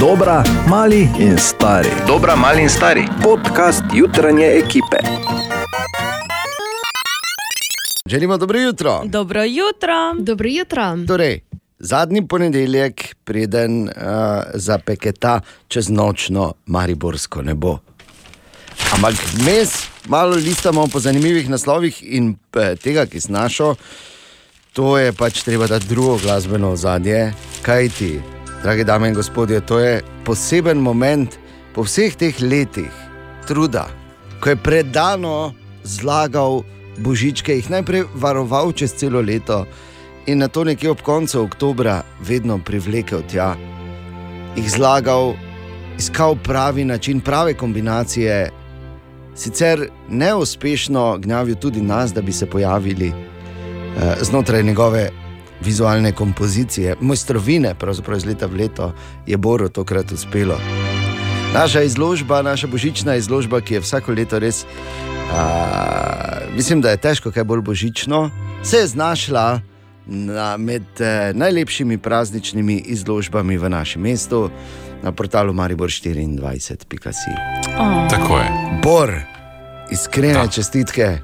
Dobra, mali in stari. Dobra, mali in stari. Podcast jutranje ekipe. Želimo dobro jutro. Dobro jutro. Dobro jutro. Torej, zadnji ponedeljek, preden uh, zapeketa čez nočno mariborsko nebo. Ampak mes, malo listamo po zanimivih naslovih in eh, tega, ki snašo, to je pač treba dati drugo glasbeno ozadje. Kaj ti, drage dame in gospodje, to je poseben moment po vseh teh letih truda, ko je predano zlagal božičke, jih najprej varoval čez celo leto in na to nekje ob koncu oktobra vedno privlekel tja, jih zlagal, iskal pravi način, prave kombinacije. Sicer neuspešno gnjavil tudi nas, da bi se pojavili eh, znotraj njegove vizualne kompozicije, mojstrovine, pravzaprav iz leta v leto, je Boru tokrat uspelo. Naša izložba, naša božična izložba, ki je vsako leto res, a, mislim, da je težko kaj bolj božično, se je znašla na, med eh, najlepšimi prazničnimi izložbami v našem mestu na portalu Maribor24.si. Oh. Tako je. Bor, iskrene Da. čestitke,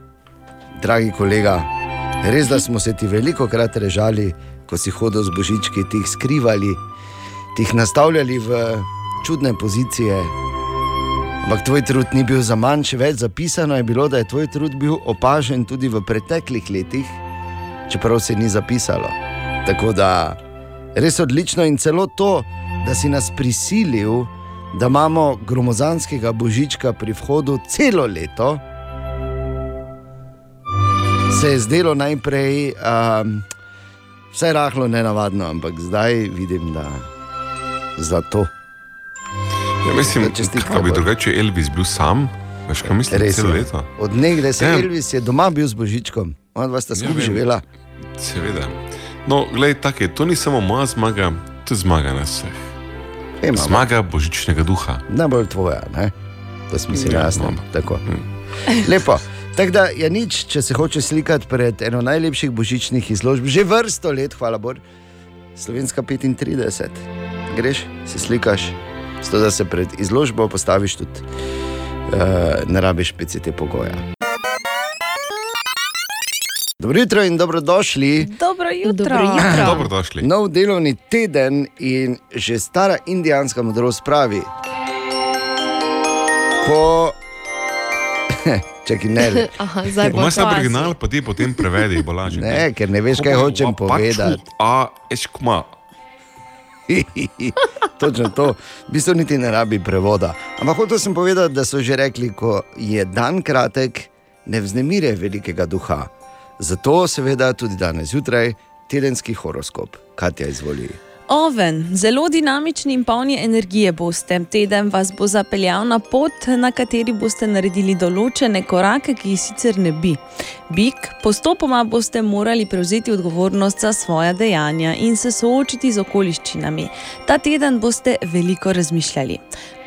dragi kolega. Res, da smo se ti veliko krat režali, ko si hodil z božički, ti jih skrivali, ti jih nastavljali v čudne pozicije. Ampak tvoj trud ni bil za manj, še več zapisano je bilo, da je tvoj trud bil opažen tudi v preteklih letih, čeprav se ni zapisalo. Tako da res odlično in celo to, da si nas prisilil, da imamo gromozanskega božička pri vhodu celo leto, se je zdelo najprej um, vse rahlo nenavadno, ampak zdaj vidim, da za to. Ja, mislim, Da da bi drugače Elvis bil sam, veš kaj mislim, Res celo je. leto. Od nekdaj se Ja. Elvis je doma bil z božičkom, ona dva sta skupaj vem. živela. Seveda. No, gledaj, tako je, to ni samo moja zmaga, to je zmaga nas vseh. Ema, Zmaga božičnega duha. najbolj tvoja, ne? to smo si Ja, jasni. no. Tako. Lepo. Tako da je nič, če se hoče slikati pred eno najlepših božičnih izložb, že vrsto let, hvala Bogu, Slovenska 35. Greš, se slikaš, zato da se pred izložbo postaviš tudi, uh, ne rabiš PCT pogoja. Dobro jutro in dobrodošli. Dobro jutro. Dobro jutro. Dobrodošli. Nov delovni teden in že stara indijanska modrost pravi, ko. Čakaj, ne. Aha, zdaj bo Imaš to. original, pa ti potem prevedi, bo lažje. ne, ker ne veš, kaj hočem povedati. A, eškma. Točno to, v bistvu niti ne rabi prevoda. Ampak hotel sem povedati, da so že rekli, ko je dan kratek, ne vznemire velikega duha. Zato, seveda, tudi danes zjutraj tedenski horoskop, Katja izvoli. Oven, zelo dinamični in polni energije boste. Teden vas bo zapeljal na pot, na kateri boste naredili določene korake, ki jih sicer ne bi. Bik, postopoma boste morali prevzeti odgovornost za svoja dejanja in se soočiti z okoliščinami. Ta teden boste veliko razmišljali.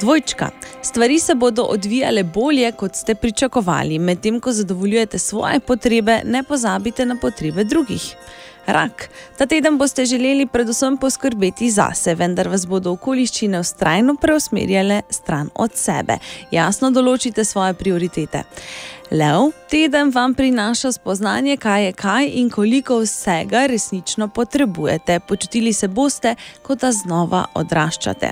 Dvojčka, stvari se bodo odvijale bolje, kot ste pričakovali, medtem ko zadovoljujete svoje potrebe, ne pozabite na potrebe drugih. Rak. Ta teden boste želeli predvsem poskrbeti zase, vendar vas bodo okoliščine vztrajno preusmerjale stran od sebe. Jasno določite svoje prioritete. Lev, teden vam prinaša spoznanje, kaj je kaj in koliko vsega resnično potrebujete. Počutili se boste, kot da znova odraščate.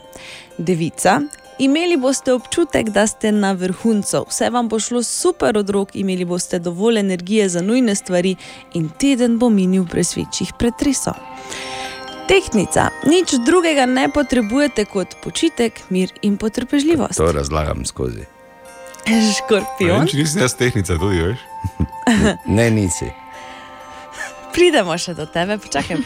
Devica, Imeli boste občutek, da ste na vrhuncu, vse vam bo šlo super od rok, imeli boste dovolj energije za nujne stvari in teden bo minil brez večjih pretresov. Tehnica, nič drugega ne potrebujete kot počitek, mir in potrpežljivost. To razlagam skozi. Škorpion, Če nisi jaz tehnica, tudi veš. Ne, nisi. pridemo še do tebe, počakaj.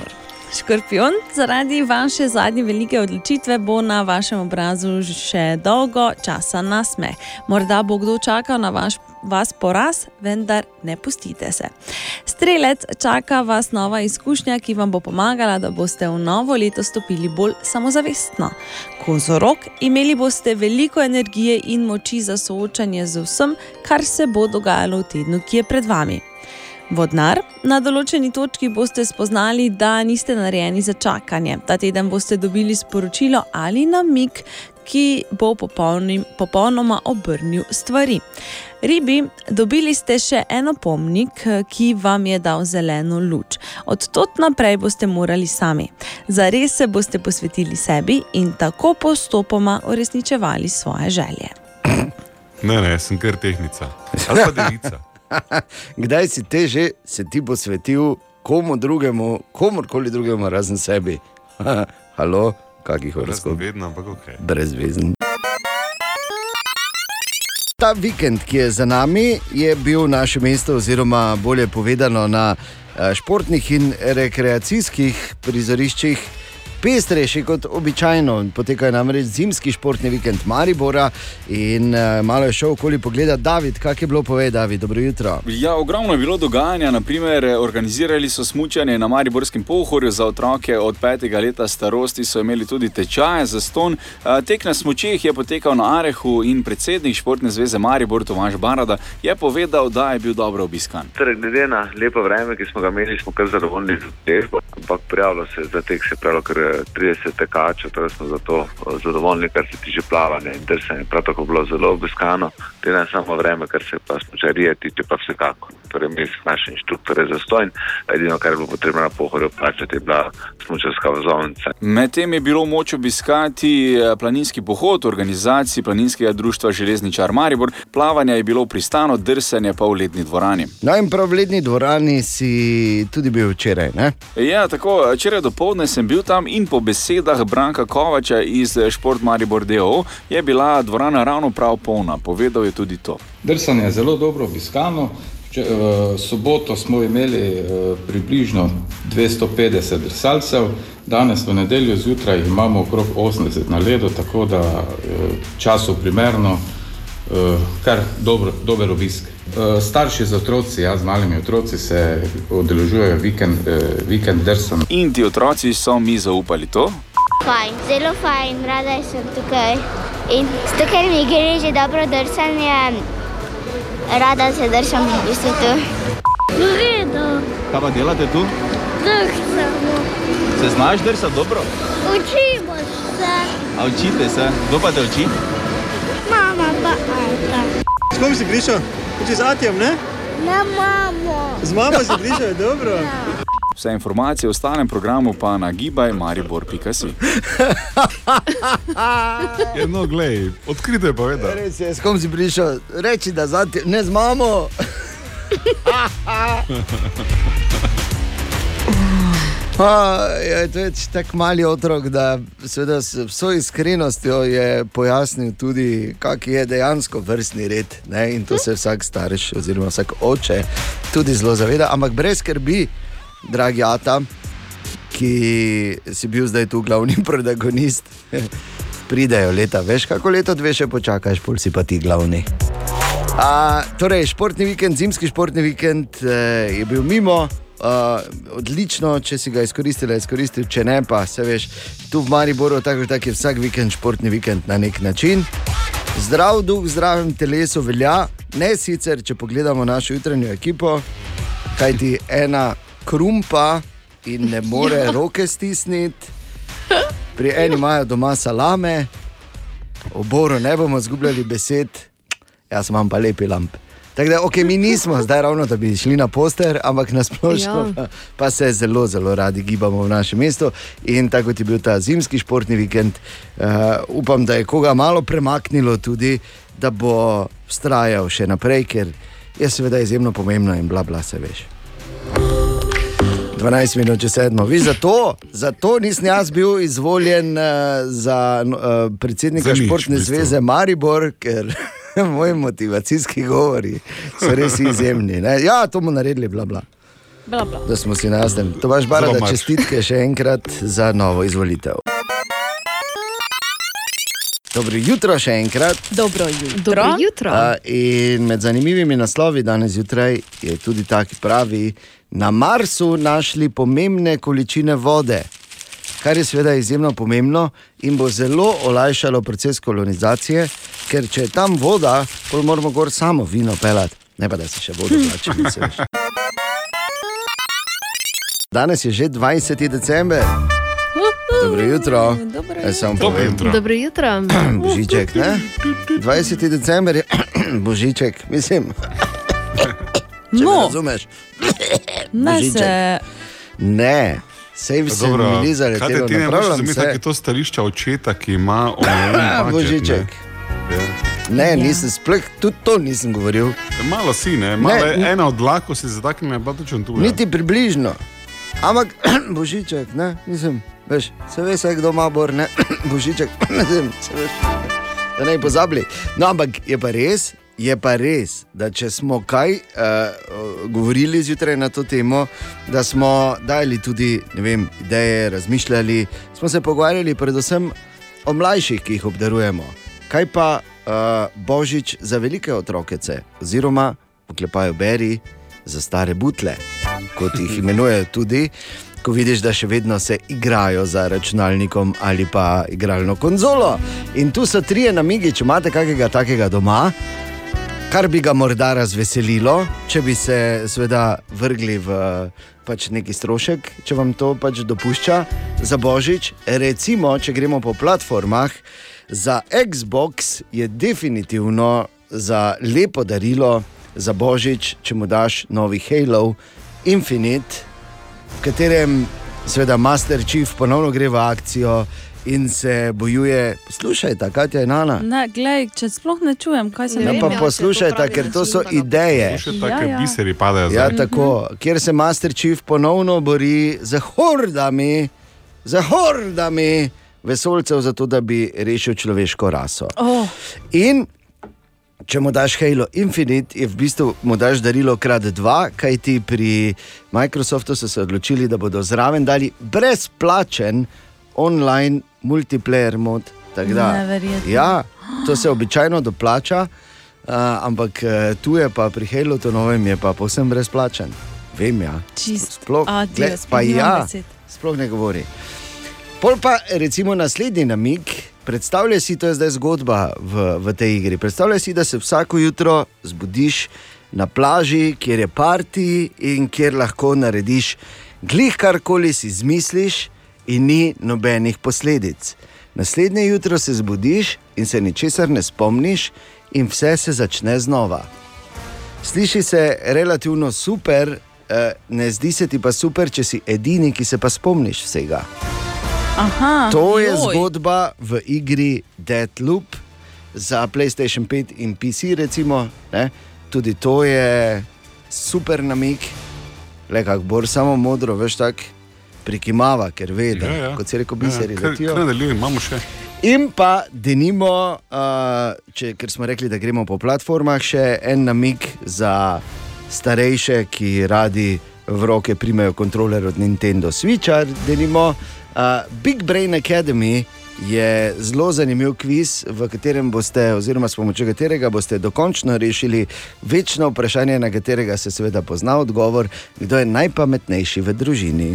Škorpion, zaradi vaše zadnje velike odločitve bo na vašem obrazu še dolgo časa nasmeh. Morda bo kdo čakal na vaš, vas poraz, vendar ne pustite se. Strelec, čaka vas nova izkušnja, ki vam bo pomagala, da boste v novo leto stopili bolj samozavestno. Kozorok, imeli boste veliko energije in moči za soočanje z vsem, kar se bo dogajalo v tednu, ki je pred vami. Vodnar, na določeni točki boste spoznali, da niste narejeni za čakanje. Ta teden boste dobili sporočilo ali namik, ki bo popolnim, popolnoma obrnil stvari. Ribi, dobili ste še en opomnik, ki vam je dal zeleno luč. Od tod naprej boste morali sami. Zares se boste posvetili sebi in tako postopoma uresničevali svoje želje. Ne, ne, sem kar tehnica. Ali pa delica. Kdaj si te že se ti posvetil komu drugemu, komorkoli drugemu, razen sebi? Halo, kakih Razen horoskop? vedno, ampak ok. Brezvezen. Ta vikend, ki je za nami, je bil naše mesto, oziroma bolje povedano, na eh, športnih in rekreacijskih prizoriščih. Pestrejši kot običajno, potekajo namreč zimski športni vikend Maribora in uh, malo je šel okoli pogleda David, kak je bilo povedati, David, dobro jutro. Ja, ogromno je bilo dogajanja. Naprimer, organizirali so smučanje na Mariborskem pohorju za otroke od petega leta starosti, so imeli tudi tečaje za ston. Eh, Tek na smučeh je potekal na Arehu in predsednik Športne zveze Maribor Tomaž Barada je povedal, da je bil dobro obiskan. Torej, glede na lepo vreme, ki smo ga imeli, smo kar zadovoljni z udeležbo, ampak prijavilo se je za tek še prav kar 30 tekačev, torej smo zato eh, zadovoljni, kar se tiče plavanja in drsanja. Prav tako bilo zelo obiskano, glede na samo vreme, kar se pa smočarije tiče, pa vsekako. Torej, mi smo naši inštruktori za stojn, edino, kar je bilo potrebno na pohorju plačati, je bila smočarska vozovnica. Medtem je bilo moč obiskati eh, planinski pohod organizaciji Planinskega društva Železničar Maribor, plavanje je bilo pristano, drsanje pa v ledni dvorani. No, in prav v ledni dvorani si tudi bil včeraj. Ne? Ja, tako, včeraj do povdne sem bil tam in po besedah Branka Kovača iz eh, Šport Maribor DO je bila dvorana ravno prav polna. Povedal je tudi to. Drsanje je zelo dobro obiskano. Če, v soboto smo imeli eh, približno 250 drsalcev, danes v nedeljo zjutraj imamo okrog 80 na ledu, tako da eh, času primerno, eh, kar dobro, dober obisk. Eh, Starši z otroci, ja, z malimi otroci se odeležujejo vikend, eh, vikend drsanj. In ti otroci so mi zaupali to. Fajn, zelo fajn, rada sem tukaj. In zato, ker mi gre že dobro drsanje, rada se dršam v bistvu tu. Kaj pa delate tu? drsamo, Se znaš drsati dobro? učimo se, A učite se? Kdo pa te uči? Avta. S kom si prišel? Če z Atijem, ne? Na mamo. Z mamo si prišel, dobro. Vse informacije o stalnem programu pa na gibajmaribor.si. Ja, no, glej, odkrito je povedal. Res je, s kom si prišel, reči, da zati, ne z mamo. A, ja, to je tako mali otrok, da seveda s vso iskrenostjo je pojasnil tudi, kak je dejansko vrstni red. Ne? In to se vsak starš oziroma vsak oče tudi zelo zaveda. Ampak brez skrbi, dragi Ata, ki si bil zdaj tu glavni protagonist, pridejo leta. Veš, kako leto dve še počakaš, pol si pa ti glavni. A, torej, športni vikend, zimski športni vikend eh, je bil mimo. Uh, odlično, če si ga izkoristil, izkoristil, če ne, pa se veš, tu v Mariboru, tako tak je vsak vikend športni vikend na nek način. Zdrav duh, zdravem telesu velja, ne sicer, če pogledamo našo jutranjo ekipo, kajti ena krumpa in ne more ja. roke stisniti, pri eni imajo doma salame, v Boru ne bomo izgubljali besed, jaz imam pa lepi lamp. Tako da, okay, mi nismo zdaj ravno, da bi šli na poster, ampak na splošno Ja. pa, pa se zelo, zelo radi gibamo v našem mestu. In tako kot je bil ta zimski športni vikend, uh, upam, da je koga malo premaknilo tudi, da bo vztrajal še naprej, ker je seveda izjemno pomembno in bla bla se veš. 12 minut, če sedmo. Vi zato, zato nisem jaz bil izvoljen uh, za uh, predsednika Za nič, Športne zveze Maribor, ker moji motivacijski govori so res izjemni. Ne? Ja, to bomo naredili, bla, bla, Bla, bla. da smo si na jasnem. To baš bara, da čestitke še enkrat za novo izvolitev. Dobro jutro še enkrat. Dobro jutro. Dobro jutro. A, in med zanimivimi naslovi danes zjutraj je tudi ta, ki pravi, na Marsu našli pomembne količine vode, kar je seveda izjemno pomembno in bo zelo olajšalo proces kolonizacije, ker če je tam voda, potem moramo gor samo vino pelati, ne pa da se še vodo plače. Danes je že 20. december. Dobro jutro. Dobro samo Dobro jutro. Dobro jutro. Božiček, ne? 20. december je božiček, mislim. Če No, razumeš? ne se. Ne, sej Pa se mi ni kaj te zaletelo, ti ne moreš zamisliti, se. je to stališče očeta, ki ima omejen A, budget, Božiček. ne. Ja. nisem sploh, tudi to nisem govoril. Ja. Malo si, ne, malo Ne, n- ena od dlako si zataknila, pa točno tu. ja. Niti približno. Ampak božiček, ne, nisem, veš, se ve, se kdo ima bor, ne, božiček, ne se veš, da ne bi pozabili. No, ampak je pa res, je pa res, da če smo kaj uh, govorili zjutraj na to temo, da smo dali tudi vem, ideje, razmišljali, smo se pogovarjali predvsem o mlajših, ki jih obdarujemo. Kaj pa uh, božič za velike otrokece, oziroma oklepajo beri za stare butle, kot jih imenujejo tudi. Ko vidiš, da še vedno se igrajo za računalnikom ali pa igralno konzolo. In tu so trije namigi, če imate kakega takega doma, kar bi ga morda razveselilo, če bi se seveda vrgli v pač neki strošek, če vam to pač dopušča za božič. Recimo, če gremo po platformah, za Xbox je definitivno za lepo darilo za božič, če mu daš novi Halo Infinite, v katerem seveda Master Chief ponovno gre v akcijo. In se bojuje, poslušajte, kaj je Nana. Ne, glej, če sploh ne čujem, kaj se Ne Ja, poslušajte, ker to so ideje. Še Ja, ja. biseri padajo Ja, tako, kjer se Master Chief ponovno bori z hordami, z hordami vesolcev, zato da bi rešil človeško raso. Oh, In če mu daš Halo Infinite, je v bistvu mu daš darilo krat dva, kajti pri Microsoftu so se odločili, da bodo zraven dali brezplačen online multiplayer mod. da-. Ja, to se običajno doplača, uh, ampak uh, tu je pa pri Halo to novem je pa povsem brezplačen. Vem, ja. čist. Sploh, Adijo, gled, sploh pa ja, besed. sploh ne govori. Pol pa recimo naslednji namig. Predstavljaj si, to je zdaj zgodba v, v tej igri. Predstavljaj si, da se vsako jutro zbudiš na plaži, kjer je parti in kjer lahko narediš glih karkoli si izmisliš, in ni nobenih posledic. Naslednje jutro se zbudiš in se ničesar ne spomniš, in vse se začne znova. Sliši se relativno super, eh, ne zdi se ti pa super, če si edini, ki se pa spomniš vsega. Aha, To je joj. zgodba v igri Deadloop za PlayStation 5 in PC. Recimo, ne? Tudi to je super namik, le kako bor samo modro, veš tak. Prikimava, ker ve, da Ja, ja. kot se reko, biseri Ja, kar- letijo. kar nadaljujem, imamo še. In pa, denimo, uh, če, ker smo rekli, da gremo po platformah, še en namig za starejše, ki radi v roke primejo kontroler od Nintendo Switcha. Denimo, uh, Big Brain Academy je zelo zanimiv kviz, v katerem boste, oziroma s pomočjo katerega boste dokončno rešili večno vprašanje, na katerega se seveda pozna odgovor, kdo je najpametnejši v družini.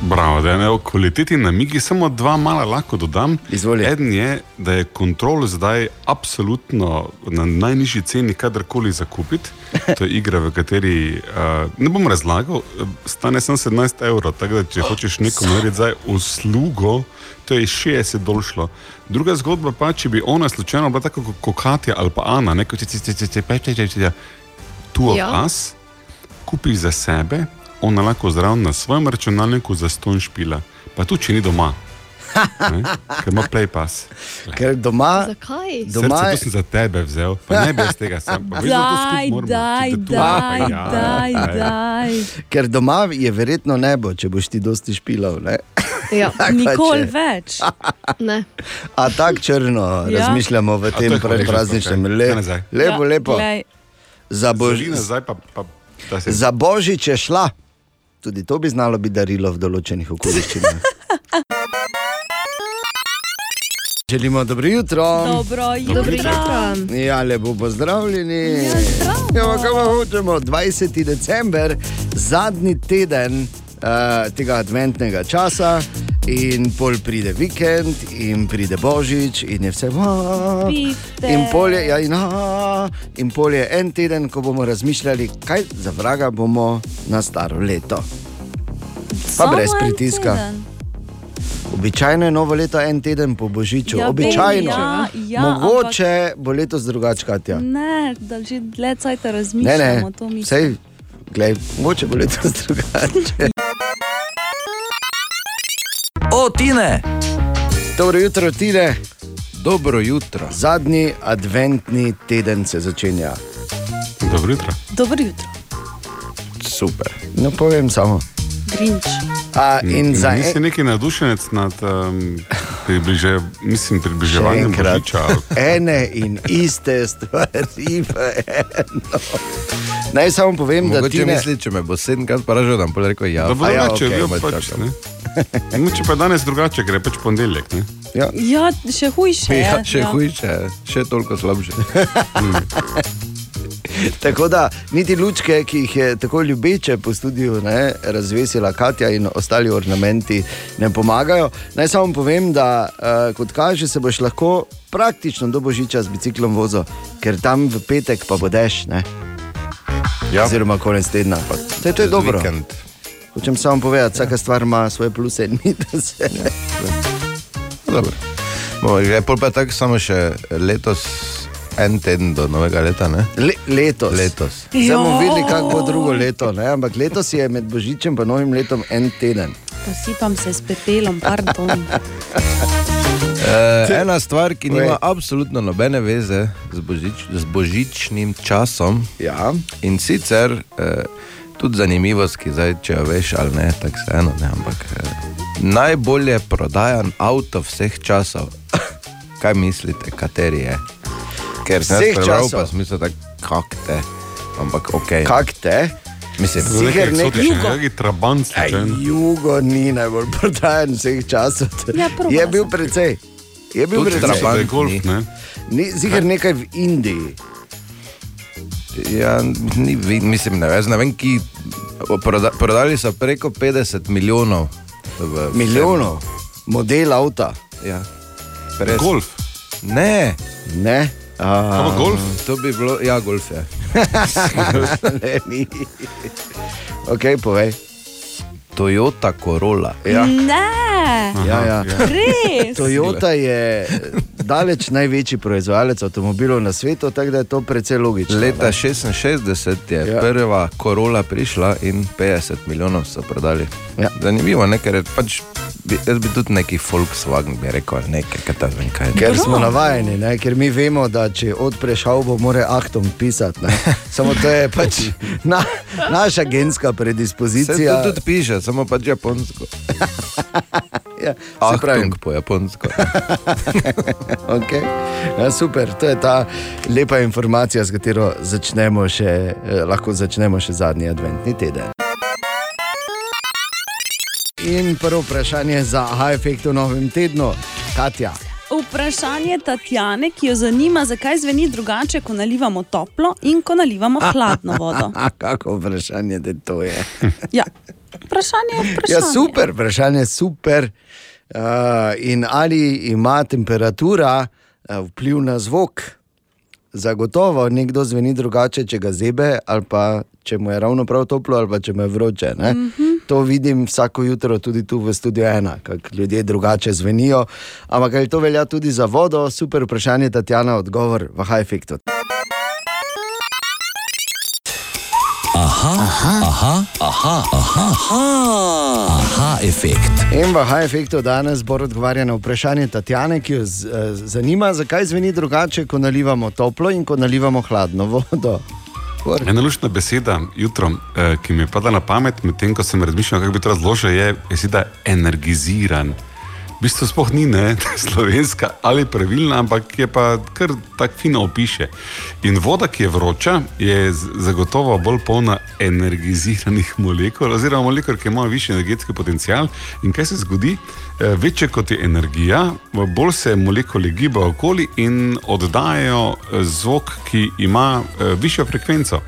Bravo, da je ne o kvaliteti namigi, samo dva mala lahko dodam. Izvoli. Eden je, da je kontrol zdaj absolutno na najnižji ceni, kadarkoli zakupiti. To je igra, v kateri uh, ne bom razlagal, eh, stane samo 17 evrov. Tako da, če hočeš nekomu narediti zdaj uslugo, to je 60 dolšlo. Druga zgodba pa, če bi ona slučajno bila tako kot Katja ali pa Ana, neko če ti reče, tu Ja. of us, kupiš za sebe, ona lahko zraven na svojem računalniku za ston špila, pa tudi če ni doma. Ne? Ker ima PlayPass. Ker doma, Zakaj? doma Srce, je, to sem za tebe vzel, pa ne bi jaz tega sam. Daj, skupaj moramo. daj, tu- daj, ja, daj, daj. ker doma je verjetno nebo, če boš ti dosti špilov. Ne? Ja, Nikoli več. ne. A tako črno Ja. ja. razmišljamo v tem predprazničnem okej. le, Kaj nazaj? lepo, Ja, lepo. Za, bož, Zalina zdaj pa, pa da se za božič je šla. Tudi to bi znalo biti darilo v določenih okoliščinah. Želimo dobro jutro. Dobro Dobro jutro. jutro. Ja, lepo pozdravljeni. Ja. Ja, kaj pa hočemo? 20. december, zadnji teden uh, tega adventnega časa, in pol pride vikend, in pride božič, in je vse. Pifte. In pol je, ja, in, a, in pol je en teden, ko bomo razmišljali, kaj za vraga bomo na staro leto. Pa Samo brez pritiska. teden. Običajno je novo leto en teden po božiču, Ja, običajno. ja, ja, Mogoče bo letos drugače, Katja. Ne, da že dlje cajta Ne, razmišljamo. ne, mislim. vsej, glej, mogoče bo letos drugače. O, Tine! Dobro jutro, Tine. Dobro jutro. Zadnji adventni teden se začenja. Dobro jutro. Dobro jutro, Super. No, povem samo. Grinč. A, in za Nisi en, neki navdušenec nad um, približe, mislim, približevanjem božiča. ene in iste stvari v eno. Naj samo povem, da Mogoče ti ne misli, če me bo sedemkrat vprašal, da bom rekel ja. Da bo A ja, ja, malo pač, čakam. ne. Mogoče pa danes drugače, je pač ponedeljek. ne. Ja. Ja, še hujše. je, Ja, še ja. hujše, še toliko slabše. Tako da niti lučke, ki jih je tako ljubeče po studiu ne, razvesila Katja in ostali ornamenti, ne pomagajo. Naj samo povem, da uh, kot kaže, se boš lahko praktično do božiča z biciklom vozil, ker tam v petek pa bo dež, ne? Ja. oziroma konec tedna. Saj to je Čez dobro. vikend. Hočem samo povedati, vsaka stvar ima svoje pluse in minuse. Dobro. Bomo že pol pa tako samo še letos en teden do novega leta, ne? Le, letos. Letos. Zdaj bomo videli, kako bo drugo leto. Ne? Ampak letos je med božičem in novim letom en teden. Posipam se s pepelom, pardon. Uh, ena stvar, ki nima absolutno nobene veze z, božič, z božičnim časom. Ja. In sicer uh, tudi zanimivost, ki zdaj, če jo veš ali ne, tako se eno, ne, ampak uh, najbolje prodajan avto vseh časov. Kaj mislite, kateri je? Ker sem Vseh prebral, časov? pa sem mislil, da kak te. Ampak ok. Kak te? Mislim, nekaj nekaj- eksotičnega, neki trabant. Ej, jugo ni najbolj prodajen vseh časov. Ja, je bil precej. Je bil Tudi. Trabant golf, ne? Ni, ziher nekaj v Indiji. Ja, ni, mislim, ne, jaz ne vem, ki proda, prodali so preko 50 milijonov. V, Milijonov, model avta. Ja. Res. Golf. Ne, Ne? Pa golf? to bi bilo, ja, golf je. ne, ni. Ok, povej. Toyota Corolla. Ja, Ne, ja, ja. res. Toyota je daleč največji proizvajalec avtomobilov na svetu, tako da je to precej logično. Leta ne? 66 je Ja. prva Corolla prišla in 50 milijonov so prodali. Ja. Zanimivo, ne, ker je pač, bi, jaz bi tudi neki Volkswagen bi rekel, nekaj, kaj ta vem kaj. Ker smo navajeni, ne? ker mi vemo, da če odpreš avto, mora Ahtom pisati. ne. Samo to je pač na, naša genska Se predispozicija. to tudi piše, samo pač japonsko. Ja, se pravi, Achtung po japonsko. okay. ja, super, to je ta lepa informacija, s katero začnemo še, eh, lahko začnemo še zadnji adventni teden. In prvo vprašanje za H-efekt v novem tednu, Katja. Vprašanje Tatjane, ki jo zanima, zakaj zveni drugače, ko nalivamo toplo in ko nalivamo hladno vodo. A, kako vprašanje da to je? Ja. Vprašanje je vprašanje. Ja, super, vprašanje je super. Uh, in ali ima temperatura uh, vpliv na zvok? Zagotovo nekdo zveni drugače, če ga zebe, ali pa če mu je ravno prav toplo, ali pa če mu je vroče. Mm -hmm. To vidim vsako jutro tudi tu v studiu ena, kako ljudje drugače zvenijo. Ampak ali to velja tudi za vodo? Super vprašanje, Tatjana, odgovor v high efektu. Aha, efekt. In v high efektu danes bo odgovarjal na vprašanje Tatjane, ki jo z, eh, zanima, zakaj zveni drugače, ko nalivamo toplo in ko nalivamo hladno vodo. Bor. Ena luštna beseda jutro, eh, ki mi je padla na pamet, medtem ko sem razmišljal, kako bi to razložil, je beseda energiziran. V bistvu sploh ni ne, slovenska ali pravilna, ampak je pa kar tako fino opiše. In voda, ki je vroča, je zagotovo bolj polna energiziranih molekul, oziroma molekul, ki imajo višji energetski potencial. In kaj se zgodi? Eh, Večje kot je energija, bolj se molekule gibajo okoli in oddajajo eh, zvok, ki ima eh, višjo frekvenco.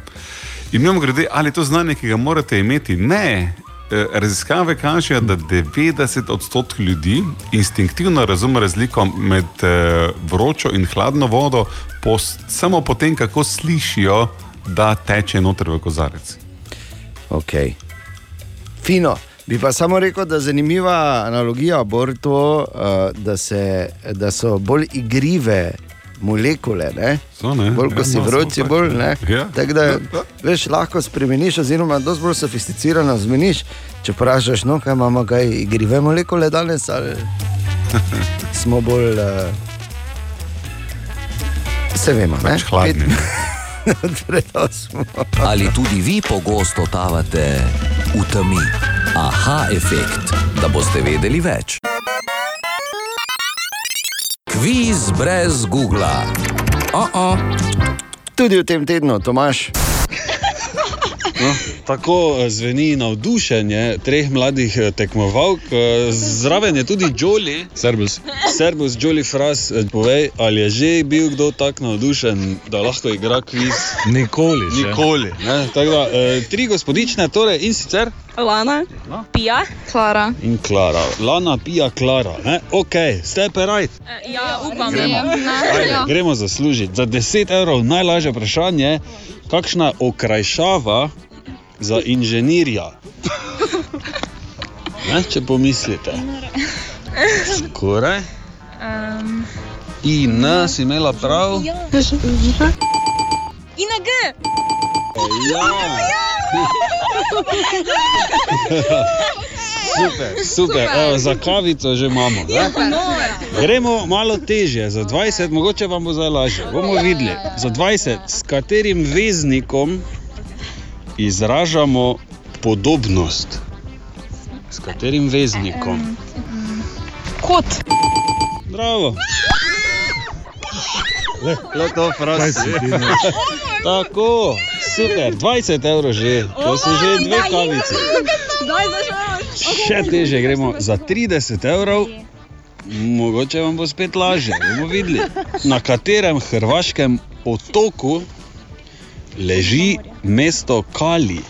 In mimo grede, ali je to znanje, ki ga morate imeti? Ne. Eh, Raziskave kažejo, da 90 odstotkov ljudi instinktivno razume razliko med eh, vročo in hladno vodo, po, samo po tem, kako slišijo, da teče noter v kozarec. Ok. Fino. Bi pa samo rekel, da je zanimiva analogija to, uh, da, se, da so bolj igrive molekule. Ne? So, ne? Bolj ko Ja, si no, vroči, bolj ne. Ja. Tako da veš, lahko spremeniš, oziroma dosti bolj sofisticirano zmeniš. Če vprašaš, no, kaj imamo, kaj igrive molekule danes, ali smo bolj. Uh, se vemo, ne? Pač hladni. Ali tudi vi pogosto totavate v temi? Aha, efekt, da boste vedeli več. Kviz brez Google. Oh -oh. Tudi v tem tednu, Tomaš. No, tako eh, zveni navdušenje treh mladih eh, tekmovalk. eh, Zraven je tudi Joli. Servus. Servus, Joli Fras. Povej, ali je že bil kdo tako navdušen, da lahko igra kviz? Nikoli. Nikoli. Ne? Tako Da, tri gospodične, torej in sicer. Lana, Pija, Klara. In Klara, Lana, Pija, Klara. Ne? Ok, ste pa right. Ja, upam, Gremo. da Ajde, gremo zaslužiti. Za 10 evrov najlažje vprašanje, kakšna okrajšava za inženirja. Ne, če pomislite. Skoraj. Um, In si imela prav. Ina G. Ja. Super, super. Evo, za kavico že imamo. Ne? Gremo malo težje, za 20, mogoče vam bo zdaj lažje. Bomo videli, za 20, s katerim veznikom izražamo podobnost. S katerim veznikom? Kot. Bravo. Le, le to ne? Tako, super, 20 evrov že, to so že dve zašel. Še teže gremo za 30 evrov. Mogoče vam bo spet lažje, bomo videli. Na katerem hrvaškem otoku leži mesto Kali?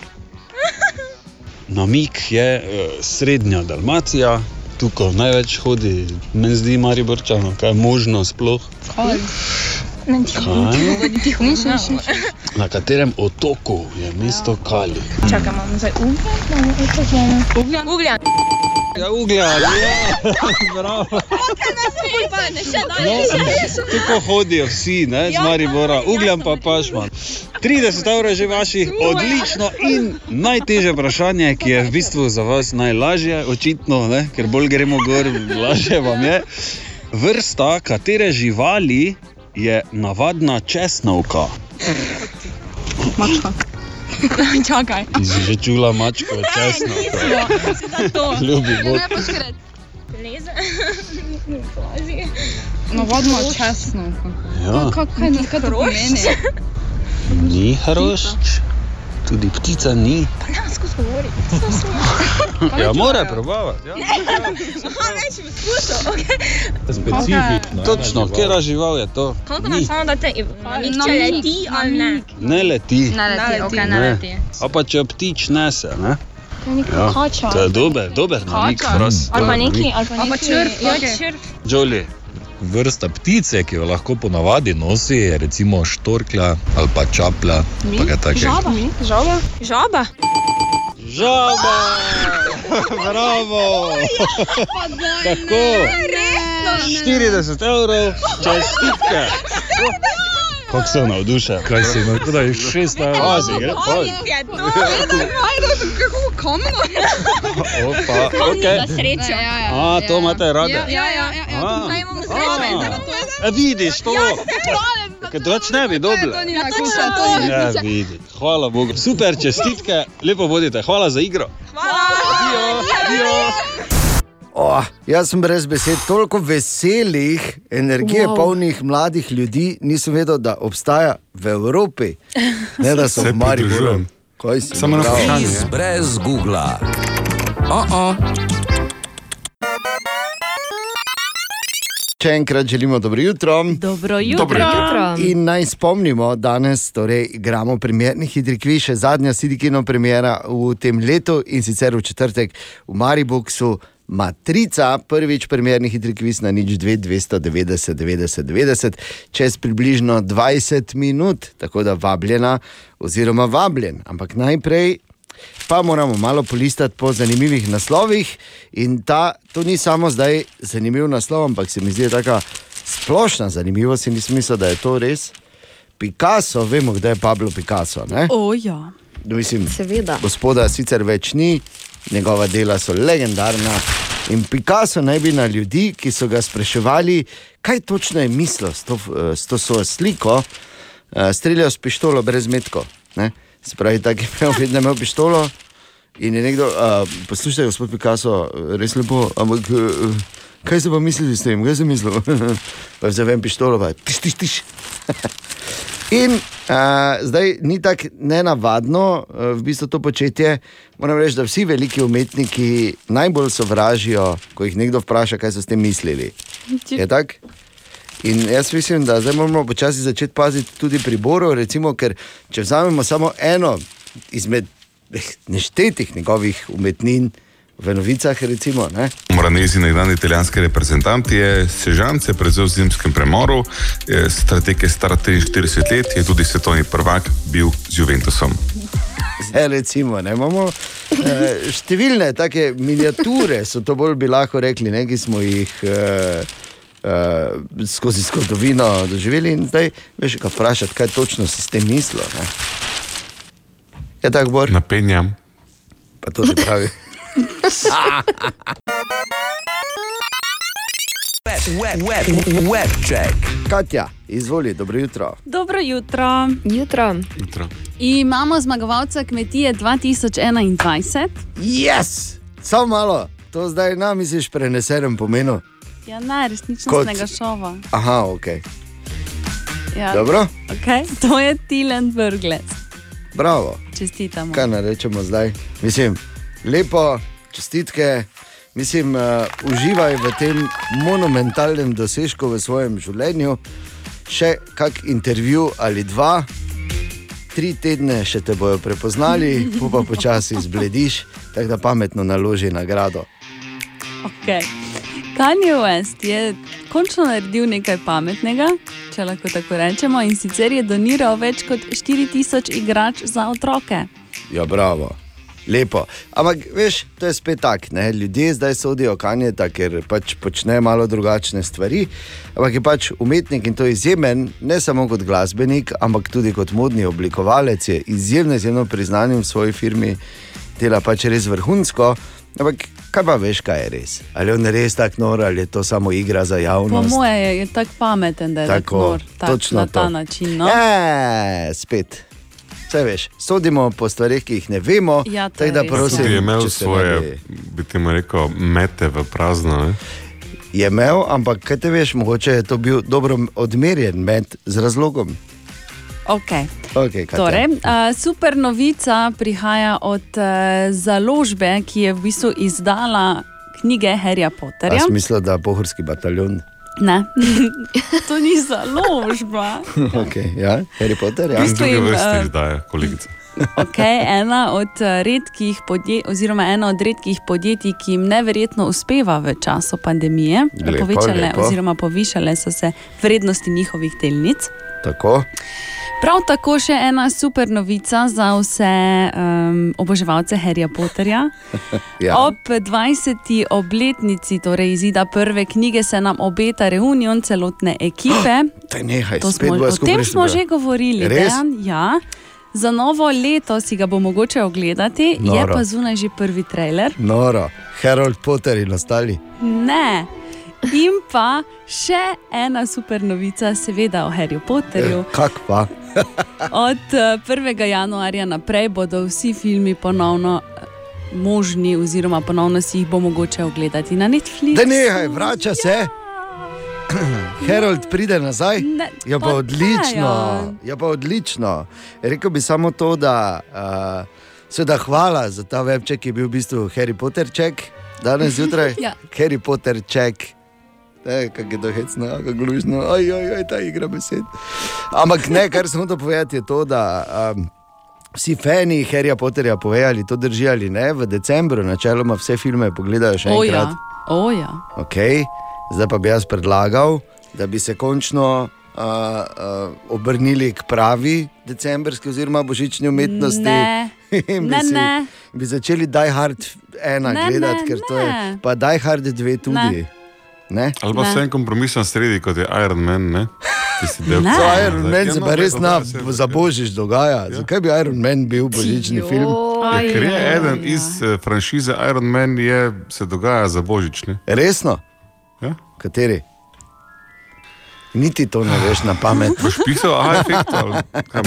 Namik je eh, srednja Dalmacija, tukaj največ hodi, meni zdi Mariborčano, kaj je možno sploh. Kaj? Na katerem otoku je mesto Kali? Čakaj, imamo zdaj ugljan. Ugljan. Ugljan. Ja, ugljan, ja, bravo. Kaj nas pripane, še No, tako hodijo vsi, ne, z Maribora, ugljan pa pašman. 30 evrov je že vaših, odlično in najtežje vprašanje, ki je v bistvu za vas najlažje, očitno, ne, ker bolj gremo gor, lažje vam je. Vrsta katere živali je navadna česnovka? Mačka. Čakaj. Že čula mačko, česnovka. Ljubi Bog. Ne, poskrat. Leze. Laži. Navadno česno. Ja. Kaj, kaj, kaj to pomeni? Ni hrošč, tudi ptica ni. Pa ne, skozi govori. Ja, mora probavati. Ja. Aha, več skušal, okej. Specifično. Točno, kera žival je to? Nam Ni. samo da te namik, če Namik, leti ali ne? Ne leti. Ne leti, okej, ne leti. A pa če ptič nese, ne? Ja. To je dober, dober namik, fras. Ali pa neki, ali pa neki. črv, Ja. Jolly. Vrsta ptice, ki jo lahko ponavadi nosi, je recimo štorklja ali pa čaplja. Pa kaj takega. Žaba. Žaba? Žaba. Žaba! Bravo! Tako. 40 evrov, čestitke. Kako se navdušen? Kaj si imel, da je 600 evrov? Pazi, gre, pazi. je to. Kako kamno? Opa, okej. Za srečo. A, to imate rade. Ja, ja, ja. ja. A. Zdaj imamo srečo. E, vidiš to? Ker drugače ne bi dobili. To ni nakuša, to ni Ja, vidi. Hvala Bogu. Super, čestitke, lepo bodite. Hvala za igro. Hvala. Adio. Oh, jaz sem brez besed, toliko veselih, energije, Wow. polnih mladih ljudi, nisem vedel, da obstaja v Evropi. Ne da so Se v Mariboru. si? Samo na vprašanje. Kviz brez Google. Oh -oh. Še enkrat želimo dobro jutro. Dobro jutro. Dobro jutro. In naj spomnimo, danes torej igramo primerni hitri kviz, še zadnja sidikino premjera v tem letu in sicer v četrtek v Mariboku. Matrica, prvič primerni hitri kviz na nič 2, 290, 90, 90, čez približno 20 minut, tako da vabljena oziroma vabljen. Ampak najprej pa moramo malo polistati po zanimivih naslovih. In ta, to ni samo zdaj zanimiv naslov, ampak se mi zdi tako splošna zanimivost in mislil, da je to res. Picasso, vemo, kdo je Pablo Picasso. Ne? O, ja. Mislim, Seveda. Gospoda sicer več ni, njegova dela so legendarna. In Picasso naj bi na ljudi, ki so ga spraševali, kaj točno je mislil s to, s to svojo sliko, eh, streljal s pištolo brez metkov. ne. Se pravi, tako je imel, vedno imel pištolo. In je nekdo, uh, poslušaj, gospod Picasso, res lepo, ampak uh, kaj se pa misliš s tem, kaj si mislil? pa vzamem pištolo, pa tiš, tiš, tiš. In uh, zdaj ni tako nenavadno, uh, v bistvu to početje. Moram reči, da vsi veliki umetniki najbolj sovražijo, ko jih nekdo vpraša, kaj so s tem mislili. Je tako? In jaz mislim, da zdaj moramo počasi začeti paziti tudi pri Boru, recimo, ker če vzamemo samo eno izmed eh, neštetih njegovih umetnin v novicah, recimo, ne, Moranezi, nekdanji italijanski reprezentant, je sežance prevzel v zimskem premoru, strateg je star 43 let, je tudi svetovni prvak bil z Juventusom. Zdaj, recimo, ne, imamo eh, številne take miniature, so to bolj bi lahko rekli, ne, ki smo jih eh, eh, skozi zgodovino doživeli. In zdaj, veš, kaj vprašati, kaj točno si s tem mislil. Je tako, Bor? Napenjam. Pa to ti pravi. Web, web, web check. Katja, izvoli, dobro jutro. Dobro jutro. Jutro. Jutro. Imamo zmagovalca kmetije 2021. Yes! Samo malo, to zdaj nam misliš prenesenem pomenu. Ja, ne, resničnostnega Kot- šova. Aha, ok. Ja. Dobro, Okay. To je Tilen Brglec. bravo. Čestitamo. Kaj naj rečemo zdaj? Mislim, lepo, čestitke. Mislim, uh, uživaj v tem monumentalnem dosežku v svojem življenju. Še kak intervju ali dva, tri tedne še te bojo prepoznali, po pa počasi zblediš, tako da pametno naloži nagrado. Okay. Kanye West je končno naredil nekaj pametnega, če lahko tako rečemo, in sicer je doniral več kot 4000 igrač za otroke. Ja, bravo. Lepo. Ampak, veš, to je spet tako. Ljudje zdaj sodijo kanjeta, ker pač počne malo drugačne stvari. Ampak je pač umetnik in to je izjemen, ne samo kot glasbenik, ampak tudi kot modni oblikovalec. Je izjemno, izjemno priznan v svoji firmi, dela pač res vrhunsko. Ampak kaj pa veš, kaj je res? Ali je on res tako nor, ali je to samo igra za Po javnost? moje je, je tako pameten, da je Tako, tako, nor, tak, točno na ta to. način. No? E, spet. Vse veš, sodimo po stvarih, ki jih ne vemo. Ja, to tako je da prosim, Tudi je imel svoje, ne bi- temu rekel, mete v prazno. Ne? Je imel, ampak kaj te veš, mogoče je to bil dobro odmerjen med z razlogom. Okay. Okay, Katja. Torej, uh, super novica prihaja od uh, založbe, ki je v bistvu izdala knjige Harryja Potterja. Jaz mislim, da pohorski bataljon. Ne, to ni založba. okay, ja, Harry Potter. Ja. V bistvu jim, eh, izdaja, kolegica. Okay, ena od eh, redkih podjetij, oziroma ena od redkih podjetij, ki jim neverjetno uspeva v času pandemije, Lepo, povečale lepo. oziroma povišale so se vrednosti njihovih delnic. Tako. Prav tako še ena super novica za vse um, oboževalce Harryja Potterja. Ja. Ob 20. obletnici, torej izida prve knjige, se nam obeta reunion celotne ekipe. Daj, nehaj, To smo, o tem smo že govorili. Dejan, ja. Za novo leto si ga bo mogoče ogledati, je Noro. pa zunaj že prvi trailer. Noro, Harold Potter in ostali. Ne. In pa še ena super novica, seveda o Harryju Potterju. Kak pa? Od eh, 1. januarja naprej bodo vsi filmi ponovno eh, možni, oziroma ponovno si jih bo mogoče ogledati na Netflixu. Da nehaj, vrača se. Harold pride nazaj. Ne, Ja, pa odlično. Ja, pa odlično. Rekel bi samo to, da uh, seveda hvala za ta webček, ki je bil v bistvu Harry Potter ček danes zjutraj. Ja. Harry Potter ček. E, kako je to hecno, kako glužno, aj, aj, aj, ta igra besed. Ampak ne, kar sem hotel povedati, je to, da um, vsi fani Harryja Potterja povedali, ali to drži ali ne, v decembru načeloma vse filme pogledajo še O enkrat. ja, o ja. Okay. Zdaj pa bi jaz predlagal, da bi se končno uh, uh, obrnili k pravi decembrski oziroma božični umetnosti. Ne, Ne, si- ne. Bi začeli Die Hard 1 Ne, gledati, ne, ker to je. ne. Pa Die Hard 2 tudi. Ne. Ne? Ali pa vse en kompromis na sredi, kot je Iron Man. Ne? Del, Ne. Za Iron Man Ja, se pa res to na, za božič dogaja. Zakaj bi Iron Man bil božični film? Ja, ker je eden iz eh, franšize Iron Man, je, se dogaja za božič. Ne? Resno? Ja? Kateri? Niti to ne veš na pamet. Boš pisal, aha, efekt. ali kaj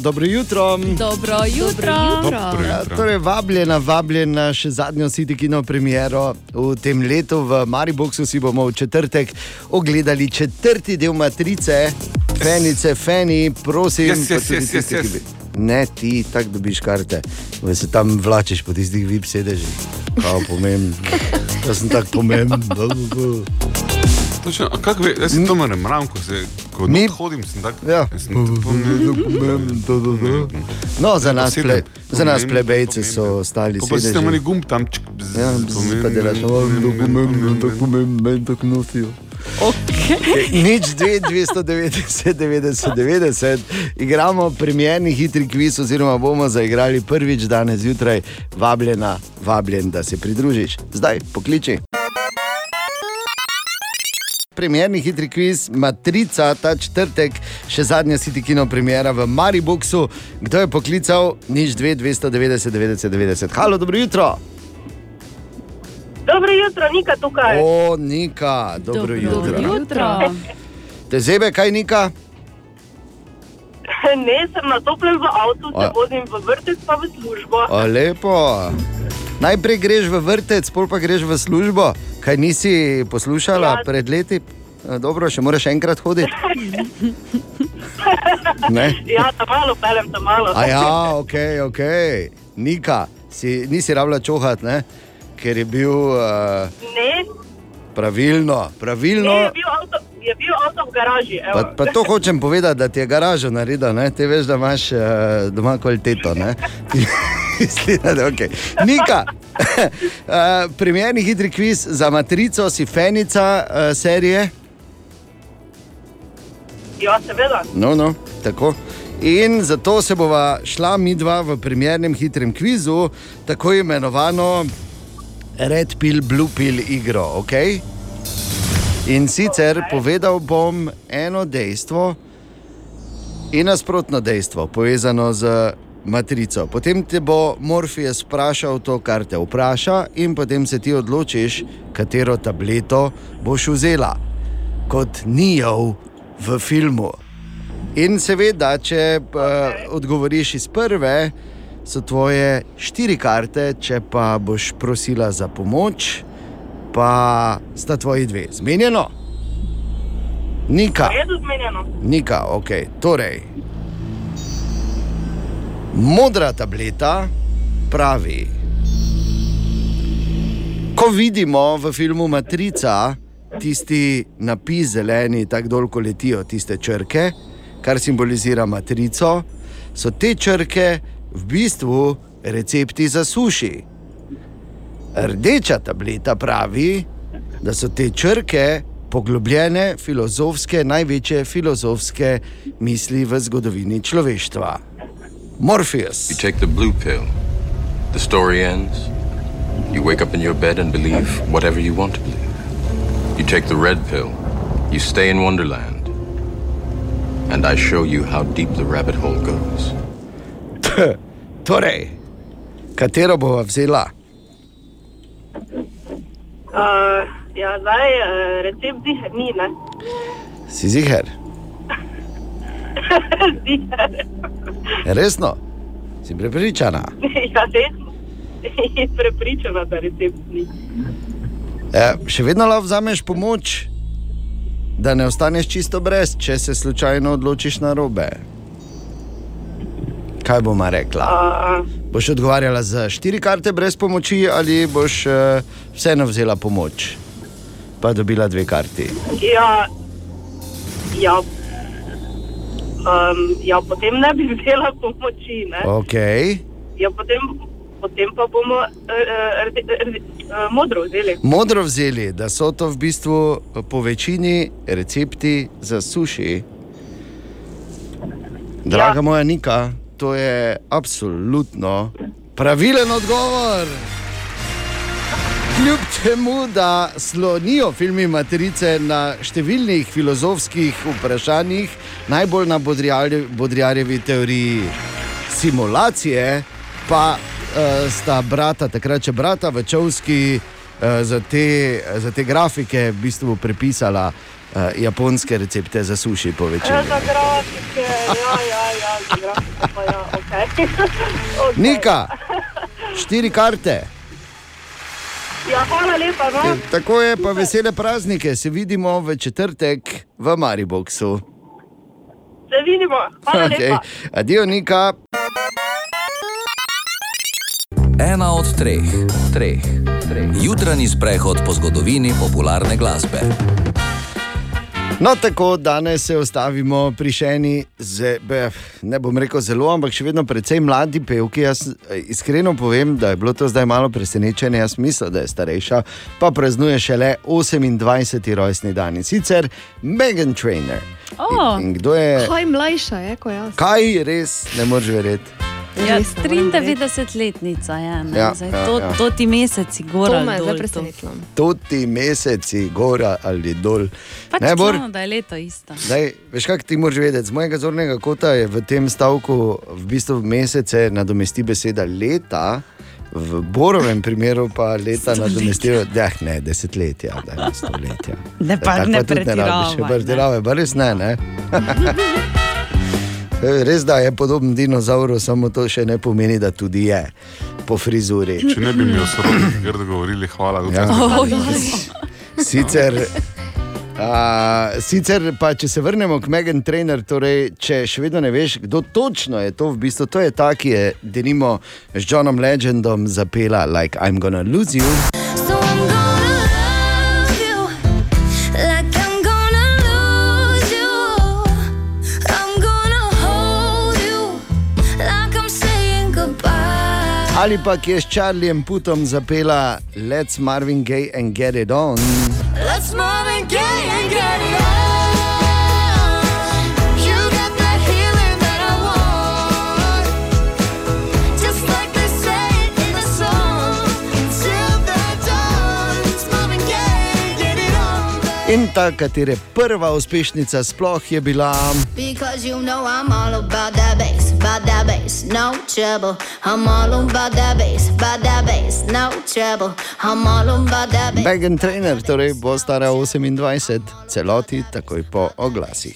Dobro jutro. Dobro jutro. Dobro Ja, jutro. torej, vabljena, vabljena na še zadnjo City Kino premiero v tem letu v Mariboku. Si bomo v četrtek ogledali četrti del Matrice, Fenice, Feni, prosim. Yes, yes, yes, tisti, yes, yes. Ne, ti tako dobiš karte, da se tam vlačiš po tistih vip sedežih. Kao pomembno. Jaz sem tako pomemben. Točno, a kako ve, jaz si to ne mram, ko, se, ko Mi- hodim, sem tak. Ja. sem tako pomemben. No, za nas, ple, za nas plebejce so ostali Ko pa si tam neki gumb tam, čk, bzz, Ja, pomemben, pa delaš, "O, tako pomembno, tako pomembno, tako nosijo. Nič 2, 290, 90, 90. Igramo premjerni hitri kviz, oziroma bomo zaigrali prvič danes zjutraj. Vabljena, vabljen, da se pridružiš. Zdaj pokliči. Premjerni hitri kviz, Matrica, ta četrtek, še zadnja City Kino premjera v Mariboku. Kdo je poklical? Nič 2, 290, 90, 90. Halo, dobro jutro. Dobro jutro, Nika tukaj. O, Nika, dobro, dobro jutro. jutro. Te zebe, kaj Nika? Ne, sem na toplem v avtu, se A- vozim v vrtec pa v službo. O, lepo. Najprej greš v vrtec, pol pa greš v službo. Kaj nisi poslušala Ja. pred leti? E, Dobro, še moraš enkrat hoditi. Ne? Ja, tam malo pelem, tam malo. A ja, ok, ok. Nika, si, nisi rabila čohat, ne? ker je bil uh, Ne, pravilno. ne pravilno. je, bil avto, je bil avto v garaži. evo. Pa, pa to hočem povedati, da ti je garaža naredila, ne? ti veš, da imaš uh, doma kvaliteto. Mislim, da je okay. Nika, uh, premjerni hitri kviz za matrico, si fenica uh, serije. Ja, seveda. No, no, tako. In zato se bova šla mi dva v premjernem hitrem kvizu, tako imenovano Red Pill, Blue Pill igro. Okay? In sicer povedal bom eno dejstvo in nasprotno dejstvo, povezano z matrico. Potem te bo Morfijs vprašal to, kar te vpraša, in potem se ti odločiš, katero tableto boš vzela, kot Nijov v filmu. In seveda, če okay. odgovoriš iz prve, so tvoje štiri karte, če pa boš prosila za pomoč, pa sta tvoji dve. Zmenjeno? Nika. Zmenjeno. Nika, ok. Torej, modra tableta pravi, ko vidimo v filmu Matrica tisti napis zeleni, tako dol, ko letijo tiste črke, kar simbolizira matrico, so te črke v bistvu recepti za suši. Rdeča tableta pravi, da so te črke poglobljene filozofske, največje filozofske misli v zgodovini človeštva. Morpheus. You take the blue pill, the story ends. You wake up in your bed and believe whatever you want to believe. You take the red pill, you stay in Wonderland, and I show you how deep the rabbit hole goes. Torej, katero bova vzela? Uh, ja, zdaj uh, recept ziher ni, ne? Si ziger? ziher. Resno? Si prepričana? ja, resno. Prepričana, da recept ni. E, še vedno lahko vzameš pomoč, da ne ostaneš čisto brez, če se slučajno odločiš na robe. Kaj bomo rekla? Uh, Boš odgovarjala za štiri karte brez pomoči, ali boš uh, vseeno vzela pomoč, pa dobila dve karti. ja, ja, um, ja, potem ne bi vzela pomoči, ne? Ok, Ja, potem, potem pa bomo uh, rde, rde, uh, modro vzeli. modro vzeli, da so to v bistvu po večini recepti za suši. Draga ja. moja Nika, to je absolutno pravilen odgovor. Kljub temu, da slonijo filmi Matrice na številnih filozofskih vprašanjih, najbolj na Bodrijarjevi, teoriji simulacije, pa uh, sta brata, takrat še brata Večovski, uh, za, te, za te grafike v bistvu prepisala uh, japonske recepte za suši po Ja, večer. za grafike, ja, ja, ja, za grafike pa ja, ok. okay. Nika, štiri karte. Ja, hvala lepa, no. E, Tako je, pa vesele praznike, se vidimo v četrtek v Mariboku. Se vidimo, hvala Okay. lepa. Adijo, Nika. Ena od treh, treh, treh. Jutranji sprehod po zgodovini popularne glasbe. No, tako danes se ostavimo pri še eni, ze, be, ne bom rekel zelo, ampak še vedno precej mladi pevki. Jaz eh, iskreno povem, da je bilo to zdaj malo presenečenje. Jaz mislim, da je starejša, pa praznuje šele 28. rojstni dan in sicer Megan Trainer. Oh. In kdo je, Kaj mlajša je, kot jaz. kaj res ne moreš verjeti? Ja, Res ne morem 93-letnica je. Ja, Ja, Zdaj, ja, to, ja. to ti meseci gora. To me je dol, to. Toti meseci, gora ali dol. Pač Ne, Bor? čudno, da je leto isto. Zdaj, veš, kaj ti moraš vedeti? Z mojega zornega kota je v tem stavku v bistvu mesece nadomesti beseda leta, v Borovem primeru pa leta nadomestijo ja, ne, desetletja, da ne stoletja. Ne, pa Tako ne tudi rabiš, pretiravaj, pretiravaj, pa res ne. ne? Res da je podoben dinozauru, samo to še ne pomeni, da tudi je po frizuri. Če ne bi mi o sorodnikih grdo govorili, hvala. Ja. da Sicer, a, sicer pa, če se vrnemo k Megan Trainer, torej, če še vedno ne veš, kdo točno je to, v bistvu to je ta, ki je denimo z Johnom Legendom zapela Like I'm gonna lose you. Like Ali pa ki je s Charliem Putom zapela Let's Marvin Gaye and Get It On. Let's Marvin Gaye and get it on. In ta, katere prva uspešnica sploh je bila. Because you know I'm all about that bass, about that bass, no trouble. I'm all about that bass, about that bass, no trouble. I'm all about that bass. Megan Trainer, torej bo stara 28, celoti takoj po oglasih.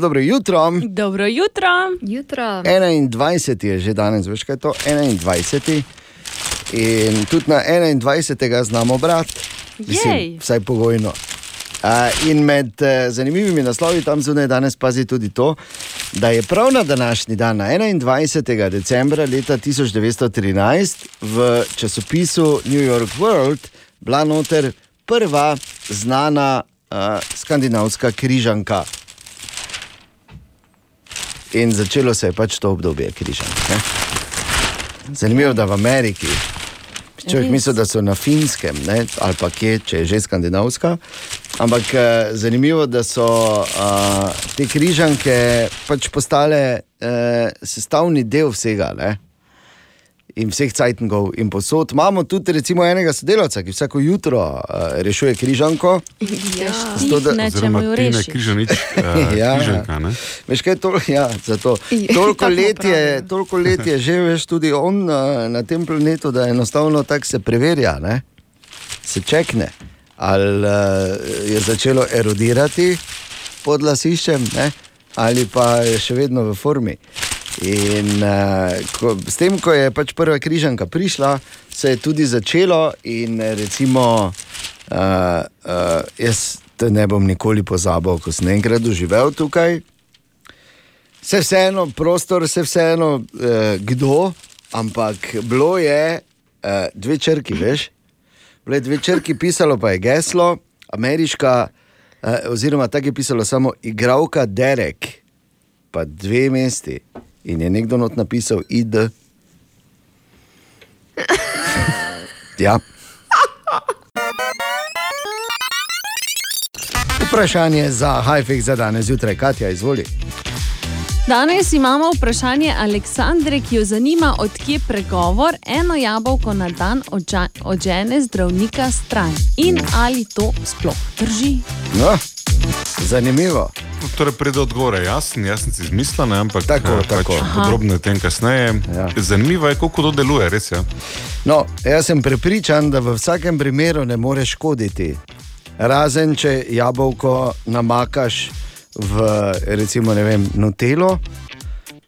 Dobro jutro. Dobro jutro. Jutro. 21 je že danes, veš kaj je to? 21. In tudi na 21. znamo brati, Jej. vsaj pogojno. Uh, in med uh, zanimivimi naslovi tam zunaj danes pazi tudi to, da je prav na današnji dan, na 21. decembra leta 1913, v časopisu New York World bila noter prva znana uh, skandinavska križanka. In začelo se je pač to obdobje križank. ne. Zanimivo, da v Ameriki. Človek misli, da so na finskem, ne, ali pa kje, če je že skandinavska. Ampak eh, zanimivo, da so uh, te križanke pač postale uh, sestavni del vsega. Ne? In vseh cajtngov in posod. Imamo tudi recimo enega sodelavca, ki vsako jutro uh, rešuje križanko. Ja. Zato, da- Oziroma Tina Križanič, uh, Ja. križanka. Ne? Veš kaj, to, ja, zato. Ja, Toliko let, je, toliko let je že veš, tudi on uh, na tem planetu, da enostavno tako se preverja, ne? se čekne. Ali uh, je začelo erodirati pod lasiščem, ne? ali pa je še vedno v formi. In uh, ko, s tem, ko je pač prva križanka prišla, se je tudi začelo. In eh, recimo, uh, uh, jaz to ne bom nikoli pozabil, ko sem enkrat doživel tukaj. Vse vseeno, prostor, vse vseeno, uh, kdo, ampak bilo je uh, dve črki, veš. Bilo je dve črki, pisalo pa je geslo, ameriška, uh, oziroma tako je pisalo samo igralka Derek, pa dve mesti. In je nekdo not napisal ID. Ja. Vprašanje za Hajfek za danes zjutraj, Katja, izvoli. Danes imamo vprašanje Aleksandre, ki jo zanima, odkje pregovor eno jabolko na dan odžene zdravnika stran in ali to sploh drži. No, zanimivo. Torej, pride odgovor, jasen, jaz sem si izmislil, ne, ampak Tako, eh, tako. Pač podrobno o tem kasneje. Ja. Zanimivo je, kako to deluje, res je. No, jaz sem prepričan, da v vsakem primeru ne more škoditi. Razen če jabolko namakaš v recimo, ne vem, Nutelo,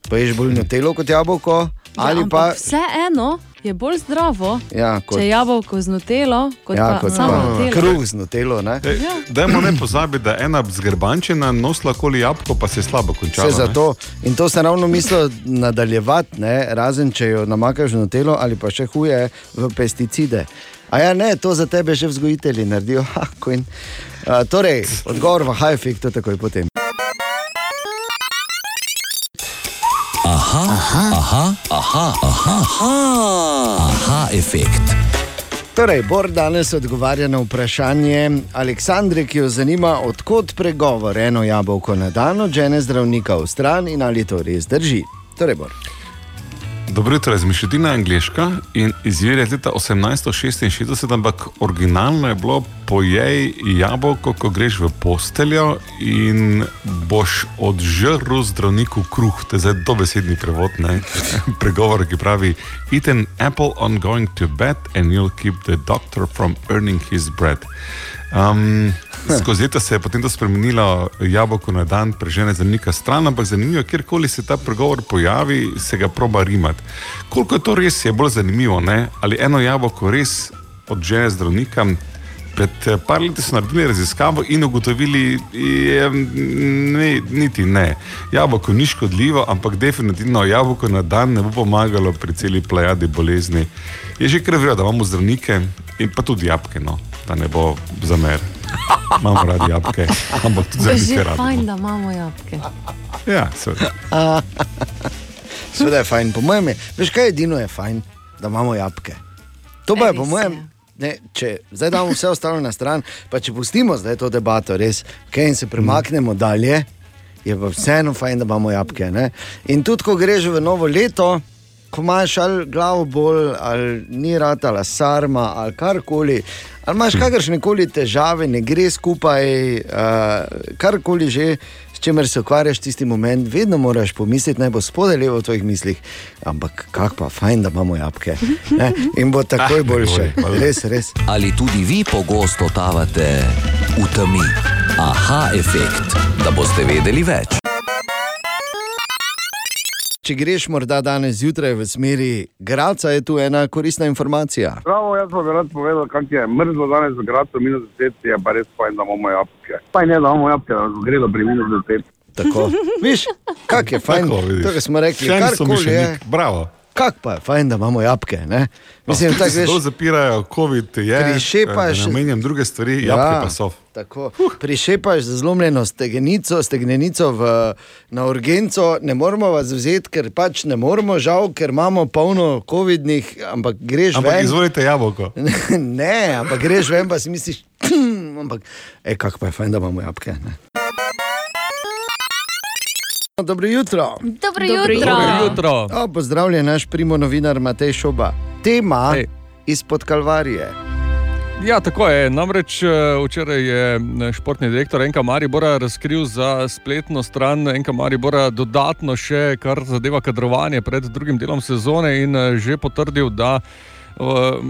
pa ješ bolj Nutelo kot jabolko, ali pa Vseeno je bolj zdravo, Ja, kot- če je jabolko z nutelo, kot ja, pa kot samo pa nutelo. kruh z Nutelo. Ne? E, Dajmo ne pozabiti, da ena zgrbančina nosila koli jabolko, pa se je slabo končala. Zato. In to sem ravno mislil nadaljevati, ne? razen če jo namakaš na telo ali pa še huje v pesticide. A ja, ne, to za tebe že vzgojitelji naredijo. Ha. Uh, torej, odgovor v high-fik, to takoj potem. Aha, aha, aha, aha, aha, aha, aha efekt. Torej, Bor danes odgovarja na vprašanje Aleksandre, ki jo zanima, odkot pregovor eno jabolko na dan žene zdravnika v stran in ali to res drži. Torej, Bor. Dobro jutro, izmišljotina je angliška in izvira iz leta 1866, ampak originalno je bilo pojej jabolko, ko greš v posteljo in boš odžrl zdravniku kruh. To je zdaj dobesedni prevod, ne? pregovor, ki pravi: Eat an apple on going to bed and you'll keep the doctor from earning his bread. Um, skozi leta se je potem to spremenilo, jabolko na dan prežene zdravnika stran, ampak zanimivo, kjerkoli se ta pregovor pojavi, se ga proba rimati. Koliko je to res, je bolj zanimivo, ne? ali eno jabolko res odžene zdravnika. Pred eh, par leti so naredili raziskavo in ugotovili, je, ne, niti ne. Jabolko ni škodljivo, ampak definitivno jabolko na dan ne bo pomagalo pri celi plejadi bolezni. Je že verjetno, da imamo zdravnike in pa tudi jabke, no, da ne bo zamer. Imamo radi jabke, ampak tudi zdravnike že radi. fajn, da imamo jabolke. Ja, seveda. Sveda je fajn, po mojem, je, veš kaj edino je fajn, da imamo jabke. To pa je po mojem. Ne, če zdaj damo vse ostalo na stran, pa če pustimo zdaj to debato, res, okay, in se premaknemo dalje, je pa vseeno fajn, da imamo jabke. Ne? In tudi, ko greš v novo leto, ko imaš ali glavo bolj, ali ni rad, ali sarma, ali karkoli, ali imaš kakršne koli težave, ne gre skupaj, uh, karkoli že. S čimer se ukvarjaš tisti moment, vedno moraš pomisliti, naj bo spodaj levo v tvojih mislih, ampak kako pa fajn, da imamo jabke. Ne? In bo takoj Ah, boljše. Gregor, Res, res. Ali tudi vi pogosto tavate v temi? Aha efekt, da boste vedeli več. Če greš morda danes zjutraj v smeri Graca, je tu ena koristna informacija. Bravo, jaz pa bi rad povedal, kako je mrzlo danes v Gracu, minus 10, je pa res fajn, da imamo jabke. Fajn je, da imamo jabke, da nas gredo pri minus 10. Tako. Viš, kak je fajn, Tako, kar smo rekli, Še en karkoli je. Bravo. Kak pa je fajn, da imamo jabke. Ne? Mislim, Tudi tako se veš. to zapirajo, COVID je. Prišepaš- Ne menjam druge stvari, jabke pa so. Tako, prišepaš za zlomljeno stegnenico, stegnenico v, na urgenco, ne moramo vas vzeti, ker pač ne moramo, žal, ker imamo polno COVID-nih, ampak greš Ampak ven. izvolite jabolko. ne, ampak greš ven, pa si misliš, ampak, e, kako pa je fajn, da imamo jabke. Ne? Dobro jutro. Dobro jutro. Dobro jutro. O, pozdravljen, naš primo novinar Matej Šoba. Tema hey. izpod Kalvarije. Ja, tako je. Namreč eh, včeraj je eh, športni direktor Enka Maribora razkril za spletno stran Enka Maribora dodatno še, kar zadeva kadrovanje pred drugim delom sezone in eh, že potrdil, da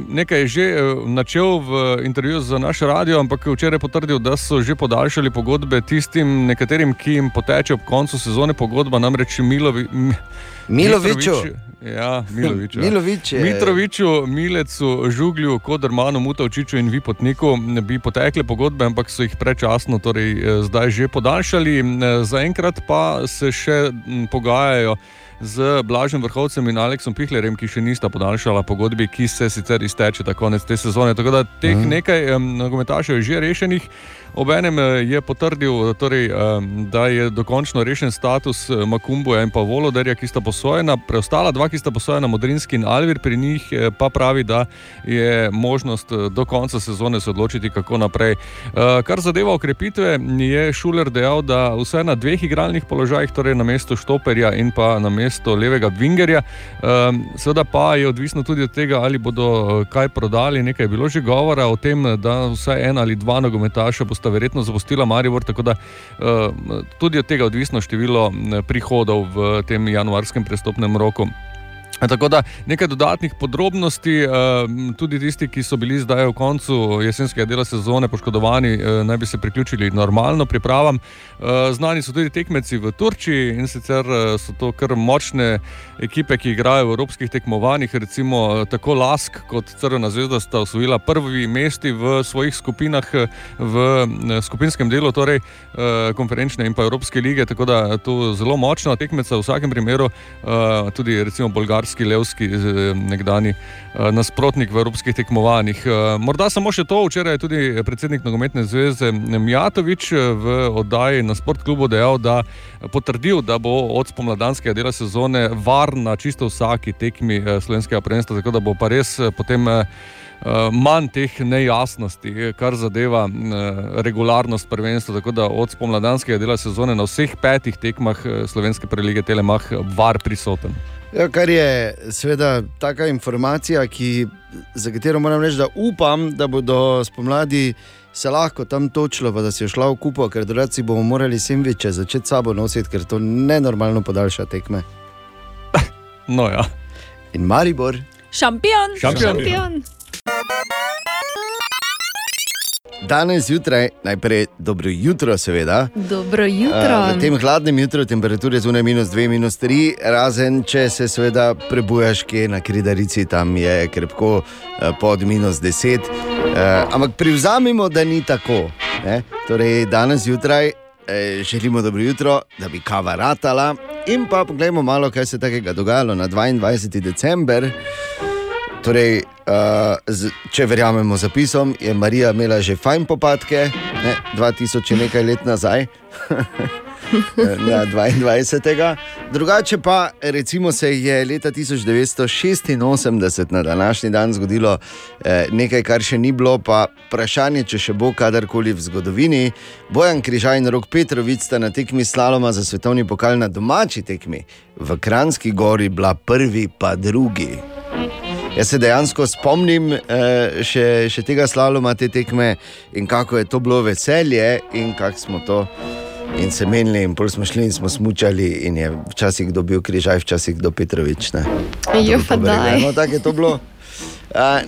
nekaj je že načel v intervjuju za naš radio, ampak včeraj je potrdil, da so že podaljšali pogodbe tistim nekaterim, ki jim poteče ob koncu sezone pogodba, namreč Milovi. M- Miloviću. Ja, Milovič. Ja. Milović je- Mitroviču, Milecu, Žuglju, Kodermanu, Mutovčiču in Vipotniku bi potekle pogodbe, ampak so jih prečasno, torej eh, zdaj že podaljšali. Eh, Zaenkrat pa se še pogajajo z Blažem Vrhovcem in Aleksom Pihlerjem, ki še nista podaljšala pogodbi, ki se sicer izteče ta konec te sezone. Tako da teh Mhm. nekaj nogometašev je že rešenih. Obenem eh, je potrdil, torej, um, da je dokončno rešen status eh, Makumboja in pa Voloderja, ki sta posojena. Preostala dva, ki sta posojena, Modrinski in Alvir, pri njih eh, pa pravi, da je možnost eh, do konca sezone se odločiti, kako naprej. Eh, Kar zadeva okrepitve, je Šuler dejal, da vse na dveh igralnih položajih, torej na mestu Štoperja in pa na mestu levega Vingerja. Seveda pa je odvisno tudi od tega, ali bodo eh, kaj prodali. Nekaj je bilo že govora o tem, da vsaj ena ali dva nogometaša bosta verjetno zapustila Maribor, tako da uh, tudi od tega odvisno število m, prihodov v tem januarskem prestopnem roku. Tako da nekaj dodatnih podrobnosti, eh, tudi tisti, ki so bili zdaj v koncu jesenskega dela sezone poškodovani, eh, naj bi se priključili normalno pripravam. Eh, Znani so tudi tekmeci v Turčiji in sicer eh, so to kar močne ekipe, ki igrajo v evropskih tekmovanjih. Recimo tako Lask kot Crvena zvezda sta osvojila prvi mesti v svojih skupinah v skupinskem delu, torej konferenčne in pa Evropske lige. Tako da to zelo močna tekmeca v vsakem primeru, tudi recimo bolgarski. Levski, eh, nekdani eh, nasprotnik v evropskih tekmovanjih. Eh, Morda samo še to, včeraj je tudi predsednik nogometne zveze Mijatovič eh, v oddaji na sportklubu dejal, da potrdil, da bo od spomladanskega dela sezone varen na čisto vsaki tekmi slovenskega prvenstva, tako da bo pa res potem. manj teh nejasnosti, kar zadeva regularnost prvenstva. Tako da od spomladanskega dela sezone na vseh petih tekmah slovenske prelige Telemah var prisoten. Ja, kar je seveda taka informacija, ki, za katero moram reči, da upam, da bodo spomladi se lahko tam točilo, pa da si je šla v kupo, ker drugače bomo morali sendviče začeti sabo nositi, ker to nenormalno podaljša tekme. No, ja. In Maribor. Šampion! Šampion. Šampion. Danes zjutraj, najprej dobro jutro, seveda. Dobro jutro. Uh, v tem hladnem jutru temperature zunaj minus 2, minus 3, razen če se seveda prebujaš kje na kridarici, tam je krepko uh, pod minus 10. Uh, ampak privzamemo, da ni tako. Ne? Torej, danes zjutraj eh, želimo dobro jutro, da bi kava ratala. In pa poglejmo malo, kaj se je takega dogajalo na 22. december. Torej, uh, če verjamemo zapisom, je Marija imela že fajn popadke, ne, 2000 in nekaj let nazaj. Na 22. Drugače pa, recimo, se je leta 1986 na današnji dan zgodilo eh, nekaj, kar še ni bilo, pa vprašanje, če še bo kadarkoli v zgodovini. Bojan Križaj in Rok Petrovic sta na tekmi slaloma za svetovni pokal na domači tekmi v Kranski gori bila prvi, pa drugi. Jaz se dejansko spomnim eh, še, še tega slaloma, te tekme in kako je to bilo veselje in kako smo to. In se menili, in pol smo šli in smo smučali, in je včasih kdo bil križaj, včasih kdo Petrovič. Jo, pa daj. No, tako je to bilo.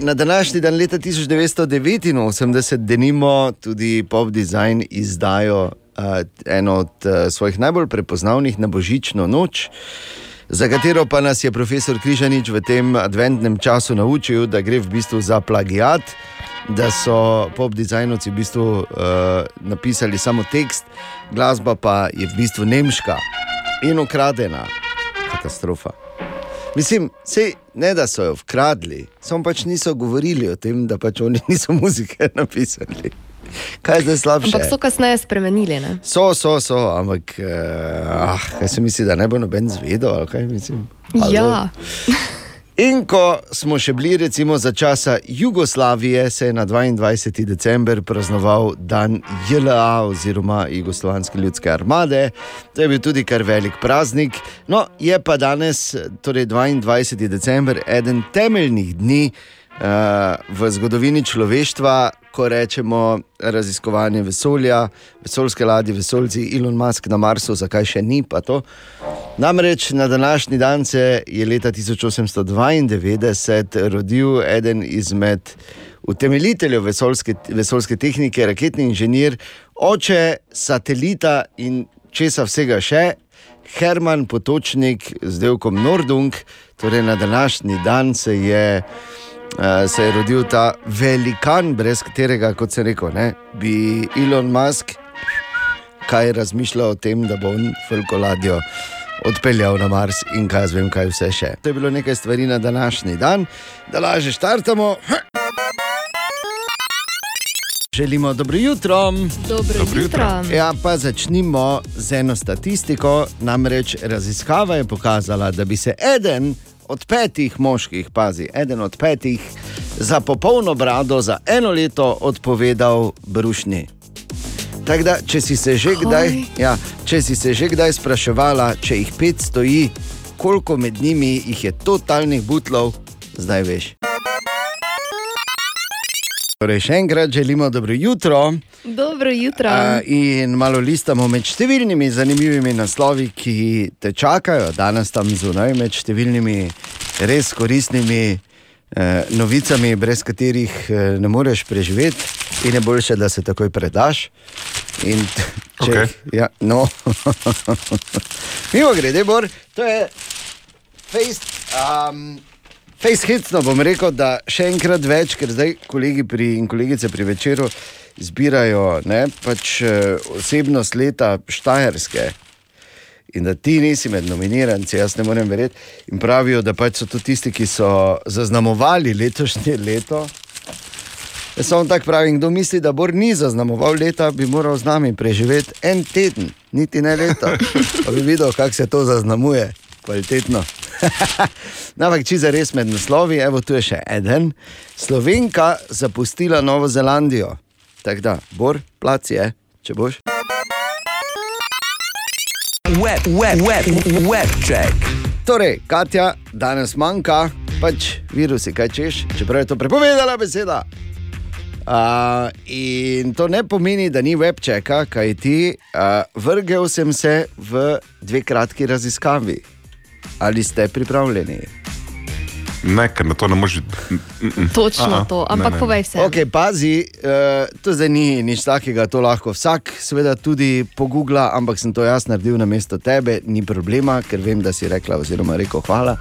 Na današnji dan, leta 1989, denimo tudi Pop Design izdajo eno od a, svojih najbolj prepoznavnih na božično noč, za katero pa nas je profesor Križanič v tem adventnem času naučil, da gre v bistvu za plagiat, da so pop dizajnovci v bistvu uh, napisali samo tekst, glasba pa je v bistvu nemška in ukradena. Katastrofa. Mislim, sej, ne da so jo ukradli, samo pač niso govorili o tem, da pač oni niso muzike napisali. Kaj je zdaj slabše? Ampak so kasneje spremenili. Ne? So, so, so, ampak uh, ah, kaj se misli, da ne bo noben zvedel? ali kaj mislim? Halo? Ja. In ko smo še bili, recimo za časa Jugoslavije, se je na 22. december praznoval dan JLA oziroma Jugoslovanske ljudske armade. To je bil tudi kar velik praznik. No, je pa danes, torej 22. december, eden temeljnih dni v zgodovini človeštva, ko rečemo raziskovanje vesolja, vesoljske ladje, vesoljci, Elon Musk na Marsu, zakaj še ni pa to. Namreč na današnji dan se je leta 1892 rodil eden izmed utemeljiteljev vesoljske, vesoljske tehnike, raketni inženir, oče satelita in česa vsega še. Herman Potočnik z delkom Nordung, torej na današnji dan se je, uh, se je rodil ta velikan, brez katerega, kot se rekel, ne, bi Elon Musk kaj razmišljal o tem, da bo on Fulko ladjo odpeljal na Mars in kaj jaz vem, kaj vse še. To je bilo nekaj stvari na današnji dan, da lažje štartamo. Želimo dobro jutro. Dobro Dobro jutro. jutro. Ja, pa začnimo z eno statistiko. Namreč raziskava je pokazala, da bi se eden od petih moških, pazi, eden od petih za popolno brado za eno leto odpovedal brušnji. Tako da, če si se že kdaj, ja, če si se že kdaj spraševala, če jih pet stoji, koliko med njimi jih je totalnih butlov, zdaj veš. Torej, še enkrat želimo dobro jutro. Dobro jutro. A, in malo listamo med številnimi zanimivimi naslovi, ki te čakajo danes tam zunaj, med številnimi res koristnimi eh, novicami, brez katerih eh, ne moreš preživeti, in je boljše, da se takoj predaš. In, če, Okej. ja, no. Mimo grede, Bor, to je face. Um, Face hitsno bom rekel, da še enkrat več, ker zdaj kolegi pri, in kolegice pri večeru zbirajo ne, pač, eh, osebnost leta Štajerske. In da ti nisi med nominiranci, jaz ne morem verjeti. In pravijo, da pač so to tisti, ki so zaznamovali letošnje leto. Jaz samo tako pravim, kdo misli, da Bor ni zaznamoval leta, bi moral z nami preživeti en teden, niti ne leto. Pa bi videl, kako se to zaznamuje, kvalitetno. No, Ampak, če za res med naslovi, evo tu je še en. Slovenka zapustila Novo Zelandijo. Tako da, Bor, plac je, če boš. Web, web, web, web check. Torej, Katja, danes manjka, pač virusi, kaj češ, čeprav je to prepovedala beseda. Uh, in to ne pomeni, da ni webčeka, kaj ti uh, vrgel sem se v dve kratki raziskavi. Ali ste pripravljeni? Ne, ker na to ne moreš. Točno to, ampak povej vse. Okay, pazi, uh, to zdaj ni nič takega, to lahko vsak, seveda tudi pogugla, ampak sem to jaz naredil na mesto tebe, ni problema, ker vem, da si rekla, oziroma rekel hvala.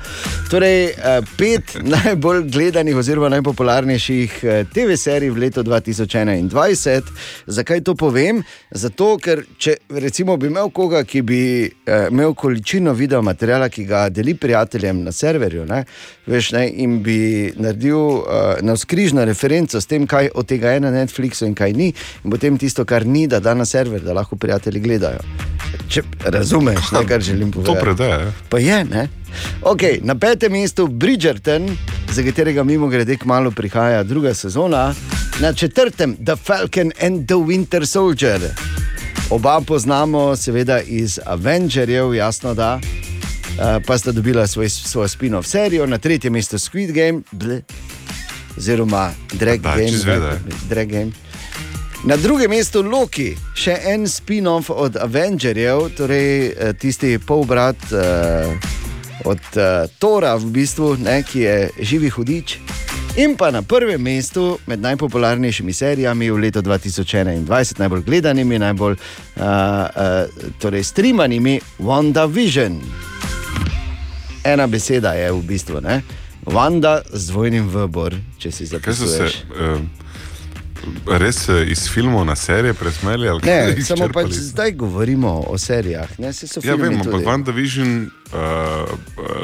Torej, uh, pet najbolj gledanih, oziroma najpopularnejših uh, TV serij v letu 2021. Zakaj to povem? Zato, ker če recimo bi imel koga, ki bi uh, imel količino video materiala, ki ga deli prijateljem na serverju, ne, veš, ne, in bi naredil uh, navskrižno referenco s tem, kaj od tega je na Netflixu in kaj ni, in potem tisto, kar ni, da da na server, da lahko prijatelji gledajo. Če razumeš, ne, kar želim povedati. To predaje. Pa je, ne? Okay, na petem mestu Bridgerton, za katerega mimo grede kmalo prihaja druga sezona, na četrtem The Falcon and the Winter Soldier. Oba poznamo, seveda iz Avengerjev, jasno da. Uh, pa sta dobila svoj, svojo spin-off serijo, na tretjem mestu Squid Game, ble, oziroma Drag Da, Game. čisto vede. Drag Game. Na drugem mestu Loki, še en spin-off od Avengerjev, torej eh, tisti polbrat uh, od uh, Tora, v bistvu, ne, ki je živi hudič. In pa na prvem mestu med najpopularnejšimi serijami v letu 2021, najbolj gledanimi, najbolj uh, uh, torej streamanimi, WandaVision. Ena beseda je v bistvu, ne? Wanda z dvojnim vbor, če si se zapisuješ. uh, res eh, iz filmov na serije presmeli? Ne, samo pač zdaj govorimo o serijah. Ne, so Ja, filmi vem, ampak tudi. WandaVision, uh,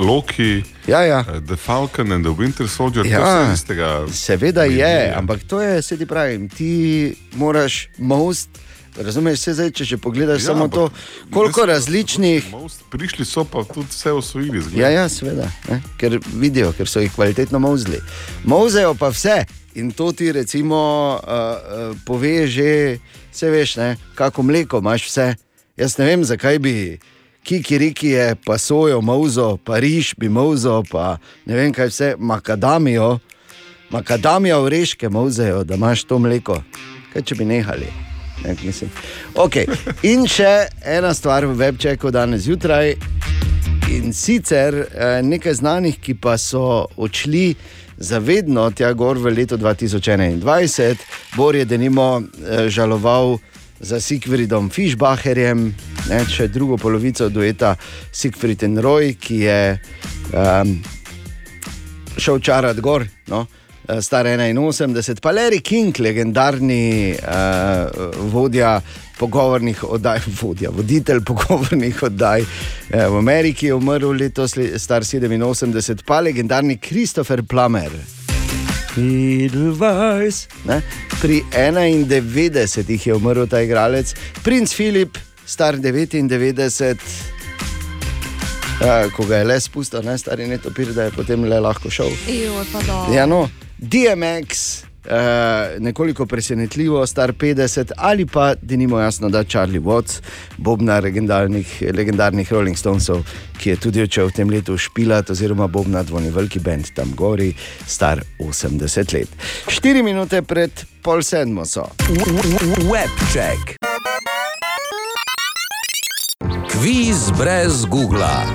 Loki, ja, ja. Uh, The Falcon and the Winter Soldier, to Ja, vse iz tega. seveda je, ampak to je, se ti pravim, ti moraš most. Razumeš, se zdaj, če že pogledaš ja, samo to, koliko res- različnih. Prišli so pa tudi vse osvojili. zgleda. Ja, ja, seveda, ne? ker vidijo, ker so jih kvalitetno mozli. Mozejo pa vse in to ti recimo uh, uh, pove že, vse veš, ne? kako mleko imaš vse. Jaz ne vem, zakaj bi kikiriki je, pa sojo, mauzo, pa riž bi mauzo, pa ne vem kaj vse, makadamijo, makadamijo oreške mauzejo, da imaš to mleko. Kaj če bi nehali? Ne, mislim. okay. In še ena stvar v webčeku danes zjutraj. In sicer eh, nekaj znanih, ki pa so odšli zavedno tja gor v letu 2021. Bor je denimo eh, žaloval za Sigfridom Fischbacherjem, ne, še drugo polovico dueta Sigfrid in Roy, ki je um, šel čarati gor. No. Eh, star 81, pa Larry King, legendarni uh, vodja pogovornih oddaj, vodja, voditelj pogovornih oddaj eh, v Ameriki, je umrl letos, le- star 87, pa legendarni Christopher Plummer. Ne? Pri 91 je umrl ta igralec, princ Filip, star 99. Uh, ko ga je le spustil, ne stari netopir, da je potem le lahko šel. Da. Ja, no, DMX, uh, nekoliko presenetljivo, star 50, ali pa, da nimo jasno, da Charlie Watts, bobna legendarnih, legendarnih Rolling Stonesov, ki je tudi odšel v tem letu špilat, oziroma bobna dvojni veliki bend tam gori, star 80 let. 4 minute pred pol sedmo so. Webček. Kviz brez Google.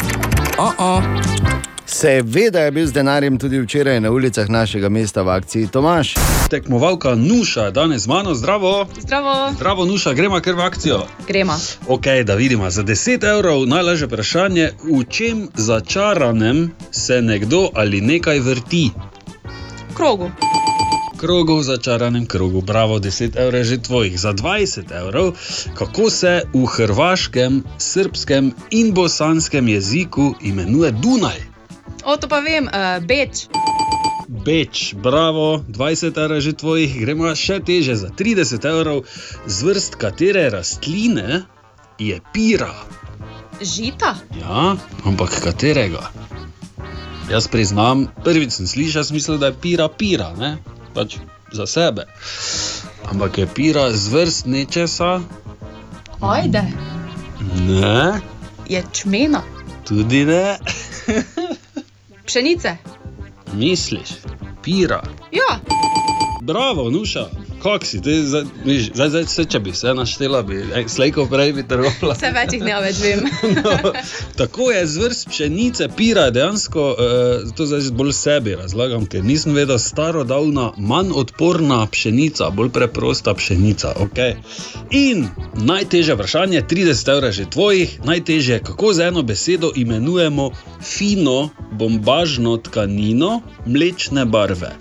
Oh -oh. Seveda je bil z denarjem tudi včeraj na ulicah našega mesta v akciji Tomaš. Tekmovalka Nuša je danes z mano, zdravo. Zdravo. Zdravo, Nuša, gremo kar v akcijo. Gremo. Ok, da vidimo. Za 10 evrov najlažje vprašanje, v čem začaranem se nekdo ali nekaj vrti. Krogu. Krogu v začaranem krogu, bravo, 10 evrov je že tvojih. Za 20 evrov, kako se v hrvaškem, srpskem in bosanskem jeziku imenuje Dunaj. O, to pa vem, uh, Beč. Beč, bravo, 20 evrov že tvojih, gremo še teže za 30 evrov, z vrst katere rastline je pira. Žita. Ja, ampak katerega? Jaz priznam, prvič sem slišal, sem mislil, da je pira pira, ne? pač za sebe. Ampak je pira z vrst nečesa? Ajde. Ne, Je čmena. tudi ne. Pšenice. Misliš, pira. Ja. Bravo, nuša. Kak si, ti, zdaj, zdaj, zdaj, vse, če bi se naštela, bi ej, slejko prej bi trgovala. Vse več jih ne več vem. Tako je z vrst pšenice, pira je dejansko, eh, to zdaj bolj sebi razlagam, ker nisem vedel, starodavna, manj odporna pšenica, bolj preprosta pšenica. Okay. In najtežje vprašanje, 30 evrov je že tvojih, najtežje, kako z eno besedo imenujemo fino bombažno tkanino mlečne barve.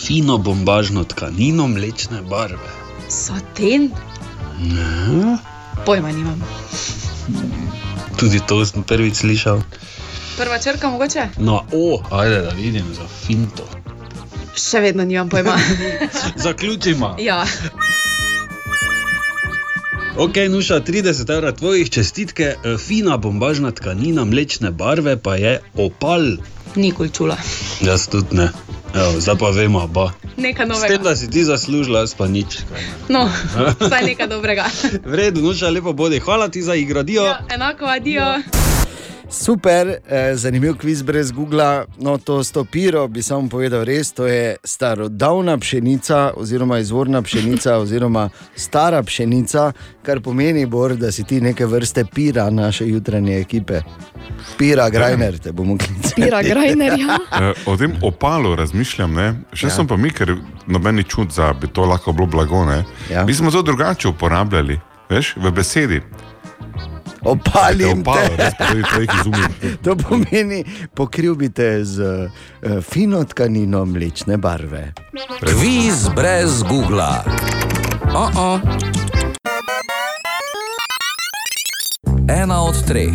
Fino bombažno tkanino mlečne barve. Saten. Ne? Pojma nimam. Tudi to sem prvič slišal. Prva črka mogoče? No, o, ajde, da vidim za finto. Še vedno nimam pojma. Zaključimo. ja. Ok, nuša 30 evrov tvojih čestitke, eh, fina bombažna tkanina mlečne barve pa je opal. Nikoli čula. Jaz tudi ne. Evo, zdaj pa vemo, ba. Nekaj S novega. tem, da si ti zaslužila, jaz pa nič. No, vsaj nekaj dobrega. V redu, nuša, lepo bodi. Hvala ti za igro, dio. Ja, enako, adijo. Super, eh, zanimiv kviz brez Google. No, to s to piro bi samo povedal res, to je starodavna pšenica, oziroma izvorna pšenica, oziroma stara pšenica, kar pomeni, Bor, da si ti neke vrste pira naše jutranje ekipe. Pira Grajner, te bomo klicali. Pira Grajner, ja. Eh, O tem opalu razmišljam, ne? še Ja. sem pa mi, ker nobeni čut, da bi to lahko bilo blago. Ne? Ja. Mi smo to drugače uporabljali, veš, v besedi. Opalim Opalo, res izumov. To pomeni, pokril bi te z uh, fino tkanino mlečne barve. Kviz brez Google. Oh -oh. Ena od treh,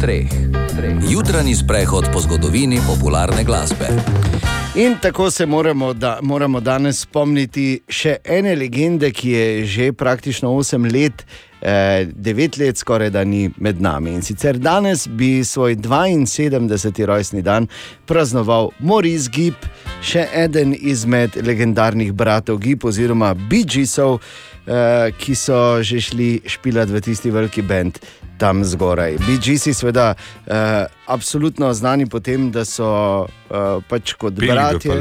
treh, treh. Jutranji sprehod po zgodovini popularne glasbe. In tako se moramo, da, moramo danes spomniti še ene legende, ki je že praktično 8 let, eh, 9 let skoraj da ni med nami. In sicer danes bi svoj 72. rojstni dan praznoval Maurice Gibb, še eden izmed legendarnih bratov Gibb oziroma Bee Geesov, eh, ki so že šli špilati v tisti veliki bend. Tam zgoraj. BGC, seveda, uh, absolutno znani po tem, da so uh, pač kot v bratje.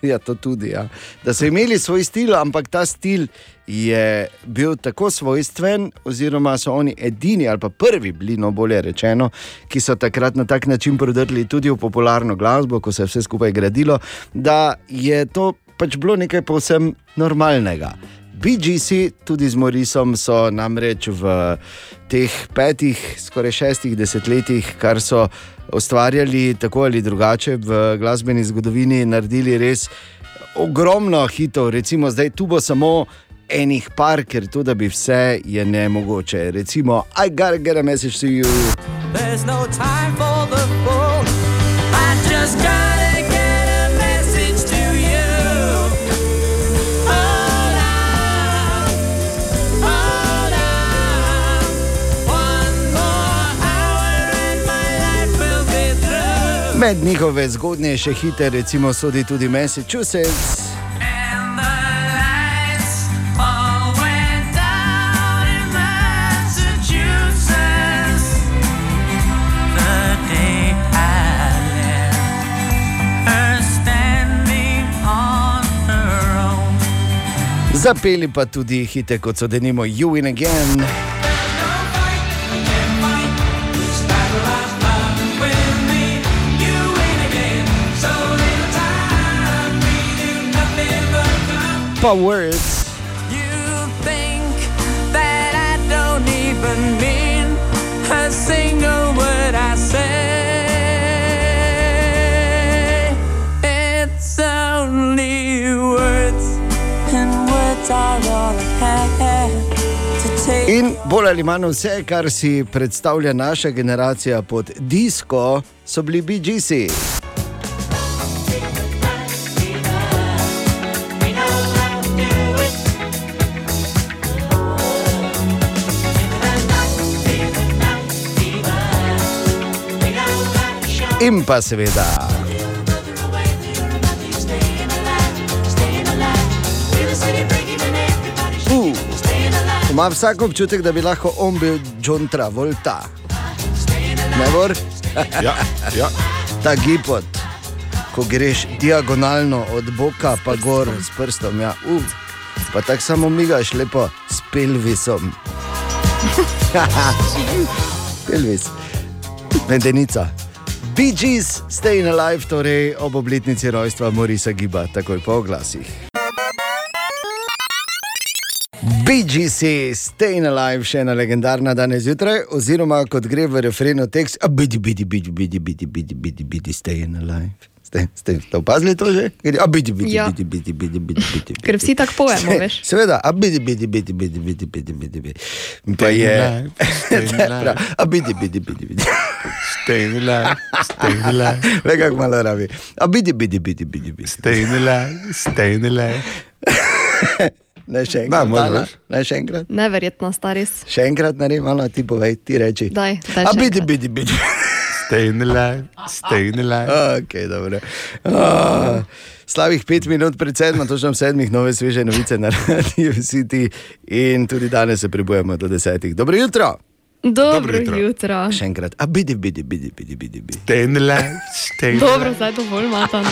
Ja, to tudi. Ja. Da so imeli svoj stil, ampak ta stil je bil tako svojstven, oziroma so oni edini ali pa prvi bili, no bolje rečeno, ki so takrat na tak način prodrli tudi v popularno glasbo, ko se je vse skupaj gradilo, da je to pač bilo nekaj povsem normalnega. BGC, tudi z Morisom, so namreč v teh petih, skoraj šestih desetletjih, kar so ustvarjali tako ali drugače v glasbeni zgodovini, naredili res ogromno hitov. Recimo, zdaj tu bo samo enih par, ker to, da bi vse, je nemogoče. Recimo, I gotta get a message to you. There's no time for the phone. I just gotta get a message to you. Hold on, hold on. One more hour and my life will be through. Med njihove zgodnejše hite, recimo, sodi tudi Massachusetts. Zapeli pa tudi hite, kot so denimo You in Again. Pa words. In bolj ali manj vse, kar si predstavlja naša generacija pod disko, so bili BGC. In pa seveda. Ima vsak občutek, da bi lahko on bil John Travolta. Ne mor? Ja, ja. Ta gipot, ko greš diagonalno od boka pa gor s prstom. Ja. Uh, pa tako samo migaš lepo s pelvisom. Pelvis, medenica. Bee Gees, Staying Alive, torej ob obletnici rojstva Morisa Giba, takoj po oglasih. BGC, Staying Alive, še ena legendarna danes zjutraj, oziroma kot gre v refrenu tekst, a bidi, bidi, bidi, bidi, bidi, bidi, bidi, bidi, Staying Alive. Ste, ste, ste opazili to že? A bidi, bidi, Ja. bidi, bidi, bidi, bidi. Ker vsi tako pojemo, veš. Seveda, a bidi, bidi, bidi, bidi, bidi, bidi, bidi, bidi. Pa je. A bidi, bidi, bidi, bidi. Staying alive, staying alive. Le kako malo rabi. A bidi, bidi, bidi, bidi. bidi. Staying alive, staying alive. Ne še Da, enkrat. možeš, Ana? veš. Ne še enkrat. Neverjetno, staris. Še enkrat naredim, malo ti povej, ti reči. Daj, daj A še bidi, enkrat. bidi, bidi. Staying alive, staying alive. Ok, dobro. Ah, Slavih pet minut pred sedmo, točno sedmih, nove sveže novice na Radio City in tudi danes se prebujemo do desetih. Dobro jutro. Dobro jutro. Še enkrat. A bidi, bidi, bidi, bidi, bidi. bidi. Staying alive, staying Dobro, zdaj dovolj mata.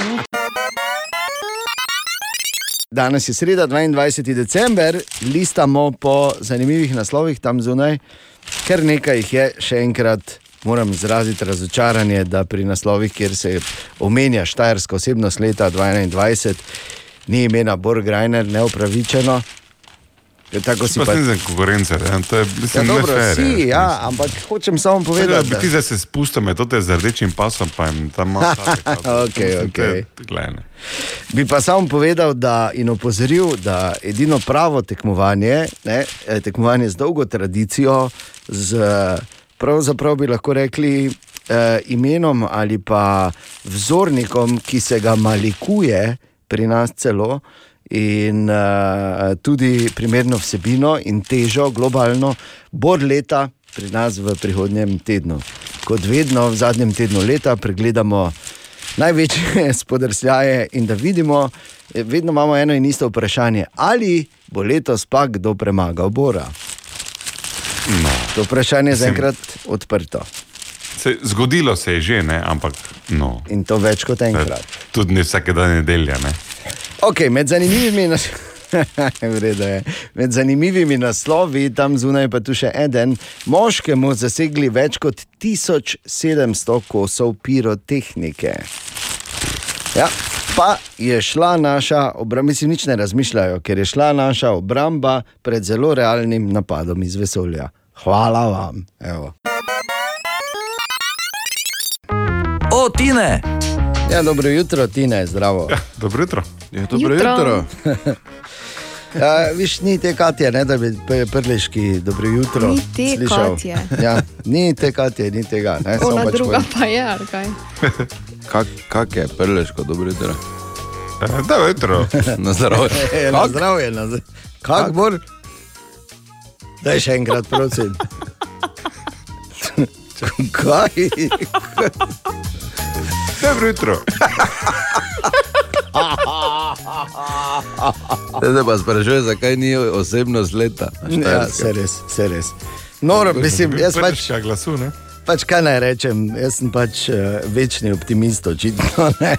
Danes je sreda, 22. december, listamo po zanimivih naslovih tam zunaj, ker nekaj jih je, še enkrat moram izraziti razočaranje, da pri naslovih, kjer se omenja Štajerska osebnost leta 2021, ni imena Borgrajner neupravičeno. Ker Tako si Pa za konkurence, to je Ja, mislim, dobro, fair, si, je, ja, ampak hočem samo povedati, bi ti zdaj se spustil med to te z rdečim pasom, pa jim tam malo. Okej, okej. Gledaj. Bi pa samo povedal da, in opozoril, da edino pravo tekmovanje, ne, eh, tekmovanje z dolgo tradicijo, z pravzaprav bi lahko rekli eh, imenom ali pa vzornikom, ki se ga malikuje pri nas celo. In uh, tudi primerno vsebino in težo globalno, bor leta pri nas v prihodnjem tednu. Kot vedno, v zadnjem tednu leta pregledamo največje spodrsljaje in da vidimo, eh, vedno imamo eno in isto vprašanje, ali bo letos pa kdo premagal Bora. No. To vprašanje je zaenkrat odprto. Se, zgodilo se je že, ne? ampak no. In to več kot enkrat. Tudi ne vsake dan nedelja. Ne? Okay, med zanimivimi nas... Med zanimivimi naslovi, tam zunaj pa tu še en, moškemu zasegli več kot 1700 kosov pirotehnike. Ja, Pa je šla naša obramba, mislim, nič ne razmišljajo, ker je šla naša obramba pred zelo realnim napadom iz vesolja. Hvala vam. Evo. O, Tine! Ja, dobro jutro, Tine, zdravo. Ja, dobro jutro. Ja, dobro jutro. Ja, viš, ni te Katje, ne, da bi prleški dobro jutro. Ni te slišal. Katje. Ja, ni te Katje, ni tega. Ne, samo Ona pač druga pa je, ali kaj? Kak, kak je prleško, dobro jutro? Dobro jutro. Na zdravje. E, na zdravje, na zdravje. Kak bor? Daj še enkrat, prosim. Kaj? Dobro jutro. Zdaj pa sprašuje, zakaj ni osebnost leta. Ja, se res, se res. Noro, mislim, jaz pač, glasu, ne? pač kaj naj rečem, jaz sem pač uh, večni optimist, očitno. Ne?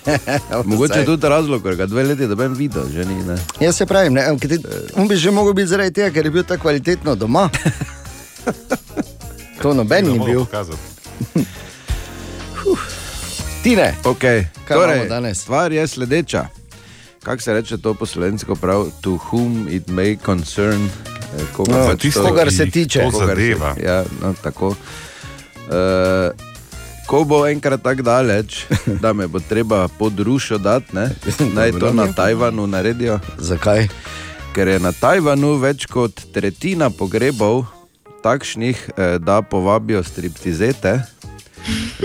Mogoče Vsaj- tudi razlog, ker ga dve leti doben videl, že ni. Ne? Jaz se pravim, ne, ker ti- on bi že mogel biti zaradi tega, ker je bil tako kvalitetno doma. To noben ni bil. Tine, okay. kaj torej, imamo danes? Stvar je sledeča. Kako se reče to po slovensko prav? To whom it may concern. eh, Koga, No, pač tisto, kogar se tiče. kogar se- zadeva. Ja, no, tako. Uh, ko bo enkrat tako daleč, da me bo treba pod rušo dati, ne, naj to na Tajvanu naredijo. Zakaj? Ker je na Tajvanu več kot tretjina pogrebov takšnih, eh, da povabijo striptizete,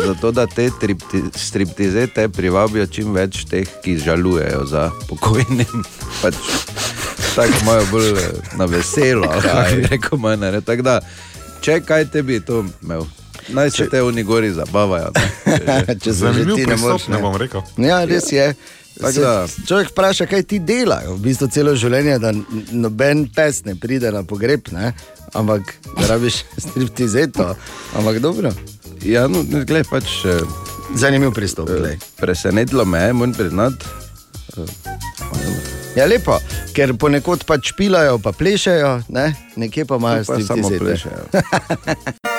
zato da te tripti, striptizete privabijo čim več teh, ki žalujejo za pokojnim. Pač, tako imajo bolj eh, na veselo, ali kako bi rekel, manj, ne. Tako da, če kaj tebi to imel, naj se te oni gori zabavajo. Ne. Če se že ti ne moreš. ne bom rekel. Ja, res je. Se, človek vpraša, kaj ti delajo, v bistvu celo življenje, da noben pes ne pride na pogreb, ne? ampak da rabiš striptizeto. Ampak dobro. Ja, no, ne, gled, pač, eh, Zanimiv pristop. glej. presenetilo me je, moram priznati. Ja, lepo, ker ponekod pač pilajo, pa plešajo, ne? nekje pa imajo samo plešejo.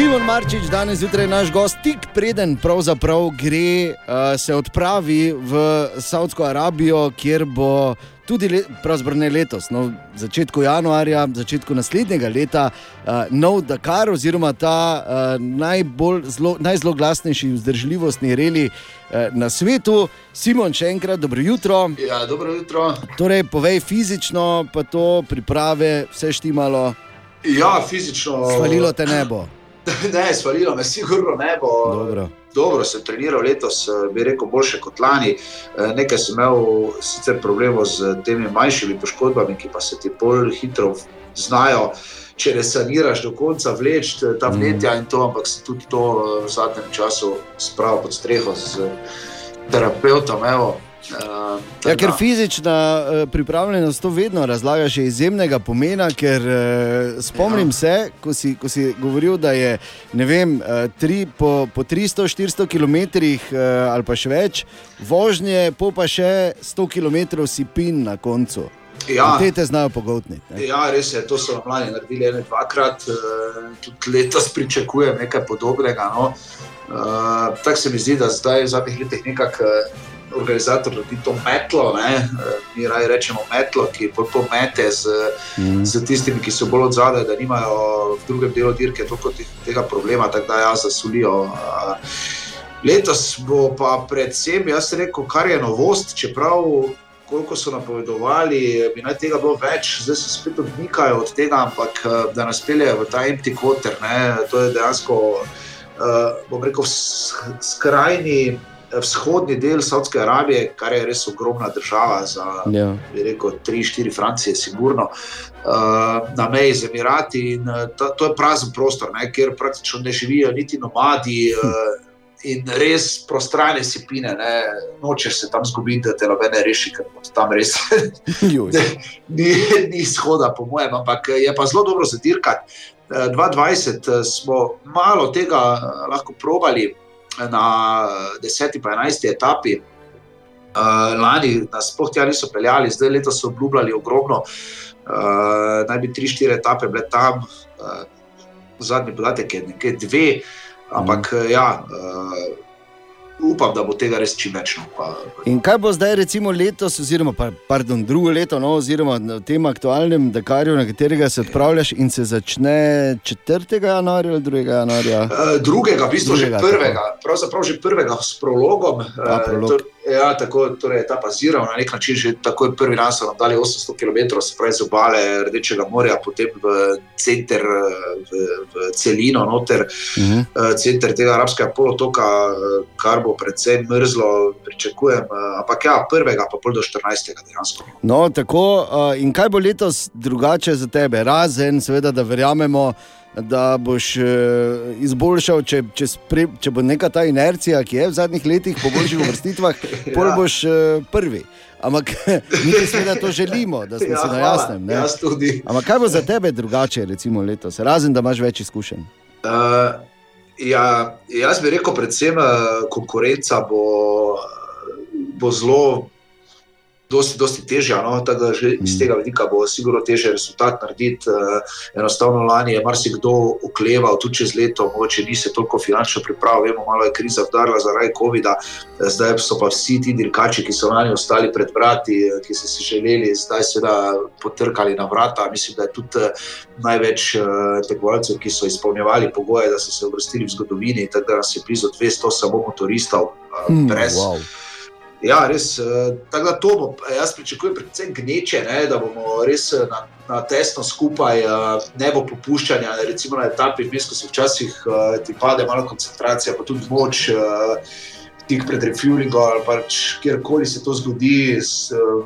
Simon Marčič, danes zjutraj naš gost, tik preden pravzaprav gre, uh, se odpravi v Saudsko Arabijo, kjer bo tudi, le, pravzaprav ne letos, no, v začetku januarja, v začetku naslednjega leta, uh, nov Dakar, oziroma ta uh, najbolj zlo, najzloglasnejši vzdržljivostni reli uh, na svetu. Simon, še enkrat dobro jutro. Ja, dobro jutro. Torej, povej fizično, pa to priprave, vse štimalo, Ja, fizično. svalilo te nebo. Ne, svalilo me sigurno ne bo. Dobro. Dobro sem treniral letos, eh, bi rekel, boljše kot lani. Eh, Nekaj sem imel sicer problemov z temi manjšimi poškodbami, ki pa se ti bolj hitro znajo. Če ne saniraš do konca, vleč Mhm. ta vnetja in to, ampak sem tudi to eh, v zadnjem času spravil pod streho z terapeutom. Evo. Uh, Ja, ker fizična eh, pripravljenost to vedno razlagaš je izjemnega pomena, ker eh, spomnim ja. se, ko si, ko si govoril, da je vem, eh, tri, po, po 300-400 km eh, ali pa še več, vožnje, po pa še 100 km si pin na koncu. Ja. In Te te znajo pogotniti. Ja, res je, to so nam lani naredili ene dvakrat, eh, tudi letos pričakujem nekaj podobnega. No. Uh, Tako se mi zdi, da zdaj v zadnjih letih nekako eh, organizator naredi to metlo, ne? mi raje rečemo metlo, ki bolj pomete z, Mhm. z tistimi, ki so bolj od zadaj, da nimajo v drugem delu dirke toliko te- tega problema, tako da ja, zasulijo. Letos bo pa predvsem, jaz rekel, kar je novost, čeprav koliko so napovedovali, bi naj tega bilo več, zdaj se spet odmikajo od tega, ampak da nas peljejo v ta empty quarter. Ne, to je dejansko, uh, bom rekel, skrajni vzhodni del Saudske Arabije, kar je res ogromna država za. Ja. Bi rekel, tri, štiri Francije, sigurno, uh, na meji z Emirati. In, uh, ta, to je prazen prostor, ne, kjer praktično ne živijo niti nomadi. Uh, In res prostrane sipine, ne, nočeš se tam zgubiti, da te nobene reši, ker bo tam res ne, ni, ni shoda, po mojem, ampak je pa zelo dobro za dirkati. Eh, 2020 smo malo tega eh, lahko probali na 10. in 11. etapi. Uh, lani nas sploh tja niso peljali, zdaj letos so obljubljali ogromno, uh, naj bi tri, štiri etape bile tam, uh, zadnji podatek je nekaj dve. Ampak mm. ja, uh, upam, da bo tega res čim več. No, pa, In kaj bo zdaj, recimo, letos, oziroma pa, pardon, drugo leto, no, oziroma na tem aktualnem Dakarju, na katerega se odpravljaš in se začne 4. januarja ali 2. januarja? Uh, drugega, v bistvu Drugega, že prvega, pravzaprav že prvega s prologom. A, prolog. Uh, ja, tako torej, je ta baziral na nek način, že takoj prvi dan so nam dali 800 km, se pravi z obale Rdečega morja, potem v center, eh, v, v celino, noter, Mhm. uh, center tega arabskega polotoka, eh, kar bo predvsem mrzlo, pričakujem. Uh, ampak ja, prvega, pa pol do 14. dejansko. No, tako, uh, in kaj bo letos drugače za tebe, razen, seveda, da verjamemo, da boš uh, izboljšal, če, če, spre, če bo neka ta inercija, ki je v zadnjih letih po boljših vrstitvah, pol Ja. boš uh, prvi. Ampak mi seveda to želimo, da smo Ja, si na jasnem. ne. Jaz tudi. Ampak kaj bo za tebe drugače, recimo letos, razen da imaš več izkušenj? Uh, ja, jaz bi rekel, predvsem eh, konkurenca bo, bo zelo. Dosti, dosti težja, no? tako da že iz tega vidika bo sigurno težje rezultat narediti. Uh, enostavno lani je marsikdo okleval, tudi čez leto, mogoče ni se toliko finančno pripravil, vemo, malo je kriza vdarila zaradi COVID-a, Eh, zdaj so pa vsi ti dirkači, ki so lani ostali pred vrati, eh, ki so si želeli, zdaj seveda potrkali na vrata. Mislim, da je tudi eh, največ tekmovalcev, ki so izpolnjevali pogoje, da so se uvrstili v zgodovini, tako da nas je blizu 200 samo motoristov. Hmm, brez, wow. Ja, res. eh, Tako da to bo, jaz pričakujem, predvsem gneče, ne, da bomo res eh, na, na tesno skupaj, eh, ne bo popuščanja. Recimo na etapi, vmes, ko se včasih eh, ti pade malo koncentracija, pa tudi moč. eh, Tik pred refuelingom, ali pač kjerkoli se to zgodi, eh,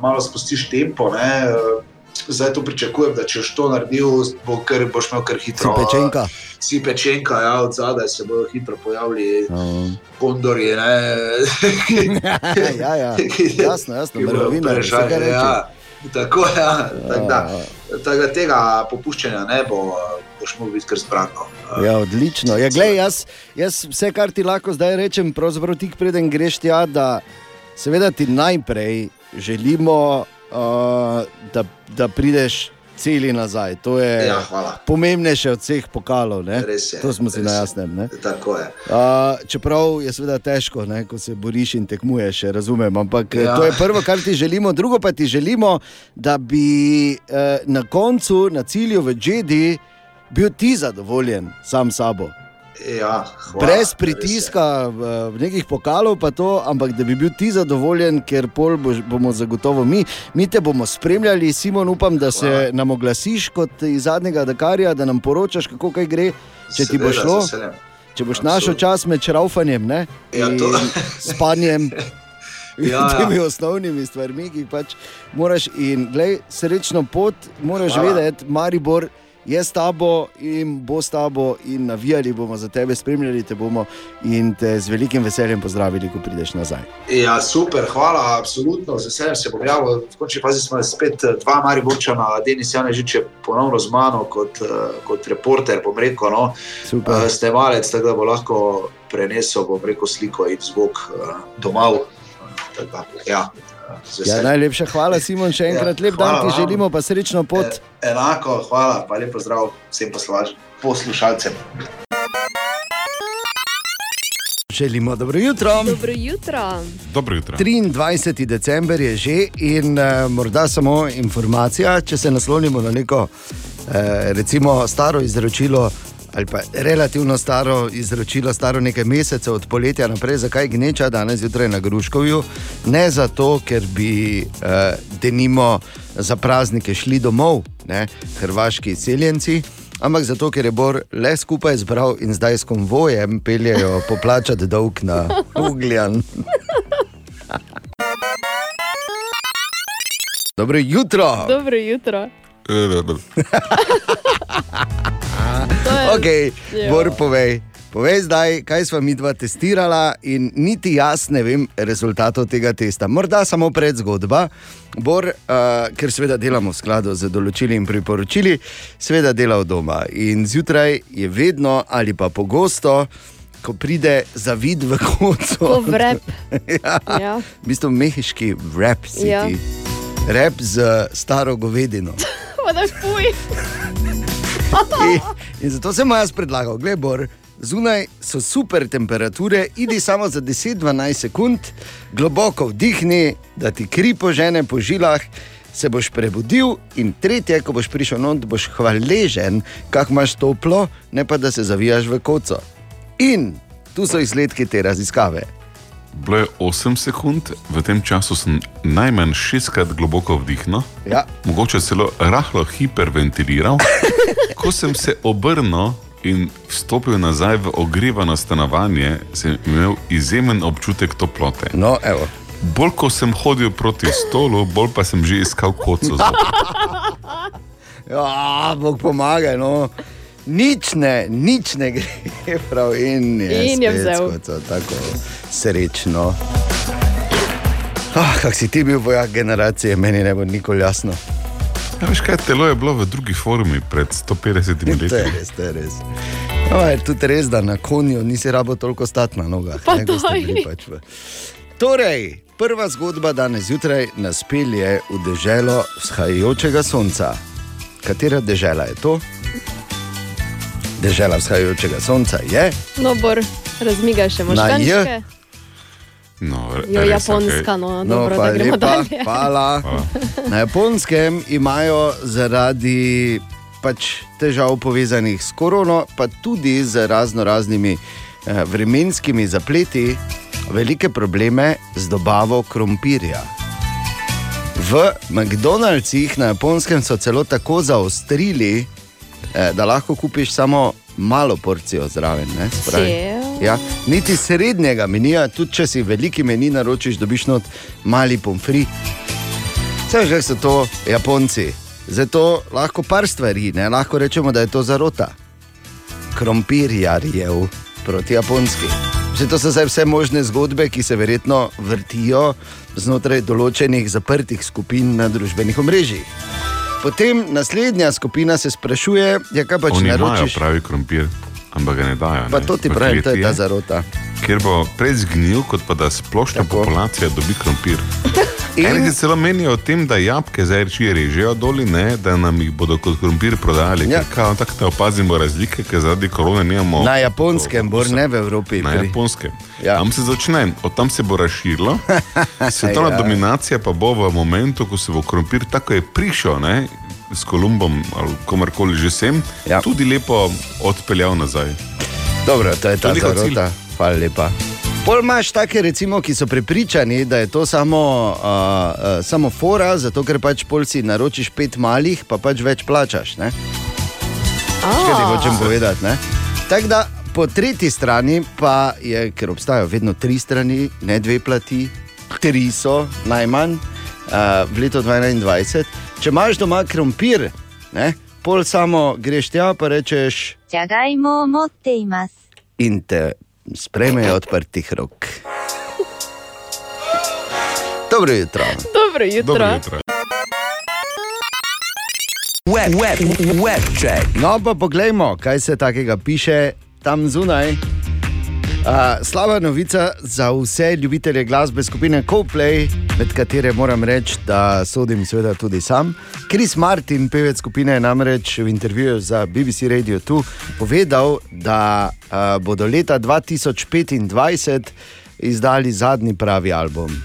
malo spustiš tempo. Ne, eh, Zdaj to pričakujem, da če boš to naredil, bo kar, boš imel kar hitro. Si pečenka. Si pečenka, ja, od zadaj se bodo hitro pojavili Um. kondorji. ja, ja, jasno, jasno, reče. ja. Tako, ja, tako da, tako da tega popuščanja ne bo, boš mogel biti kar zbrano. Ja, odlično. Ja, glej, jaz, jaz vse, kar ti lahko zdaj rečem, pravzaprav tik preden greš tja, da seveda ti najprej želimo, uh, da, da prideš celi nazaj. To je Ja, hvala. pomembnejše od vseh pokalov. Je, to smo si na jasnem. Uh, čeprav je seveda težko, ne, ko se boriš in tekmuješ, razumem. Ampak ja. Ja. to je prvo, kar ti želimo, drugo pa ti želimo, da bi eh, na koncu, na cilju v Džedi, bil ti zadovoljen sam s sabo. Ja, hvala, Brez pritiska nekih pokalov, pa to, ampak da bi bil ti zadovoljen, ker pol boš, bomo zagotovo mi. Mi te bomo spremljali, Simon, upam, da se hvala. nam oglasiš kot iz zadnjega Dakarja, da nam poročaš, kako kaj gre, če ti bo Seveda, šlo. Če boš našel čas med šraufanjem ne? Ja, in spanjem. Ja, ja. temi osnovnimi stvarmi, ki pač moraš. In glej, srečno pot, moraš Hvala. vedeti, Maribor je s tabo in bo s tabo, in navijali bomo za tebe, spremljali te bomo in te z velikim veseljem pozdravili, ko prideš nazaj. Ja, super, hvala, absolutno, z veseljem se bom javil. V končni fazi smo spet eh, dva Mariborčana, Denis Janežič je ponovno z mano kot, eh, kot reporter, bom rekel, no, Super. eh, snemalec, tako da bo lahko prenesel, bom rekel, sliko in zvok domov. Tako Ja, Ja, najlepša hvala, Simon, še enkrat lep dan ti želimo, pa srečno pot. E, enako, hvala, pa lepo zdrav vsem poslušalcem. Želimo dobro jutro. Dobro jutro. Dobro jutro. 23. december je že in uh, morda samo informacija, če se naslonimo na neko uh, recimo staro izročilo. Ali pa relativno staro izročilo, staro nekaj mesecev od poletja naprej, zakaj gneča danes zjutraj na Gruškovju. Ne zato, ker bi eh, denimo za praznike šli domov, ne, hrvaški izseljenci, ampak zato, ker je Bor le skupaj zbral in zdaj s konvojem peljejo poplačati dolg na Ugljan. Dobro jutro. Dobro jutro. Ok. Bor, povej. Povej zdaj, kaj smo mi dva testirala, in niti jaz ne vem rezultatov tega testa. Morda samo predzgodba, Bor, uh, ker seveda delamo v skladu z določili in priporočili, seveda dela od doma. In zjutraj je vedno ali pa pogosto, ko pride zavid v koncu. Ko vrep. ja, Ja. v bistvu mehiški rap si Ja. ti. Rap z staro govedino. Pa da fuj. In, in zato sem jaz predlagal, gledaj, Bor, zunaj so super temperature, idi samo za 10-12 sekund, globoko vdihni, da ti kri požene po žilah, se boš prebudil in tretje, ko boš prišel not, boš hvaležen, kako imaš toplo, ne pa da se zavijaš v koco. In tu so izsledki te raziskave. Bilo je 8 sekund, v tem času sem najmanj šestkrat globoko vdihnil, Ja. mogoče celo rahlo hiperventiliral. Ko sem se obrnil in vstopil nazaj v ogrevano stanovanje, sem imel izjemen občutek toplote. No, evo. Bolj ko sem hodil proti stolu, bolj pa sem že iskal koco. Ja, Bog pomaga. No. Nič ne, nič ne gre prav in je, In je vzel. skoco, tako srečno. Ah, kak si ti bil vojak generacije, meni ne bo nikoli jasno. Ja, veš kaj, telo je bilo v drugi formi pred 150 leti. To je res, to je res. No, je tudi res, da na konju nisi rabo toliko stati na nogah. Pa ne, daj. bili pač v- Torej, prva zgodba danes zjutraj nas pelje v deželo vzhajajočega sonca. Katera dežela je to? Dežela vzhajajočega sonca je. No, bor, razmigaš še možgančke. No, Jo, japonska, no, dobro, da gremo dalje. Hvala. Na japonskem imajo zaradi pač težav povezanih s korono, pa tudi z razno raznimi eh, vremenskimi zapleti, velike probleme z dobavo krompirja. V McDonald'sih na japonskem so celo tako zaostrili, eh, da lahko kupiš samo malo porcijo zraven. ne, se pravi. Cel? Ja, niti srednjega menija, tudi če si veliki meni naročiš, dobiš not mali pomfri. Vse že so to Japonci. Zato lahko par stvari, ne? lahko rečemo, da je to zarota. Krompirjarjev proti Japonski. Vse to so zdaj vse možne zgodbe, ki se verjetno vrtijo znotraj določenih zaprtih skupin na družbenih omrežjih. Potem naslednja skupina se sprašuje, ja, kaj pa če Oni imajo naročiš. pravi krompir, ampak ga ne dajo. Pa ne. to ti V pravim, to je ta zarota. Ker bo prej zgnil, kot pa da splošna Tako. populacija dobi krompir. In... Se celo menijo o tem, da jabolke zdaj reči režejo doli, ne, da nam jih bodo kot krompir prodali. Ja. Ker tako ne opazimo razlike, ker zaradi korone nimamo. Na japonskem, bor ne v Evropi. Na pri- japonskem. Ja. Tam se začne, od tam se bo razširilo. Svetovna ja. dominacija pa bo v momentu, ko se bo krompir tako je prišel, ne, s Kolumbom ali komarkoli že sem, ja. tudi lepo odpeljal nazaj. Dobro, to je ta zarota. Hvala lepa. Pol imaš take, recimo, ki so prepričani, da je to samo, uh, uh, samo fora, zato ker pač pol si naročiš pet malih, pa pač več plačaš. Ne? Kaj ti hočem povedati? ne? Tako da po tretji strani pa je, ker obstajajo vedno tri strani, ne dve plati, tri so najmanj uh, v letu 2021. Če imaš doma krompir, ne, pol samo greš tja in rečeš: Čagajmo, motte imas. In te spremejo odprtih rok. Dobro jutro. Dobro jutro. Dobro jutro. Web, web, web check. No, pa poglejmo, kaj se takega piše tam zunaj. Uh, slaba novica za vse ljubitelje glasbe skupine Coldplay, med katere moram reči, da sodim seveda tudi sam. Chris Martin, pevec skupine, je namreč v intervjuju za BBC Radio 2 povedal, da uh, bodo leta 2025 izdali zadnji pravi album.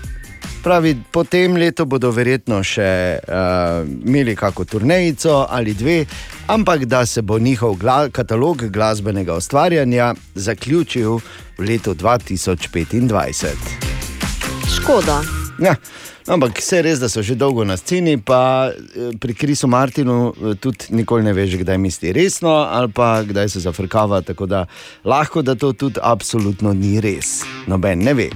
Pravi, po tem letu bodo verjetno še uh, imeli kako turnejico ali dve, ampak da se bo njihov gla katalog glasbenega ustvarjanja zaključil v letu 2025. Škoda. Ja, ampak vse je res, da so že dolgo na sceni, pa eh, pri Krisu Martinu eh, tudi nikoli ne veš, kdaj misli resno ali pa kdaj se zafrkava. Tako da lahko, da to tudi absolutno ni res. Noben ne ve.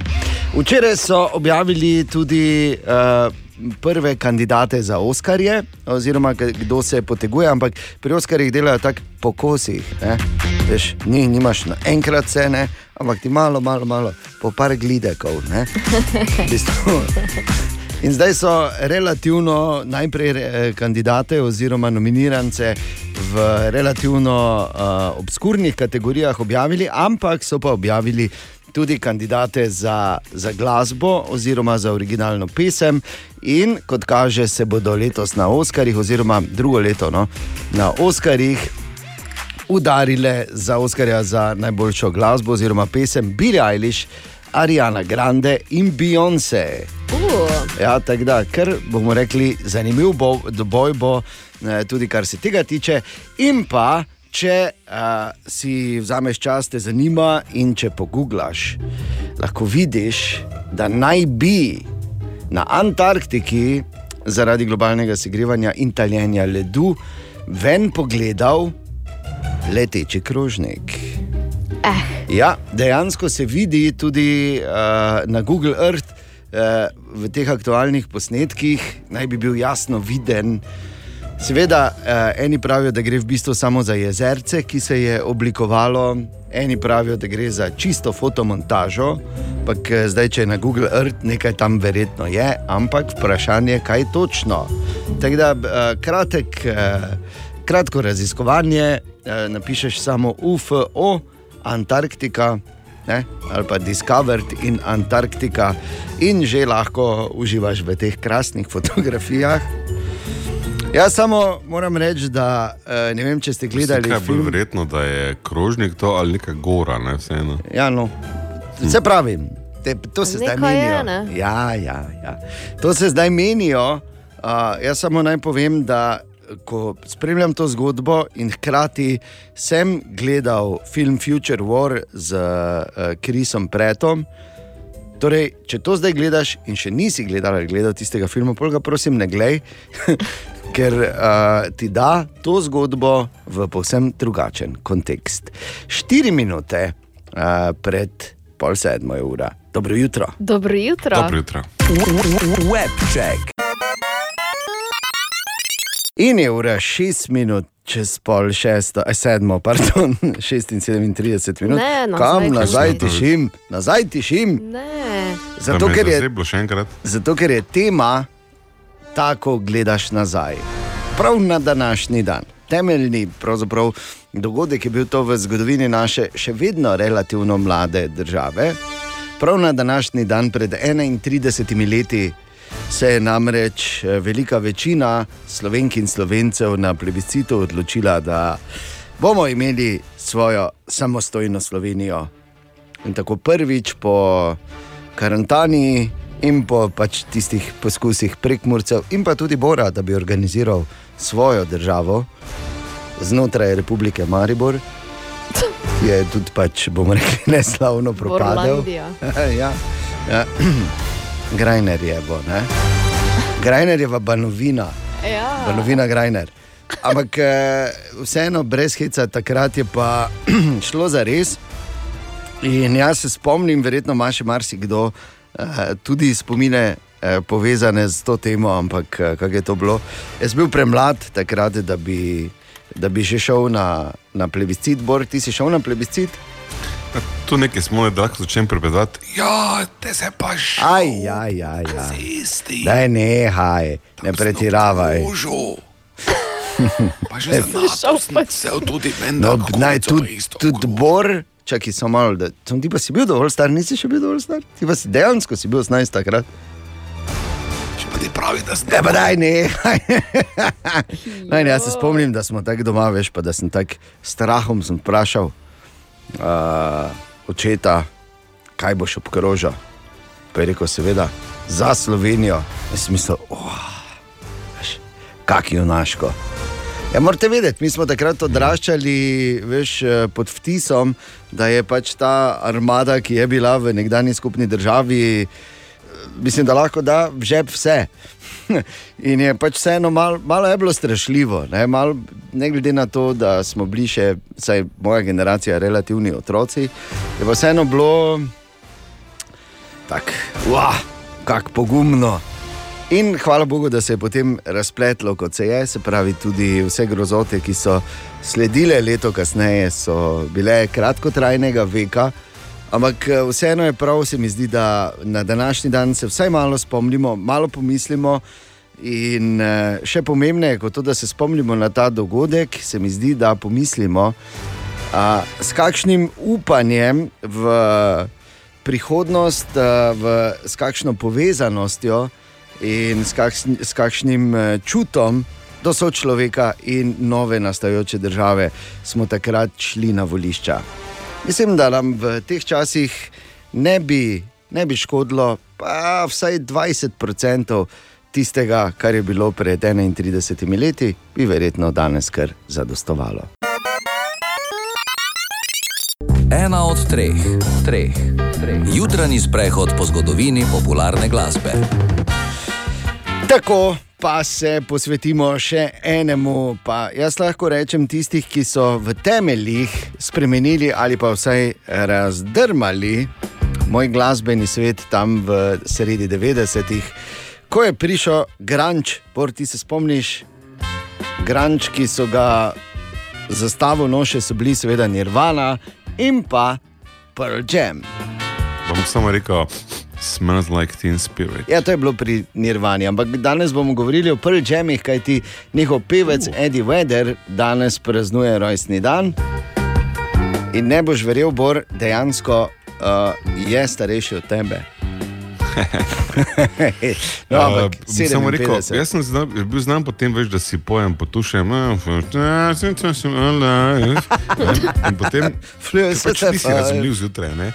Včeraj so objavili tudi uh, prve kandidate za Oskarje, oziroma kdo se poteguje, ampak pri Oskarjih delajo tako po kosih. ne. Veš, ni, nimaš naenkrat vse, ne, ampak ti malo, malo, malo, po par glidekov. In zdaj so relativno najprej eh, kandidate oziroma nominirance v relativno uh, obskurnih kategorijah objavili, ampak so pa objavili tudi kandidate za, za glasbo oziroma za originalno pesem. In kot kaže, se bodo letos na Oskarjih, oziroma drugo leto no, na Oskarjih udarile za Oscarja za najboljšo glasbo oziroma pesem Billie Eilish, Ariana Grande in Beyoncé. Uh. Ja, tako da, ker bomo rekli, zanimiv bo, boj bo eh, tudi kar se tega tiče. In pa, če uh, si vzameš čas, te zanima in če poguglaš, lahko vidiš, da naj bi na Antarktiki zaradi globalnega segrevanja in taljenja ledu ven pogledal leteči krožnik. Eh. Ja, dejansko se vidi tudi uh, na Google Earth, uh, v teh aktualnih posnetkih, naj bi bil jasno viden. Seveda, uh, eni pravijo, da gre v bistvu samo za jezerce, ki se je oblikovalo, eni pravijo, da gre za čisto fotomontažo. Ampak eh, zdaj, če je na Google Earth, nekaj tam verjetno je, ampak vprašanje je, kaj točno. Tako da, uh, kratek, uh, kratko raziskovanje, uh, napišeš samo UFO, Antarktika. Ne? Ali pa Discovered in Antarktika, in že lahko uživaš v teh krasnih fotografijah. Jaz samo moram reči, da eh, ne vem, če ste gledali Kaj je bolj film. verjetno, da je krožnik to ali neka gora, ne vseeno. Ja, no. Se pravi, te, to se zdaj Neko je, menijo. ne? Ja, ja, ja. To se zdaj menijo. Uh, jaz samo naj povem, da ko spremljam to zgodbo in hkrati sem gledal film Future War z uh, Krisom Pretom. Torej, če to zdaj gledaš in še nisi gledal ali gledal tistega filma, pol ga prosim ne glej, ker uh, ti da to zgodbo v povsem drugačen kontekst. Štiri minute uh, pred pol sedmo je ura. Dobro jutro. Dobro jutro. jutro. Webček. In je ura šest minut. Čez pol šesto, eh, sedmo, pardon, 36 minut. Ne, nazaj Kam tišim. nazaj tišim? Nazaj tišim. Ne. Zato, ker je, zazeblo še enkrat. zato, ker je tema tako, gledaš nazaj. Prav na današnji dan. Temeljni dogodek je bil to v zgodovini naše še vedno relativno mlade države. Prav na današnji dan, pred 31 leti, se je namreč eh, velika večina slovenk in slovencev na plebiscitu odločila, da bomo imeli svojo samostojno Slovenijo. In tako prvič po karantani in po pač tistih poskusih prekmurcev, in pa tudi Bora, da bi organiziral svojo državo znotraj Republike Maribor, ki je tudi, pač, bomo rekli, neslavno propadel. Ja, ja. Grajner je bo, ne? Grajner je pa banovina. Ja. Banovina Grajner. Ampak eh, vseeno, brez heca, takrat je pa šlo za res. In jaz se spomnim, verjetno ima še marsikdo tudi spomine eh, povezane z to temo, ampak eh, kako je to bilo. Jaz bil premlad takrat, da bi, da bi že šel na, na plebiscit. Bor, ti si šel na plebiscit? Tu nekaj smo, da lahko začnem prebrati. Ja, te se pa že. Aj, aj, aj. aj. Daj, nehaj, ne pretiravaj. Pa že pač. Vse tudi No, naj tudi, tudi Bor, čakaj samo malo, da sem ti pa si bil dovolj star, nisi še bil dovolj star, ti pa si dejansko si bil 18 takrat. Če pa ti pravi, da si Ne, pa daj, ne. Naj, ne, jaz se spomnim, da smo tako doma, veš, pa da sem tako strahom sem vprašal uh, očeta, kaj boš obkrožil. Pa je rekel, seveda, za Slovenijo. Jaz sem mislil, oh, kak junaško. Ja, morate vedeti, mi smo takrat odraščali veš, eh, pod vtisom, da je pač ta armada, ki je bila v nekdanji skupni državi, eh, mislim, da lahko da v žep vse. In je pač vseeno malo, malo je bilo strašljivo, ne, mal, ne glede na to, da smo bili še, vsaj moja generacija, relativni otroci, je pa vseeno bilo tako, wow, kako pogumno. In hvala Bogu, da se je potem razpletlo, kot se je, se pravi, tudi vse grozote, ki so sledile leto kasneje, so bile kratkotrajnega veka. Ampak eh, vseeno je prav, se mi zdi, da na današnji dan se vsaj malo spomnimo, malo pomislimo. In eh, še pomembneje kot to, da se spomnimo na ta dogodek, se mi zdi, da pomislimo, a, s kakšnim upanjem v prihodnost, a, v, s kakšno povezanostjo in s, kakšn, s kakšnim eh, čutom do sočloveka in nove nastajajoče države smo takrat šli na volišča. Mislim, da nam v teh časih ne bi, ne bi škodilo, pa vsaj 20% tistega, kar je bilo pred 31 leti, bi verjetno danes kar zadostovalo. Ena od treh, treh, treh. Jutranji sprehod po zgodovini popularne glasbe. Tako pa se posvetimo še enemu, pa jaz lahko rečem tistih, ki so v temeljih spremenili ali pa vsaj razdrmali moj glasbeni svet tam v sredi 90-ih, ko je prišel Granč, ti se spomniš, Granč, ki so ga zastavo noše, so bili seveda Nirvana in pa Pearl Jam. Bom samo rekel, smells like teen spirit. Ja, to je bilo pri Nirvani, ampak danes bomo govorili o Pearl Jamih, kajti njihov pevec Eddie Vedder danes praznuje rojstni dan. In ne boš verjel, Bor, dejansko uh, je starejši od tebe. no, ampak Uh, samo rekel, 57. jaz sem zna, bil znan po tem, veš, da si pojem potušem. In potem pač at ti si the razumljiv zjutraj. Ne?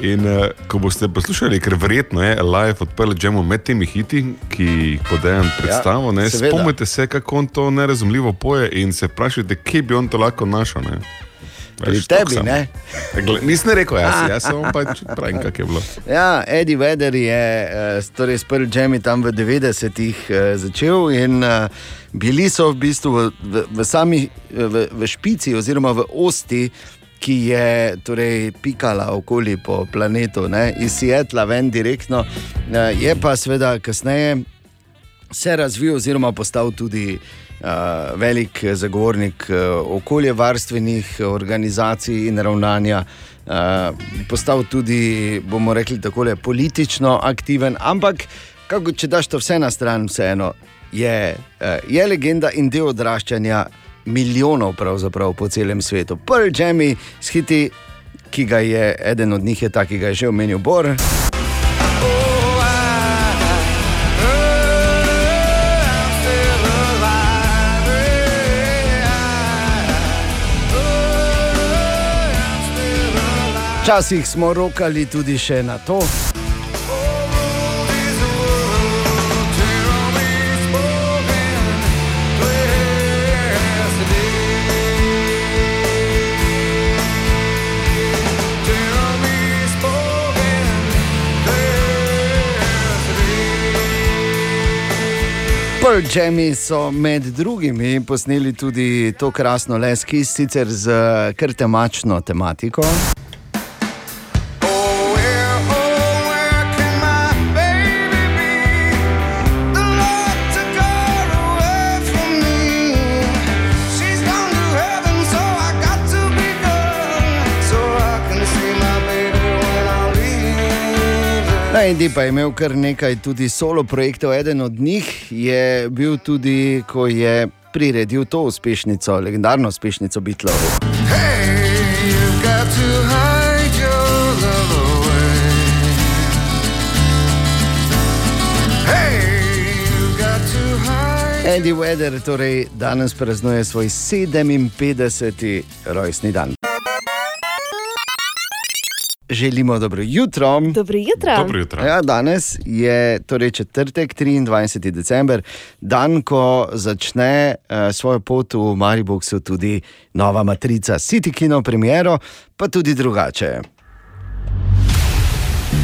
In uh, ko boste poslušali, ker verjetno je live od Pearl Jamu med temi hiti, ki jih podajem predstavo, ne, spomnite se, kako on to nerazumljivo poje in se vprašajte, kje bi on to lahko našel. Ne? Pri Veš, tebi, ne? Nisem rekel jaz, jaz sem pač pravim, kak je bilo. Ja, Eddie Vedder je eh, torej s Pearl Jami tam v 90-ih eh, začel in eh, bili so v bistvu v, v, v sami v, v špici oziroma v osti. Ki je torej pikala okoli po planetu, ne, iz Sietla ven direktno, je pa seveda kasneje se razvil, oziroma postal tudi uh, velik zagovornik uh, okoljevarstvenih organizacij in ravnanja. Postal tudi, bomo rekli, tako politično aktiven, ampak kako, če daš to vse na stran, vseeno je, je legenda in del odraščanja milijonov po celem svetu. Prvi Jamie s hiti, ki ga je eden od njih, je ta, ki ga je že omenil Bor. Včasih smo rokali tudi še na to. Pearl Jami so med drugimi posneli tudi to krasno leski, sicer z kar temačno tematiko. Najdi pa je imel kar nekaj tudi solo projektov. Eden od njih je bil tudi, ko je priredil to uspešnico, legendarno uspešnico Beatlov. Eddie Vedder torej danes praznuje svoj 57. rojstni dan. Želimo dobro jutro. Dobro jutro. Dobro jutro. Ja, danes je torej četrtek, 23. december, dan, ko začne uh, svojo pot v Mariboku tudi nova matrica City Kino premiero, pa tudi drugače.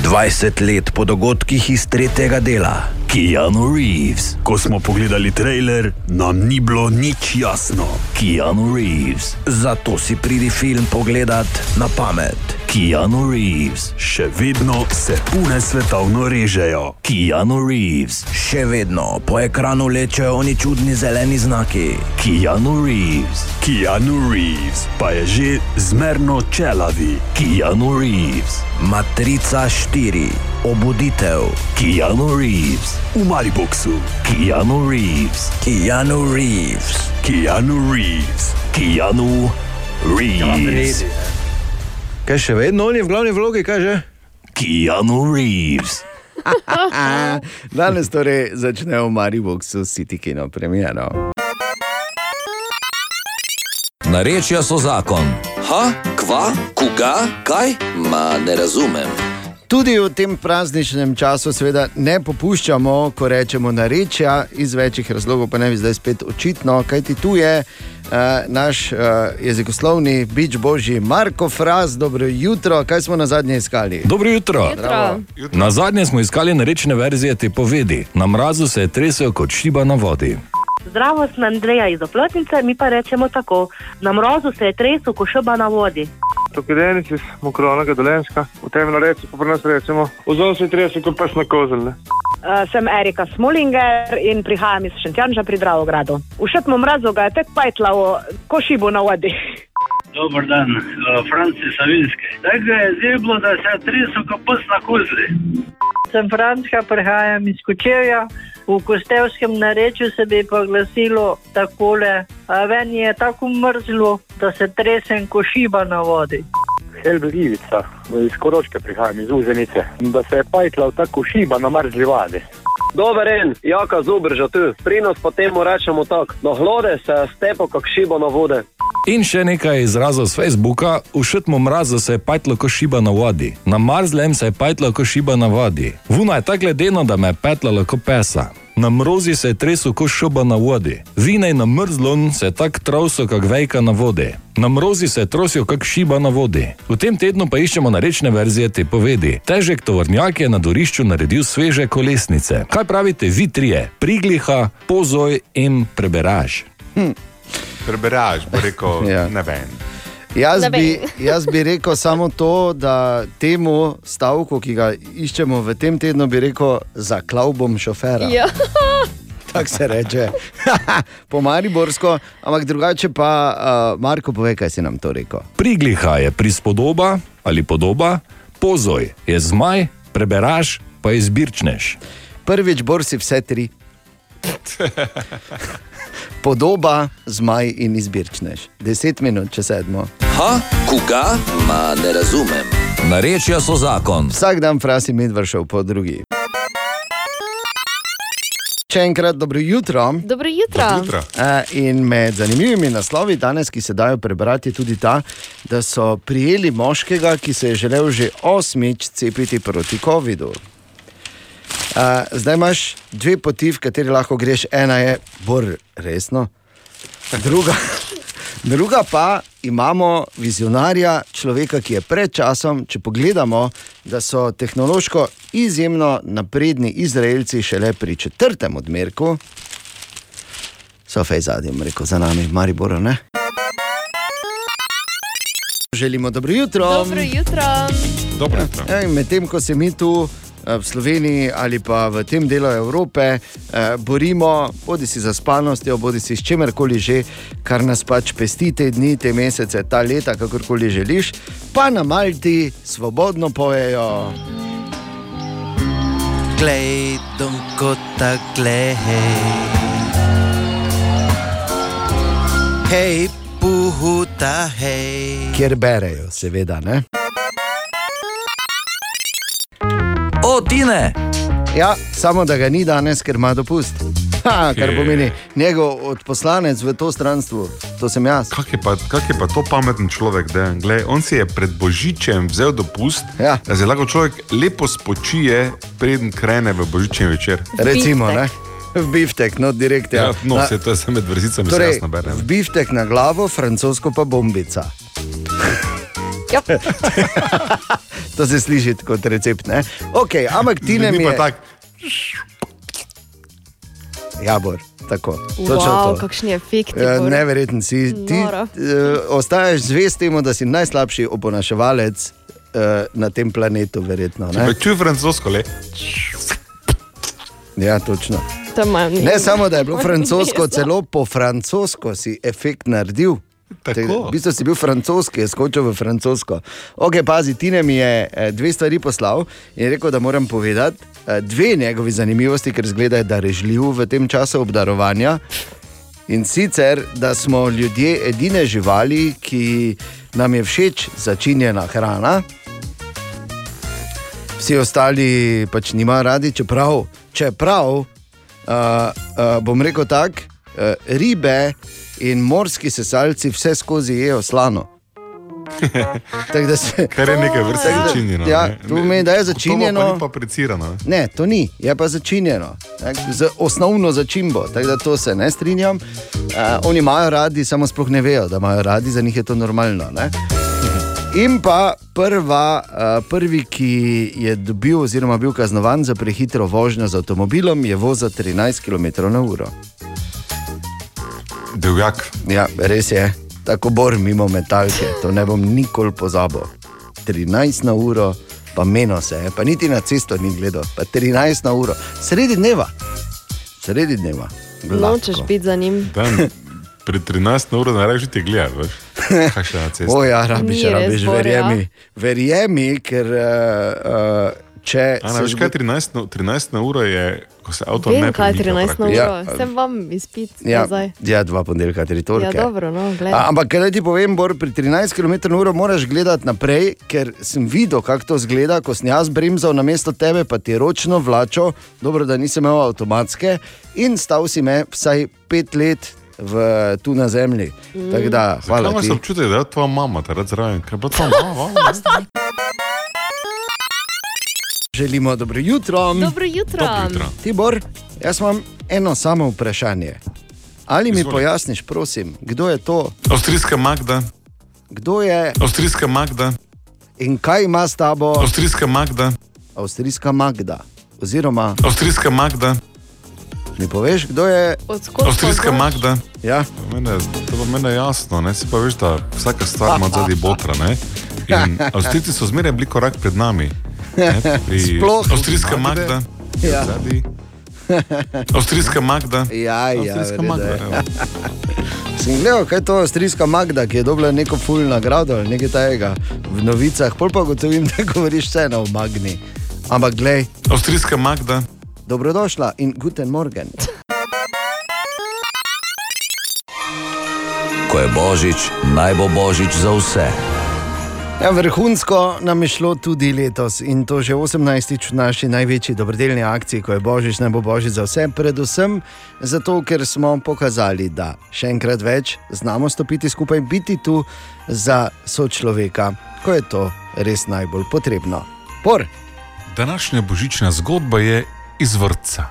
20 let po dogodkih iz tretjega dela. Keanu Reeves. Ko smo pogledali trailer, nam ni bilo nič jasno. Keanu Reeves. Zato si pridi film pogledat na pamet. Keanu Reeves. Še vedno se pune svetovno režejo. Keanu Reeves. Še vedno po ekranu lečejo oni čudni zeleni znaki. Keanu Reeves. Keanu Reeves pa je že zmerno čelavi. Keanu Reeves. Matrica 4. Obuditev. Keanu Reeves. V Mariboku. Keanu Reeves. Keanu Reeves. Keanu Reeves. Keanu Reeves. Kaj še vedno on je v glavni vlogi, kaj že? Keanu Reeves. Danes torej začne v Mariboku City Kino premiero. Narečja so zakon. Ha, kva, koga, kaj? Ma ne razumem. Tudi v tem prazničnem času, seveda, ne popuščamo, ko rečemo narečja, iz večjih razlogov, pa ne bi zdaj spet očitno, kajti tu je uh, naš uh, jezikoslovni bič božji Marko Fraz, dobro jutro, kaj smo na zadnje iskali? Dobro jutro. Bravo. Na zadnje smo iskali narečne verzije te povedi. Na mrazu se je tresel kot šiba na vodi. Zdravo, sem Andreja iz Oplotnice, mi pa rečemo tako: na mrozu se je tresel, ko šoba na vodi. Tukaj Denis iz Mokrovnega Dolenska, v tem reči pa pri nas rečemo, vzol si 30 kot pes na kozel. Ne? Uh, sem Erika Smolinger in prihajam iz Šentjanža pri Dravogradu. V šetmu mrazu ga je tek pajtlavo, ko šibo na vodi. Dobar dan, uh, Franci Savinski. Tako je zeblo, da se je tresel kot pes na kozli. Sem Frančka, prihajam iz Kočevja. V kostevskem narečju se bi pa glasilo takole: "A Ven je tako mrzlo, da se tresem ko šiba na vodi. Helbe Ivica, iz Koroške prihajam, iz Uzenice, da se je pajtla tako šiba na mrzli vadi. Dober en, jaka zubrža tu, pri nas pa temu rečemo tako, na hlode se stepo kak šibo na vode. In še nekaj izrazov z Facebooka: v šutmu mrazu se je pajtlo kot šiba na vodi, na mrzlem se je pajtlo kot šiba na vodi. Vuna je tako ledeno, da me je petlalo kot pesa. Na mrozi se je tresel kot šoba na vodi, vinej na mrzlon se je tako trauso kot vejka na vodi. Na mrozi se je trosil kot šiba na vodi. V tem tednu pa iščemo narečne verzije te povedi. Težek tovornjak je na dorišču naredil sveže kolesnice. Kaj pravite vi trije? Prigliha, pozoj in preberaž. Hm. Preberaš, bo rekel, Ja. ne vem. Jaz bi, jaz bi rekel samo to, da temu stavku, ki ga iščemo v tem tednu, bi rekel: zaklav bom šofera. Ja. Tako se reče. po Mariborsko, ampak drugače pa, uh, Marko, povej, kaj si nam to rekel. Prigliha je prispodoba ali podoba, pozoj je zmaj, preberaš pa je zbirčneš. Prvič, bor si vse tri. Podoba, zmaj in izbirčneš. Deset minut, če sedmo. Ha, koga? Ma ne razumem. Narečja so zakon. Vsak dan frasi medvršal po drugi. Še enkrat dobro jutro. Dobro jutro. Eh, In med zanimivimi naslovi danes, ki se dajo prebrati, tudi ta, da so prijeli moškega, ki se je želel že osmič cepiti proti COVID-u. Uh, zdaj imaš dve poti, v kateri lahko greš. Ena je bolj resno, druga, druga pa imamo vizionarja, človeka, ki je pred časom. Če pogledamo, da so tehnološko izjemno napredni Izraelci šele pri četrtem odmerku, so fej zadnji, rekel za nami, Maribor. Ne? Želimo dobro jutro. Dobro jutro. Dobro jutro. Ja, medtem ko se mi tu v Sloveniji ali pa v tem delu Evrope eh, borimo, bodi si za spalnostjo, bodi si s čimerkoli že, kar nas pač pesti te dni, te mesece, ta leta, kakorkoli želiš, pa na Malti svobodno pojejo. Glej, donkota, glej. Hej, puhuta, hej. Kjer berejo, seveda. Ne? O, Tine! Ja, samo da ga ni danes, ker ima dopust. Ha, kar Kje? pomeni njegov odposlanec v to stranstvo, to sem jaz. Kak je, pa, kak je pa to pameten človek, da Glej, on si je pred Božičem vzel dopust, ja. da se lahko človek lepo spočije, preden krene v Božični večer. Recimo, ne? v biftek, no direkt. Ja, Ja. no, Na- se to je samo med vrsticami, se Torej, jasno bere. v biftek na glavo, francosko pa bombica. to se sliši kot recept. Ne? Okay, ampak ti ne mi je. tak. Jabor, tako. Wow, to. kakšni efekti. Ja, Bor. Neverjeten si. Ti Noro. uh, ostaješ zvest temu, da si najslabši oponaševalec uh, na tem planetu, verjetno. Če Ne? pa čuj francosko, le. Ja, točno. Ne samo, da je bilo francosko, celo po francosko si efekt naredil. Tako. V bistvu si bil francoski, je skočil v francosko. Ok, pazi, Tine mi je eh, dve stvari poslal in rekel, da moram povedati eh, dve njegovi zanimivosti, ker zgleda, da je režljiv v tem času obdarovanja. In sicer, da smo ljudje edine živali, ki nam je všeč začinjena hrana, vsi ostali pač nimajo radi, čeprav, čeprav uh, uh, bom rekel tako, uh, ribe in morski sesalci vse skozi jejo slano. Tako da se- Kar je nekaj vrste začinjeno. Ja, ne. to pomeni, da je To začinjeno. pa ni papricirano. ne. Ne, to ni, je pa začinjeno, tak, z osnovno začimbo, tako da to se ne strinjam. Uh, oni imajo radi, samo sploh ne vejo, da imajo radi, za njih je to normalno. Ne? In pa prva, uh, prvi, ki je dobil, oziroma bil kaznovan za prehitro vožnjo z avtomobilom, je vozil 13 km/h. Divjak. Ja, res je, tako bor mimo metalke, to ne bom nikoli pozabil. 13 na uro, pa meno se je, pa niti na cesto ni gledal, pa 13 na uro, sredi dneva, sredi dneva. Nočeš biti za njim. Dan, pred 13 na uro narediš ti gledati, veš. Kaj še na cesti. O, ja, rabiš, Ni rabiš, ja. verjemi. Verjemi, ker uh, uh, če. Ana, veš kaj, 13 na, 13 na uro je, ko se avto Vem, ne kaj je 13 na uro. Ja. Sem vam izpit Ja, nazaj. ja, dva ponedeljka, tri torke. Ja, dobro, no, glej. A, ampak, kaj ti povem, Bor, pri 13 km/h moraš gledati naprej, ker sem videl, kako to zgleda, ko sem jaz bremzal na mesto tebe, pa ti ročno vlačo, dobro, da nisem imel avtomatske in stal si me vsaj pet let v, tu na zemlji. Mm. Tako da, hvala ti. ti. Občutek, da je tvoja mama takrat zraven, ker je bila tvoja mama. Želimo dobro jutro. Dobro jutro. Dobro jutro. Tibor, jaz imam eno samo vprašanje. Ali mi Izvoli. pojasniš, prosim, kdo je to? Avstrijska Magda. Kdo je Avstrijska Magda. in kaj ima s tabo? Avstrijska Magda. Avstrijska Magda. Oziroma, Avstrijska Magda. mi poveš, kdo je Avstrijska Magda. Ja. Mene, to pa meni je jasno, ne? si pa veš, da vsaka stvar ima zadnji botra. Ne? In Avstrijci so zmeraj bili korak pred nami. Sploh. Avstrijska Magda. Ja. Zadnji. Avstrijska Magda. Ja, ja, Avstrijska verjetno Magda. evo. Sem gledal, kaj je to avstrijska Magda, ki je dobila neko ful nagrado ali nekaj tajega v novicah, pol pa gotovim, da govoriš vseeno o Magni. Ampak glej, Avstrijska Magda. dobrodošla in guten morgen. Ko je božič, naj bo božič za vse. Ja, vrhunsko nam je šlo tudi letos in to že 18. v naši največji dobrodelni akciji, ko je božič, naj bo božič za vse, predvsem zato, ker smo pokazali, da še enkrat več znamo stopiti skupaj, biti tu za sočloveka, ko je to res najbolj potrebno. Por, Današnja božična zgodba je iz vrtca.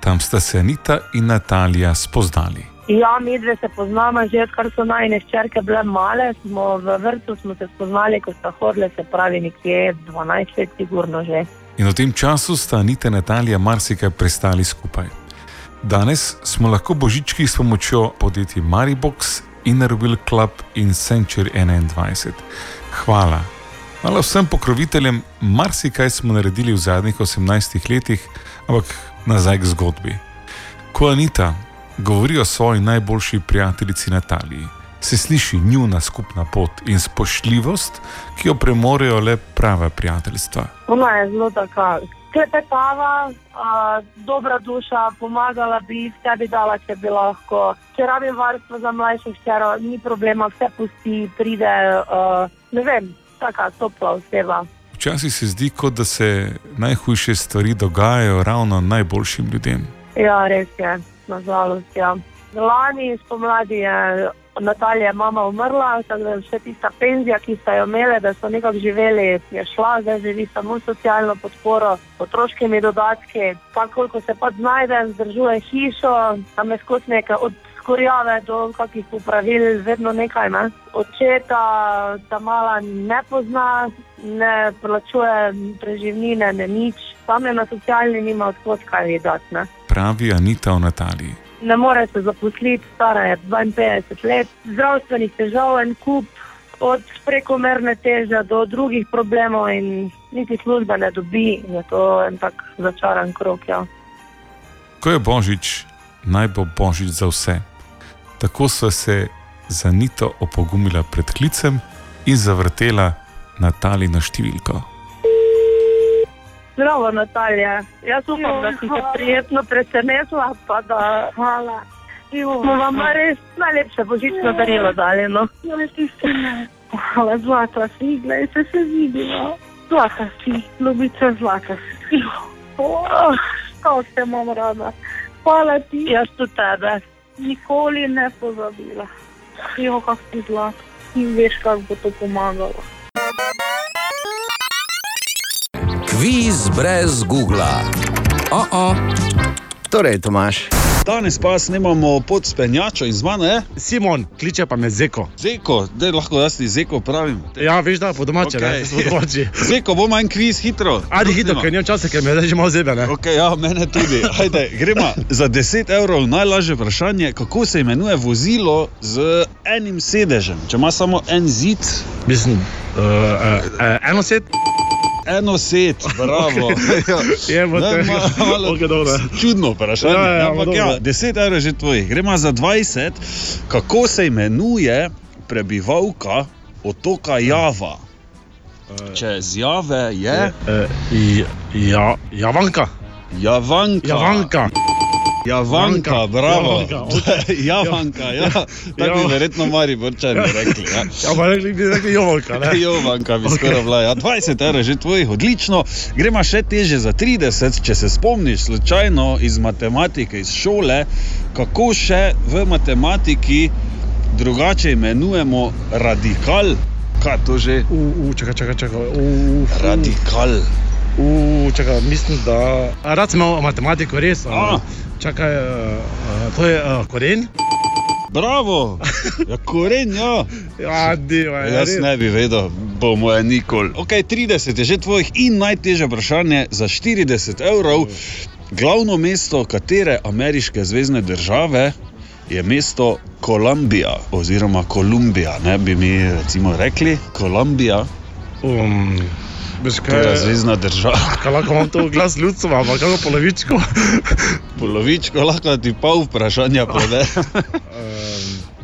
Tam sta se Anita in Natalija spoznali. Ja, mi dve se poznamo že odkar so najne ščerke bile male. Smo v vrtu smo se spoznali, ko sta hodile, se pravi, nekje 12 let, sigurno že. In v tem času sta Anita in Natalija marsikaj prestali skupaj. Danes smo lahko božički s pomočjo podjetij Maribox, Innerville Club in Century 21. Hvala. Hvala vsem pokroviteljem, marsikaj smo naredili v zadnjih 18 letih, ampak nazaj k zgodbi. Ko Anita govori o svoji najboljši prijateljici Nataliji, se sliši njuna skupna pot in spoštljivost, ki jo premorejo le prava prijateljstva. Ona je zelo taka klepetava, a, dobra duša, pomagala bi, vse bi dala, če bi lahko. Če rabim varstvo za mlajšo ščero, ni problema, vse pusti, pride, a, ne vem, taka topla oseba. Včasih se zdi, kot da se najhujše stvari dogajajo ravno najboljšim ljudem. Ja, res je, nažalost. Ja. Lani spomladi je Natalija mama umrla, tako da vse tista penzija, ki so jo imeli, da so nekako živeli, je šla, zdaj živi samo socialno podporo, otroškimi dodatki, koliko se pa znajde, vzdržuje hišo, tam je skozi nekaj od skorjave do kakih popravil, vedno nekaj. Ne? Očeta ta mala ne pozna, ne plačuje preživnine, ne nič, tam je na socialni nima odkot kaj videti. Pravi Anita o Nataliji. Ne more se zaposliti, stara je 52 let, zdravstvenih težav en kup, od prekomerne teže do drugih problemov in niti službe ne dobi, in je to en tak začaran krok. Ja. Ko je božič, naj bo božič za vse. Tako so se za Nito opogumila pred klicem in zavrtela Natalino številko. Zdravo, Natalija. Jaz upam, da si se prijetno presenetila, pa da hvala. Smo vam res najlepše božično darilo dali. No. Hvala, zlata si, gledaj se se vidimo. Zlata si, ljubica zlata si. Oh, Kako te imam rada. Hvala ti. Jaz tudi tebe. Nikoli ne pozabila. Jo, kak ti zlat. In veš, kako bo to pomagalo. Kviz brez Google. Oh -oh. Torej, Tomaš. Danes pa snemamo pod spenjačo in z mano je. Simon, kliče pa me Zeko. Zeko, da lahko jaz ti Zeko pravim. Ja, veš, da po domače, okay. ne, po domače. Zeko, bomo en kviz hitro. Ajde, hitro, ker nimam časa, ker me že malo zebe, ne. Okay, ja, mene tudi. Ajde, gremo za 10 evrov. Najlažje vprašanje, kako se imenuje vozilo z enim sedežem, če ima samo en zid. Mislim, uh, uh, eno set. Eno set, bravo. Je, bo Ne, te. ma- malo dobro. Čudno vprašanje. Ja, ja, ampak ja, 10 evrov je že tvojih. Gremo za 20. Kako se imenuje prebivalka otoka Java? Če z Jave je. Uh, ja, Javanka. Javanka. Javanka. Javanka, bravo. Javanka, Javanka, ja. Tako bi verjetno mari borčani rekli. Ja. Ja, pa rekli bi rekli Jovanka, ne. Jovanka bi skoraj bila. Ja. 20 evrov je že tvojih, odlično. Gremo še teže za 30, če se spomniš slučajno iz matematike, iz šole, kako še v matematiki drugače imenujemo radikal. Kaj to že? U, u, čakaj, čakaj, čakaj. U. Radikal. U, čakaj, mislim, da... A, rad sem imel matematiko, res. A. Čakaj, uh, uh, to je uh, koren? Bravo, ja, koren, ja. Ja, diva, ja, Jaz ne bi vedel, bomo je nikoli. Ok, 30 je že tvojih in najtežje vprašanje za 40 evrov. Glavno mesto katere ameriške zvezdne države je mesto Kolumbija oziroma Kolumbija, ne bi mi recimo rekli Kolumbija. Um, veš je zvezdna država. Kaj lahko imam to glas ljudstva, ampak kako polovičko? Polovičko lahko ti pol vprašanja pove.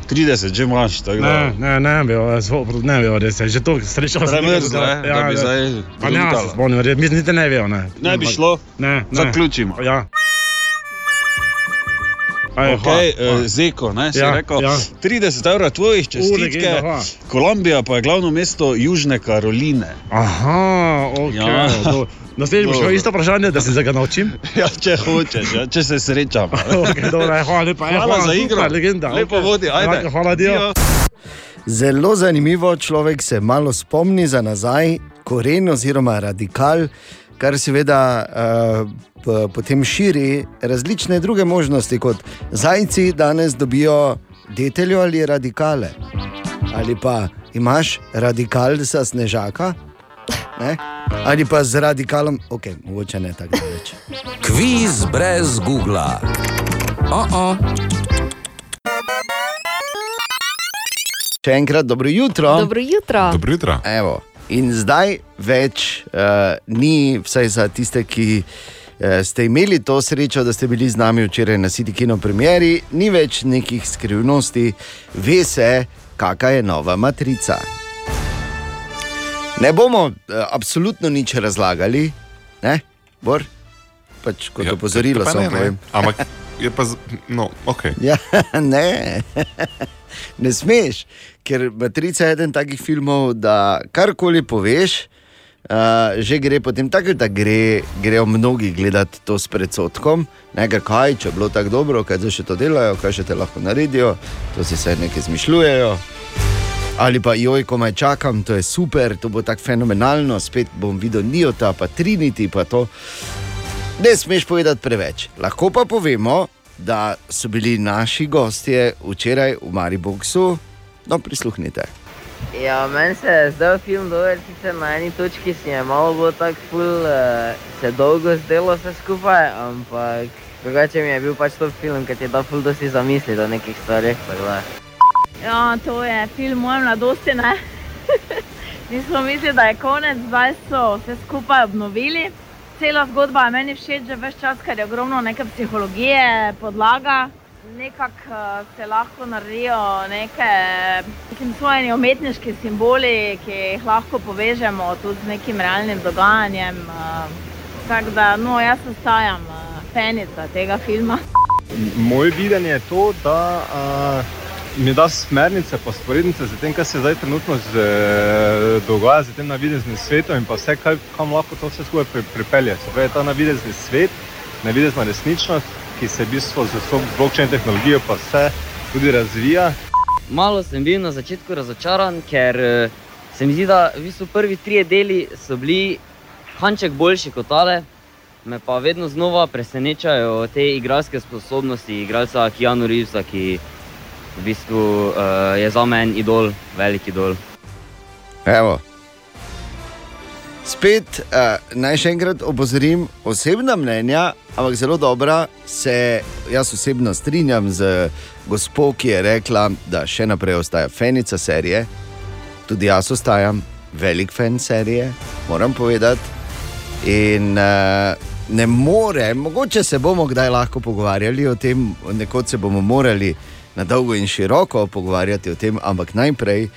30 že imaš, tako da. Ne, ne, ne, bi, zvo- ne, bi, res je že to srečal. sem Premrzlo, nekaj, ne, da bi zdaj Pa ne, ja, gruntalo. se spomnim, res, mislim, niti ne vejo, ne. Ne bi šlo? Ne, ne. Zaključimo. Ja. Okay, hva, hva. Zeko, ne, si Ja, rekel. ja. 30 evrov tvojih čestitke. hva. Kolumbija pa je glavno mesto Južne Karoline. Aha, ok. Ja. Ja. Naslednjič boš imel isto vprašanje, da se ga naučim. Ja, če hočeš, ja, če se srečamo. okay, dobro, aj, hvala lepa. aj, Hvala za igro. super, legenda. Lepo okej. vodi, ajde. Enako, Hvala, dio. Zelo zanimivo, človek se malo spomni za nazaj, koren oziroma radikal, kar seveda uh, potem širi različne druge možnosti, kot zajci danes dobijo deteljo ali radikale. Ali pa imaš radikal za snežaka, ne? ali pa z radikalom, ok, mogoče ne tako daleč. Kviz brez Google. Oh -oh. Še enkrat dobro jutro. Dobro jutro. Dobro jutro. Evo. In zdaj več uh, ni, vsaj za tiste, ki uh, ste imeli to srečo, da ste bili z nami včeraj na City Kino premieri, ni več nekih skrivnosti, ve se, kakšna je nova matrica. Ne bomo uh, absolutno nič razlagali, ne, Bor? Pač kot ja, opozorilo samo ne, ne. povem. Ampak je pa, z- no, ok. Ja, ne, ne smeš, ker Matrica je eden takih filmov, da karkoli poveš, uh, že gre potem tako, da gre, grejo mnogi gledati to s predsotkom. Nekaj, kaj, če je bilo tako dobro, kaj zdaj še to delajo, kaj še te lahko naredijo, to si vse nekaj zmišljujejo. Ali pa, joj, komaj čakam, to je super, to bo tako fenomenalno, spet bom videl Nijota, pa Trinity, pa to. Ne smeš povedati preveč. Lahko pa povemo, da so bili naši gostje včeraj v Mariboku. No, prisluhnite. Ja, meni se je zdel film dober, sicer na eni točki si je malo bolj tako ful, uh, se dolgo zdelo vse skupaj, ampak drugače mi je bil pač to film, ker ti je da ful dosti zamisliti o nekih stvarih. da. Ja, to je film moje mladosti. ne. Mi smo mislili, da je konec, zdaj so vse skupaj obnovili. Cela zgodba je meni všeč že več čas, ker je ogromno neke psihologije, podlaga. Nekako eh, se lahko naredijo neke nekim svojimi umetniški simboli, ki jih lahko povežemo tudi z nekim realnim dogajanjem. eh. Tako da, no, jaz ostajam eh, fenica tega filma. Moje videnje je to, da uh, mi da smernice, pa sporednice za tem, kar se zdaj trenutno z, eh, dogaja z tem navideznim svetom in pa vse, kaj, kam lahko to vse skupaj pri, pripelje. Se pravi, ta navidezni svet, navidezna resničnost ki se v bistvu z vso blockchain tehnologijo pa vse tudi razvija. Malo sem bil na začetku razočaran, ker eh, se mi zdi, da v bistvu prvi trije deli so bili kanček boljši kot tale. Me pa vedno znova presenečajo te igralske sposobnosti igralca Keanu Reevesa, ki v bistvu uh, je za meni idol, velik idol. Evo. Spet uh, naj še enkrat opozorim, osebna mnenja, ampak zelo dobra, se jaz osebno strinjam z gospo, ki je rekla, da še naprej ostaja fenica serije. Tudi jaz ostajam velik fan serije, moram povedati. In uh, ne more, mogoče se bomo kdaj lahko pogovarjali o tem, nekoč se bomo morali na dolgo in široko pogovarjati o tem, ampak najprej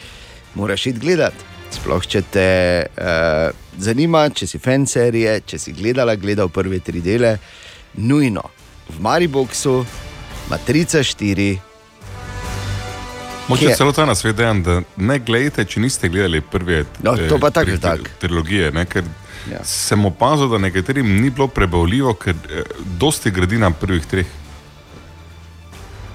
moraš iti gledati. Sploh če te uh, zanima, če si fan serije, če si gledala, gledal prve tri dele, nujno v Mariboku, Matrica 4. Moče Kje? celo ta na svet dejan, da ne gledajte, če niste gledali prve No, to pa tako, tri- tako. trilogije. Ne, ker ja. sem opazil, da nekaterim ni bilo prebavljivo, ker eh, dosti gradi na prvih treh.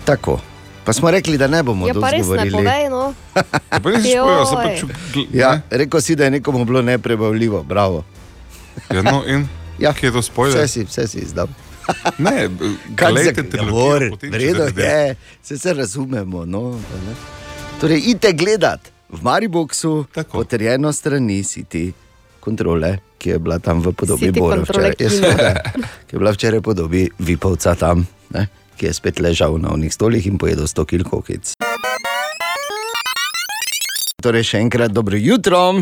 Tako. Pa smo rekli, da ne bomo Ja, pa res ne govorili. povej, no. Pa nisi spojo, se pač Joj. Ja, rekel si, da je nekomu bilo neprebavljivo, bravo. Ja, no, in ja. kje je to spoiler? Vse si, vse si izdal. Ne, trilogijo, govor, greste. je, se, se razumemo. No, torej, idite gledat v Mariboku, potrjeno strani City kontrole, ki je bila tam v podobi Bora včeraj. Ja, seveda, ki je bila včeraj v podobi Vipovca tam, ne, ki je spet ležal na onih stolih in pojedel 100 kg kokic. Torej, še enkrat dobro jutro.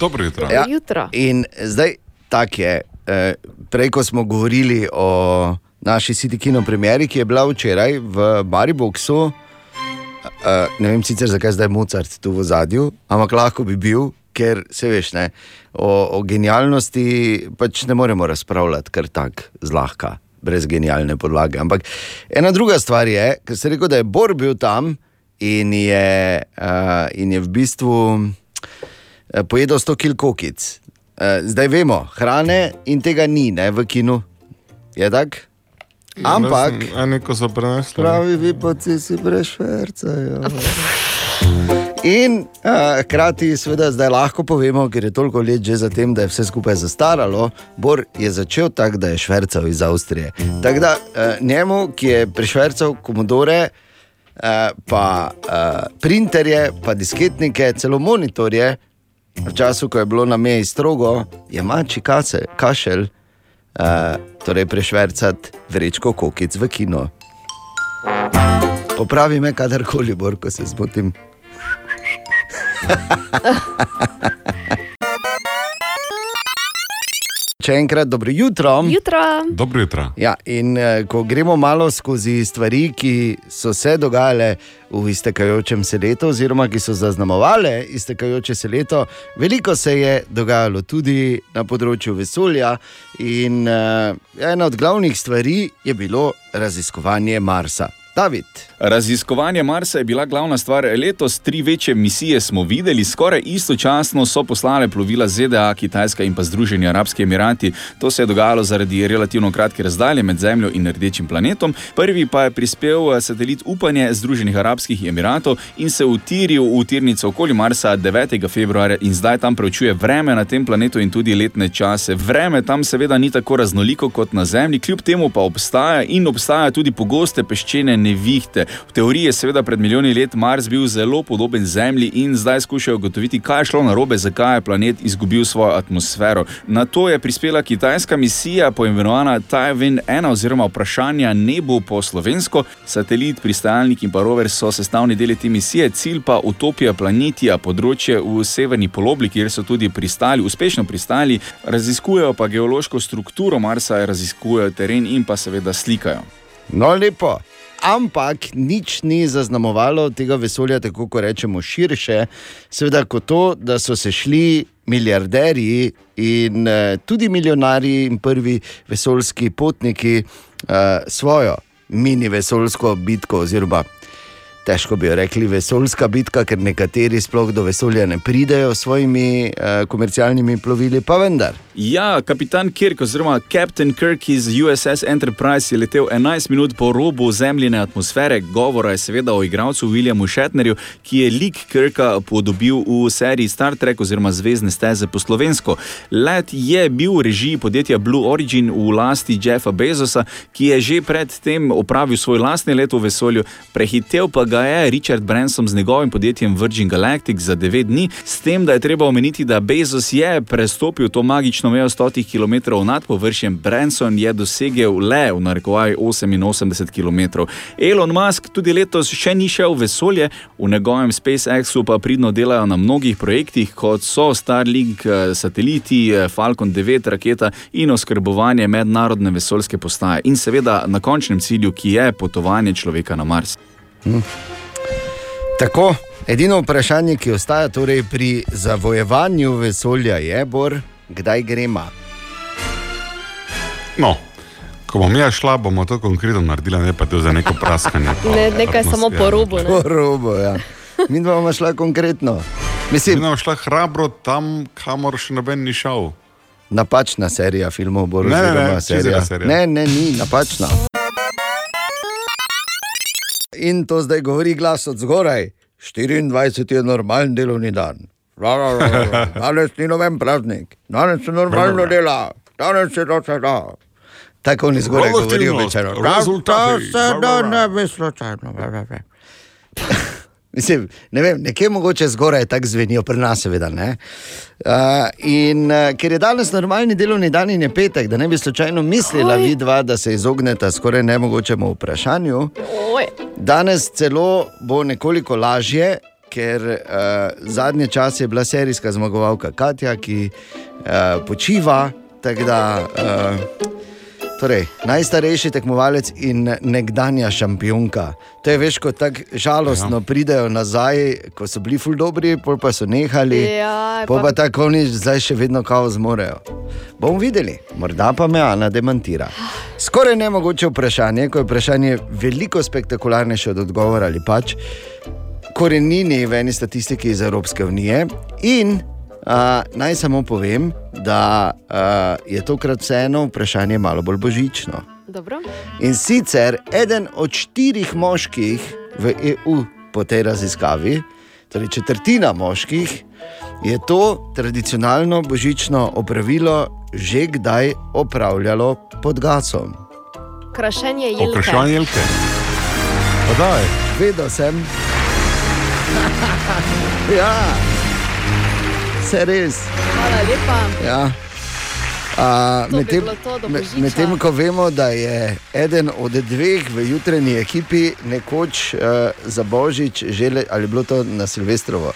Dobro jutro. Dobro jutro. In zdaj tak je. eh, Prej, ko smo govorili o naši Sitikino premjeri, ki je bila včeraj v Mariboku, ne vem sicer zakaj zdaj Mozart tu v zadju, ampak lahko bi bil, ker se veš, ne, o, o genialnosti pač ne moremo razpravljati kar tako zlahka, brez genialne podlage. Ampak ena druga stvar je, ker se rekel, da je Bor bil tam in je, uh, in je v bistvu eh, pojedel 100 kg kokic. Eh, Zdaj vemo, hrane in tega ni ne, v kinu. Je tako? Ampak. A neko so prenesli. Pravi, vi pa si prešvercajo. In uh, hkrati, seveda, zdaj lahko povemo, ker je toliko let že za tem, da je vse skupaj zastaralo. Bor je začel tako, da je švercal iz Avstrije. Tako da uh, njemu, ki je prišvercal komodore, uh, pa uh, printerje, pa disketnike, celo monitorje, v času, ko je bilo na meji strogo, je mači kase, kašelj, uh, torej prešvercati vrečko kokic v kino. Popravi me, kadarkoli, bor, ko se zmotim. Še enkrat dobro jutro. Jutro. Dobro jutro. Ja, in eh, ko gremo malo skozi stvari, ki so se dogajale v iztekajočem se letu, oziroma ki so zaznamovale iztekajoče se leto, veliko se je dogajalo tudi na področju vesolja. In eh, ena od glavnih stvari je bilo raziskovanje Marsa. David. Raziskovanje Marsa je bila glavna stvar letos. Tri večje misije smo videli, skoraj istočasno so poslale plovila ZDA, Kitajska in pa Združeni Arabski Emirati. To se je dogajalo zaradi relativno kratke razdalje med Zemljo in rdečim planetom. Prvi pa je prispel eh, satelit Upanje Združenih Arabskih Emiratov in se utiril v tirnico okoli Marsa 9. februarja in zdaj tam preučuje vreme na tem planetu in tudi letne čase. Vreme tam seveda ni tako raznoliko kot na Zemlji, kljub temu pa obstaja in obstajajo tudi pogoste peščene nevihte. V teoriji je seveda pred milijoni let Mars bil zelo podoben Zemlji in zdaj skušajo ugotoviti, kaj je šlo narobe, zakaj je planet izgubil svojo atmosfero. Na to je prispela kitajska misija, poimenovana Taiwan 1 oziroma vprašanja nebo po slovensko. Satelit, pristajalnik in pa rover so sestavni deli te misije, cilj pa utopija planetija, področje v severni polobli, kjer so tudi pristali, uspešno pristali, raziskujejo pa geološko strukturo Marsa, raziskujejo teren in pa seveda slikajo. No, lepo. Ampak nič ni zaznamovalo tega vesolja, tako kot rečemo, širše, seveda kot to, da so se šli milijarderji in eh, tudi milijonarji in prvi vesoljski potniki eh, svojo mini vesoljsko bitko oziroma težko bi jo rekli, vesoljska bitka, ker nekateri sploh do vesolja ne pridejo s svojimi uh, komercialnimi plovili, pa vendar. Ja, kapitan Kirk, oziroma Captain Kirk iz USS Enterprise je letel 11 minut po robu zemljine atmosfere. Govora je seveda o igralcu Williamu Shatnerju, ki je lik Kirka podobil v seriji Star Trek oziroma Zvezdne steze po slovensko. Let je bil v režiji podjetja Blue Origin v lasti Jeffa Bezosa, ki je že predtem opravil svoj lastni let v vesolju, prehitel pa ga je Richard Branson z njegovim podjetjem Virgin Galactic za 9 dni, s tem, da je treba omeniti, da Bezos je prestopil to magično mejo 100 km nad površjem, Branson je dosegel le v narekovaj 88 km. Elon Musk tudi letos še ni šel v vesolje, v njegovem SpaceXu pa pridno delajo na mnogih projektih, kot so Starlink eh, sateliti, eh, Falcon 9 raketa in oskrbovanje mednarodne vesoljske postaje. In seveda na končnem cilju, ki je potovanje človeka na Mars. Hm. Tako, edino vprašanje, ki ostaja torej pri zavojevanju vesolja, je, Bor, kdaj gremo. No, ko bom jaz šla, bomo to konkretno naredila, ne pa to za neko praskanje. pa Ne, nekaj samo po robu. Ne? Po robu, ja. Mi dva bomo šla konkretno. Mislim, Mi bomo šla hrabro tam, kamor še noben ni šel. Napačna serija filmov, bolj Ne, ne, ne, serija. serija. Ne, ne, ni napačna. In to zdaj govori glas od zgoraj. 24 je normalen delovni dan. Ra, ra, ra, ra. Danes ni noben praznik, danes se normalno dela, danes se to se da. Tako oni zgoraj govorijo večer. rezultati, se da ne bi slučajno. Mislim, ne vem, nekje mogoče zgoraj tako zvenijo, pri nas seveda ne. Uh, in uh, ker je danes normalni delovni dan in je petek, da ne bi slučajno mislila Oj. vidva, da se izogneta skoraj nemogočemu vprašanju. Oj. Danes celo bo nekoliko lažje, ker uh, zadnje čase je bila serijska zmagovalka Katja, ki uh, počiva. tako Da, uh, torej, najstarejši tekmovalec in nekdanja šampionka. To je veš, ko tako žalostno ja. pridejo nazaj, ko so bili ful dobri, pol pa so nehali. Ja, pol pa- pa tako oni zdaj še vedno kao zmorejo. Bomo videli, morda pa me Ana demantira. Skoraj nemogoče vprašanje, ko je vprašanje veliko spektakularnejše od odgovora ali pač korenini v eni statistiki iz Evropske unije. In uh, naj samo povem, da uh, je tokrat vseeno vprašanje malo bolj božično. Dobro. In sicer eden od štirih moških v EU po tej raziskavi, torej četrtina moških, je to tradicionalno božično opravilo že kdaj opravljalo pod gasom. Krašenje jelke. Okraševanje jelke. Vedel sem. ja, vse res. Hvala lepa. Ja. Bi Medtem do med- medtem, ko vemo, da je eden od dveh v jutranji ekipi nekoč uh, za Božič želel, ali je bilo to na Silvestrovo.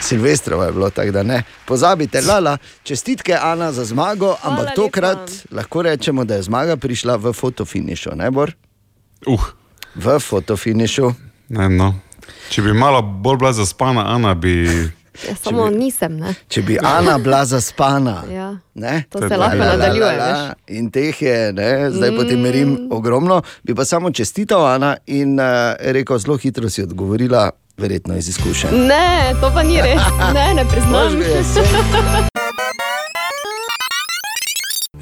Silvestrovo je bilo tako, da ne. Pozabite, lala, čestitke Ana za zmago, ampak lepa. tokrat lahko rečemo, da je zmaga prišla v fotofinišu, ne bor? Uh. V fotofinišu. Ne, no. Če bi malo bolj bila zaspana, Ana bi. Ja, samo nisem. Ne? Če bi Ana bila zaspana. Ja. Ne? To se lahko nadaljuje, veš. In teh je, ne, zdaj mm. potem merim ogromno. Bi pa samo čestital Ana in uh, rekel, zelo hitro si odgovorila, verjetno iz izkušenj. Ne, to pa ni res. Ne, ne priznam. Možno je, sem.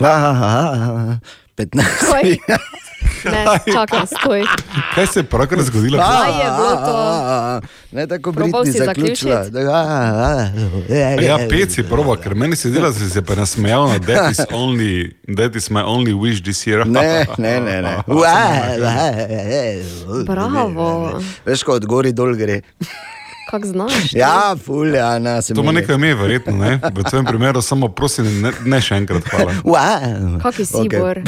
Ah, 15. Ne, čakaj, stoj. Kaj se je pravkar zgodilo? Kaj je bilo to? Ne tako Britni zaključila. Ja, pet si proba, ker meni se dela, da si se pa nasmejal na that is, only, that is my only wish this year. Ne, ne, ne. ne. Bravo. Veš, ko od gori dol gre. Kak znaš? Ja, fulja, na se To ima nekaj ime, verjetno. Ne? V tvojem primeru samo prosim, ne, ne še enkrat. Hvala. Wow. Kaki si Okej. bor?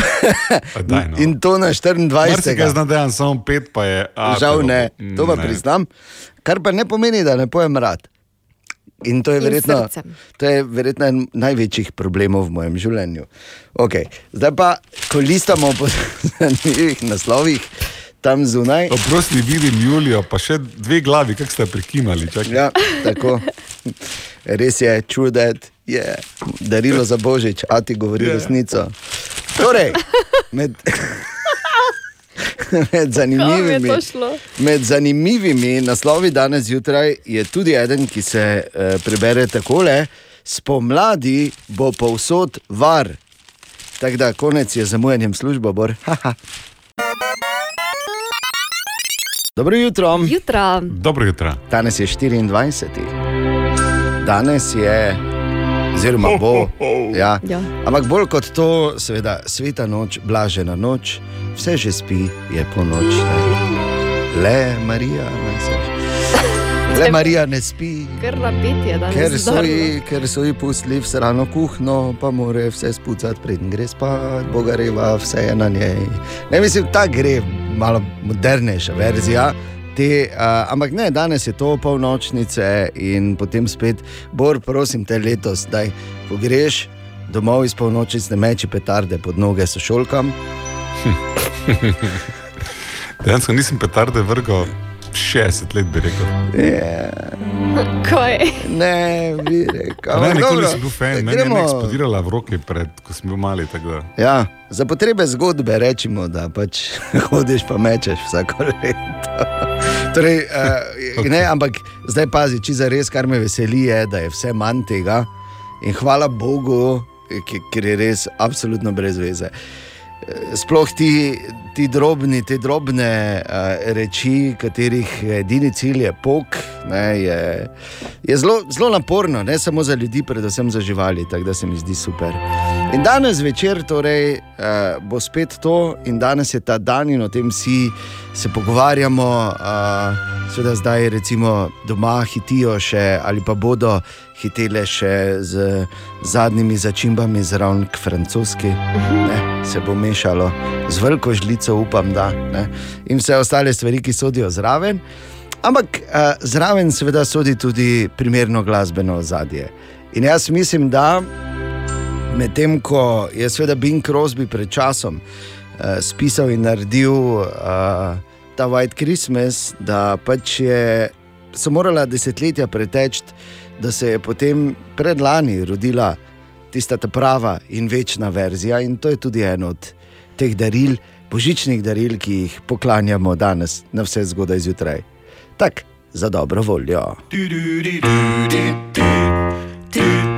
Pa Daj, no. In to na 24. Marsikaj zna dejan, samo pet pa je. A, Žal ne, to pa ne. priznam. Kar pa ne pomeni, da ne pojem rad. In to je verjetno, to je verjetno en največjih problemov v mojem življenju. Okay. Zdaj pa, ko listamo po zanimivih naslovih, tam zunaj. Oprosti, vidim Julijo, pa še dve glavi, kako ste prikimali. čakaj. Ja, tako. Res je, čudet je darilo za božič, a ti govori Ja. resnico. Torej, med, med zanimivimi, med zanimivimi naslovi danes zjutraj je tudi eden, ki se uh, prebere takole: Spomladi bo povsod var. Tako da konec je zamujanjem službo, bor. Dobro jutro. Jutra. Dobro jutro. Danes je 24. Danes je, oziroma bo. Ja. Ja. Ampak bolj kot to, seveda, sveta noč, blažena noč, vse že spi, je po noč. Ne? Le Marija, ne se. Le Marija ne spi. Ker so, ji, ker so ji pustili v srano kuhno, pa mora vse spucati, preden gre spat, bogareva, vse je na njej. Ne mislim, ta gre malo modernejša verzija. Te, uh, ampak ne, danes je to polnočnice in potem spet, Bor, prosim te letos, da ko greš domov iz polnočnic, ne meči petarde pod noge sošolkam. Dejansko nisem petarde vrgal 60 let, bi rekel. Yeah. Kaj? Ne, bi rekel. Ne, nikoli nisem bil fan, meni je gremo- ena eksplodirala v roki, pred, ko sem bil mali. Ja, za potrebe zgodbe rečemo, da pač hodiš pa mečeš vsako leto. torej, uh, okay. ne, ampak zdaj pazi, če za res, kar me veseli, je, da je vse manj tega in hvala Bogu, ki- ker je res absolutno brez veze. Eh, Sploh ti, ti drobni, te drobne uh, reči, katerih edini cilj je pok, ne, je, je zelo, naporno, ne samo za ljudi, predvsem za živali, tako da se mi zdi super. In danes zvečer torej, uh, bo spet to, in danes je ta dan, in o tem vsi se pogovarjamo. Uh, Seveda zdaj recimo doma hitijo še ali pa bodo hitele še z zadnjimi začimbami zraven k francoski. Ne, se bo mešalo z veliko žlico, upam, da. Ne, in vse ostale stvari, ki sodijo zraven. Ampak uh, zraven seveda sodi tudi primerno glasbeno ozadje. In jaz mislim, da medtem ko je seveda Bing Crosby pred časom uh, spisal in naredil uh, ta White Christmas, da pač je, so morala desetletja preteči, da se je potem predlani rodila tista ta prava in večna verzija, in to je tudi eno od teh daril, božičnih daril, ki jih poklanjamo danes, na vse zgodaj zjutraj. Tako, za dobro voljo. Jaz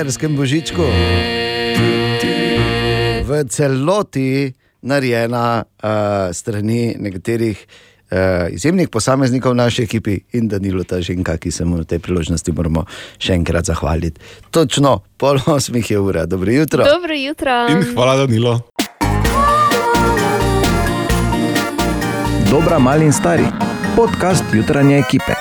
Štajerskem božičku. V celoti narejena uh, strani nekaterih uh, izjemnih posameznikov v naši ekipi in Danilo Taženka, ki se mu na tej priložnosti moramo še enkrat zahvaliti. Točno pol osmih je ura, dobro jutro. Dobro jutro. hvala, Danilo. Dobra, mali in stari. Podcast jutranje ekipe.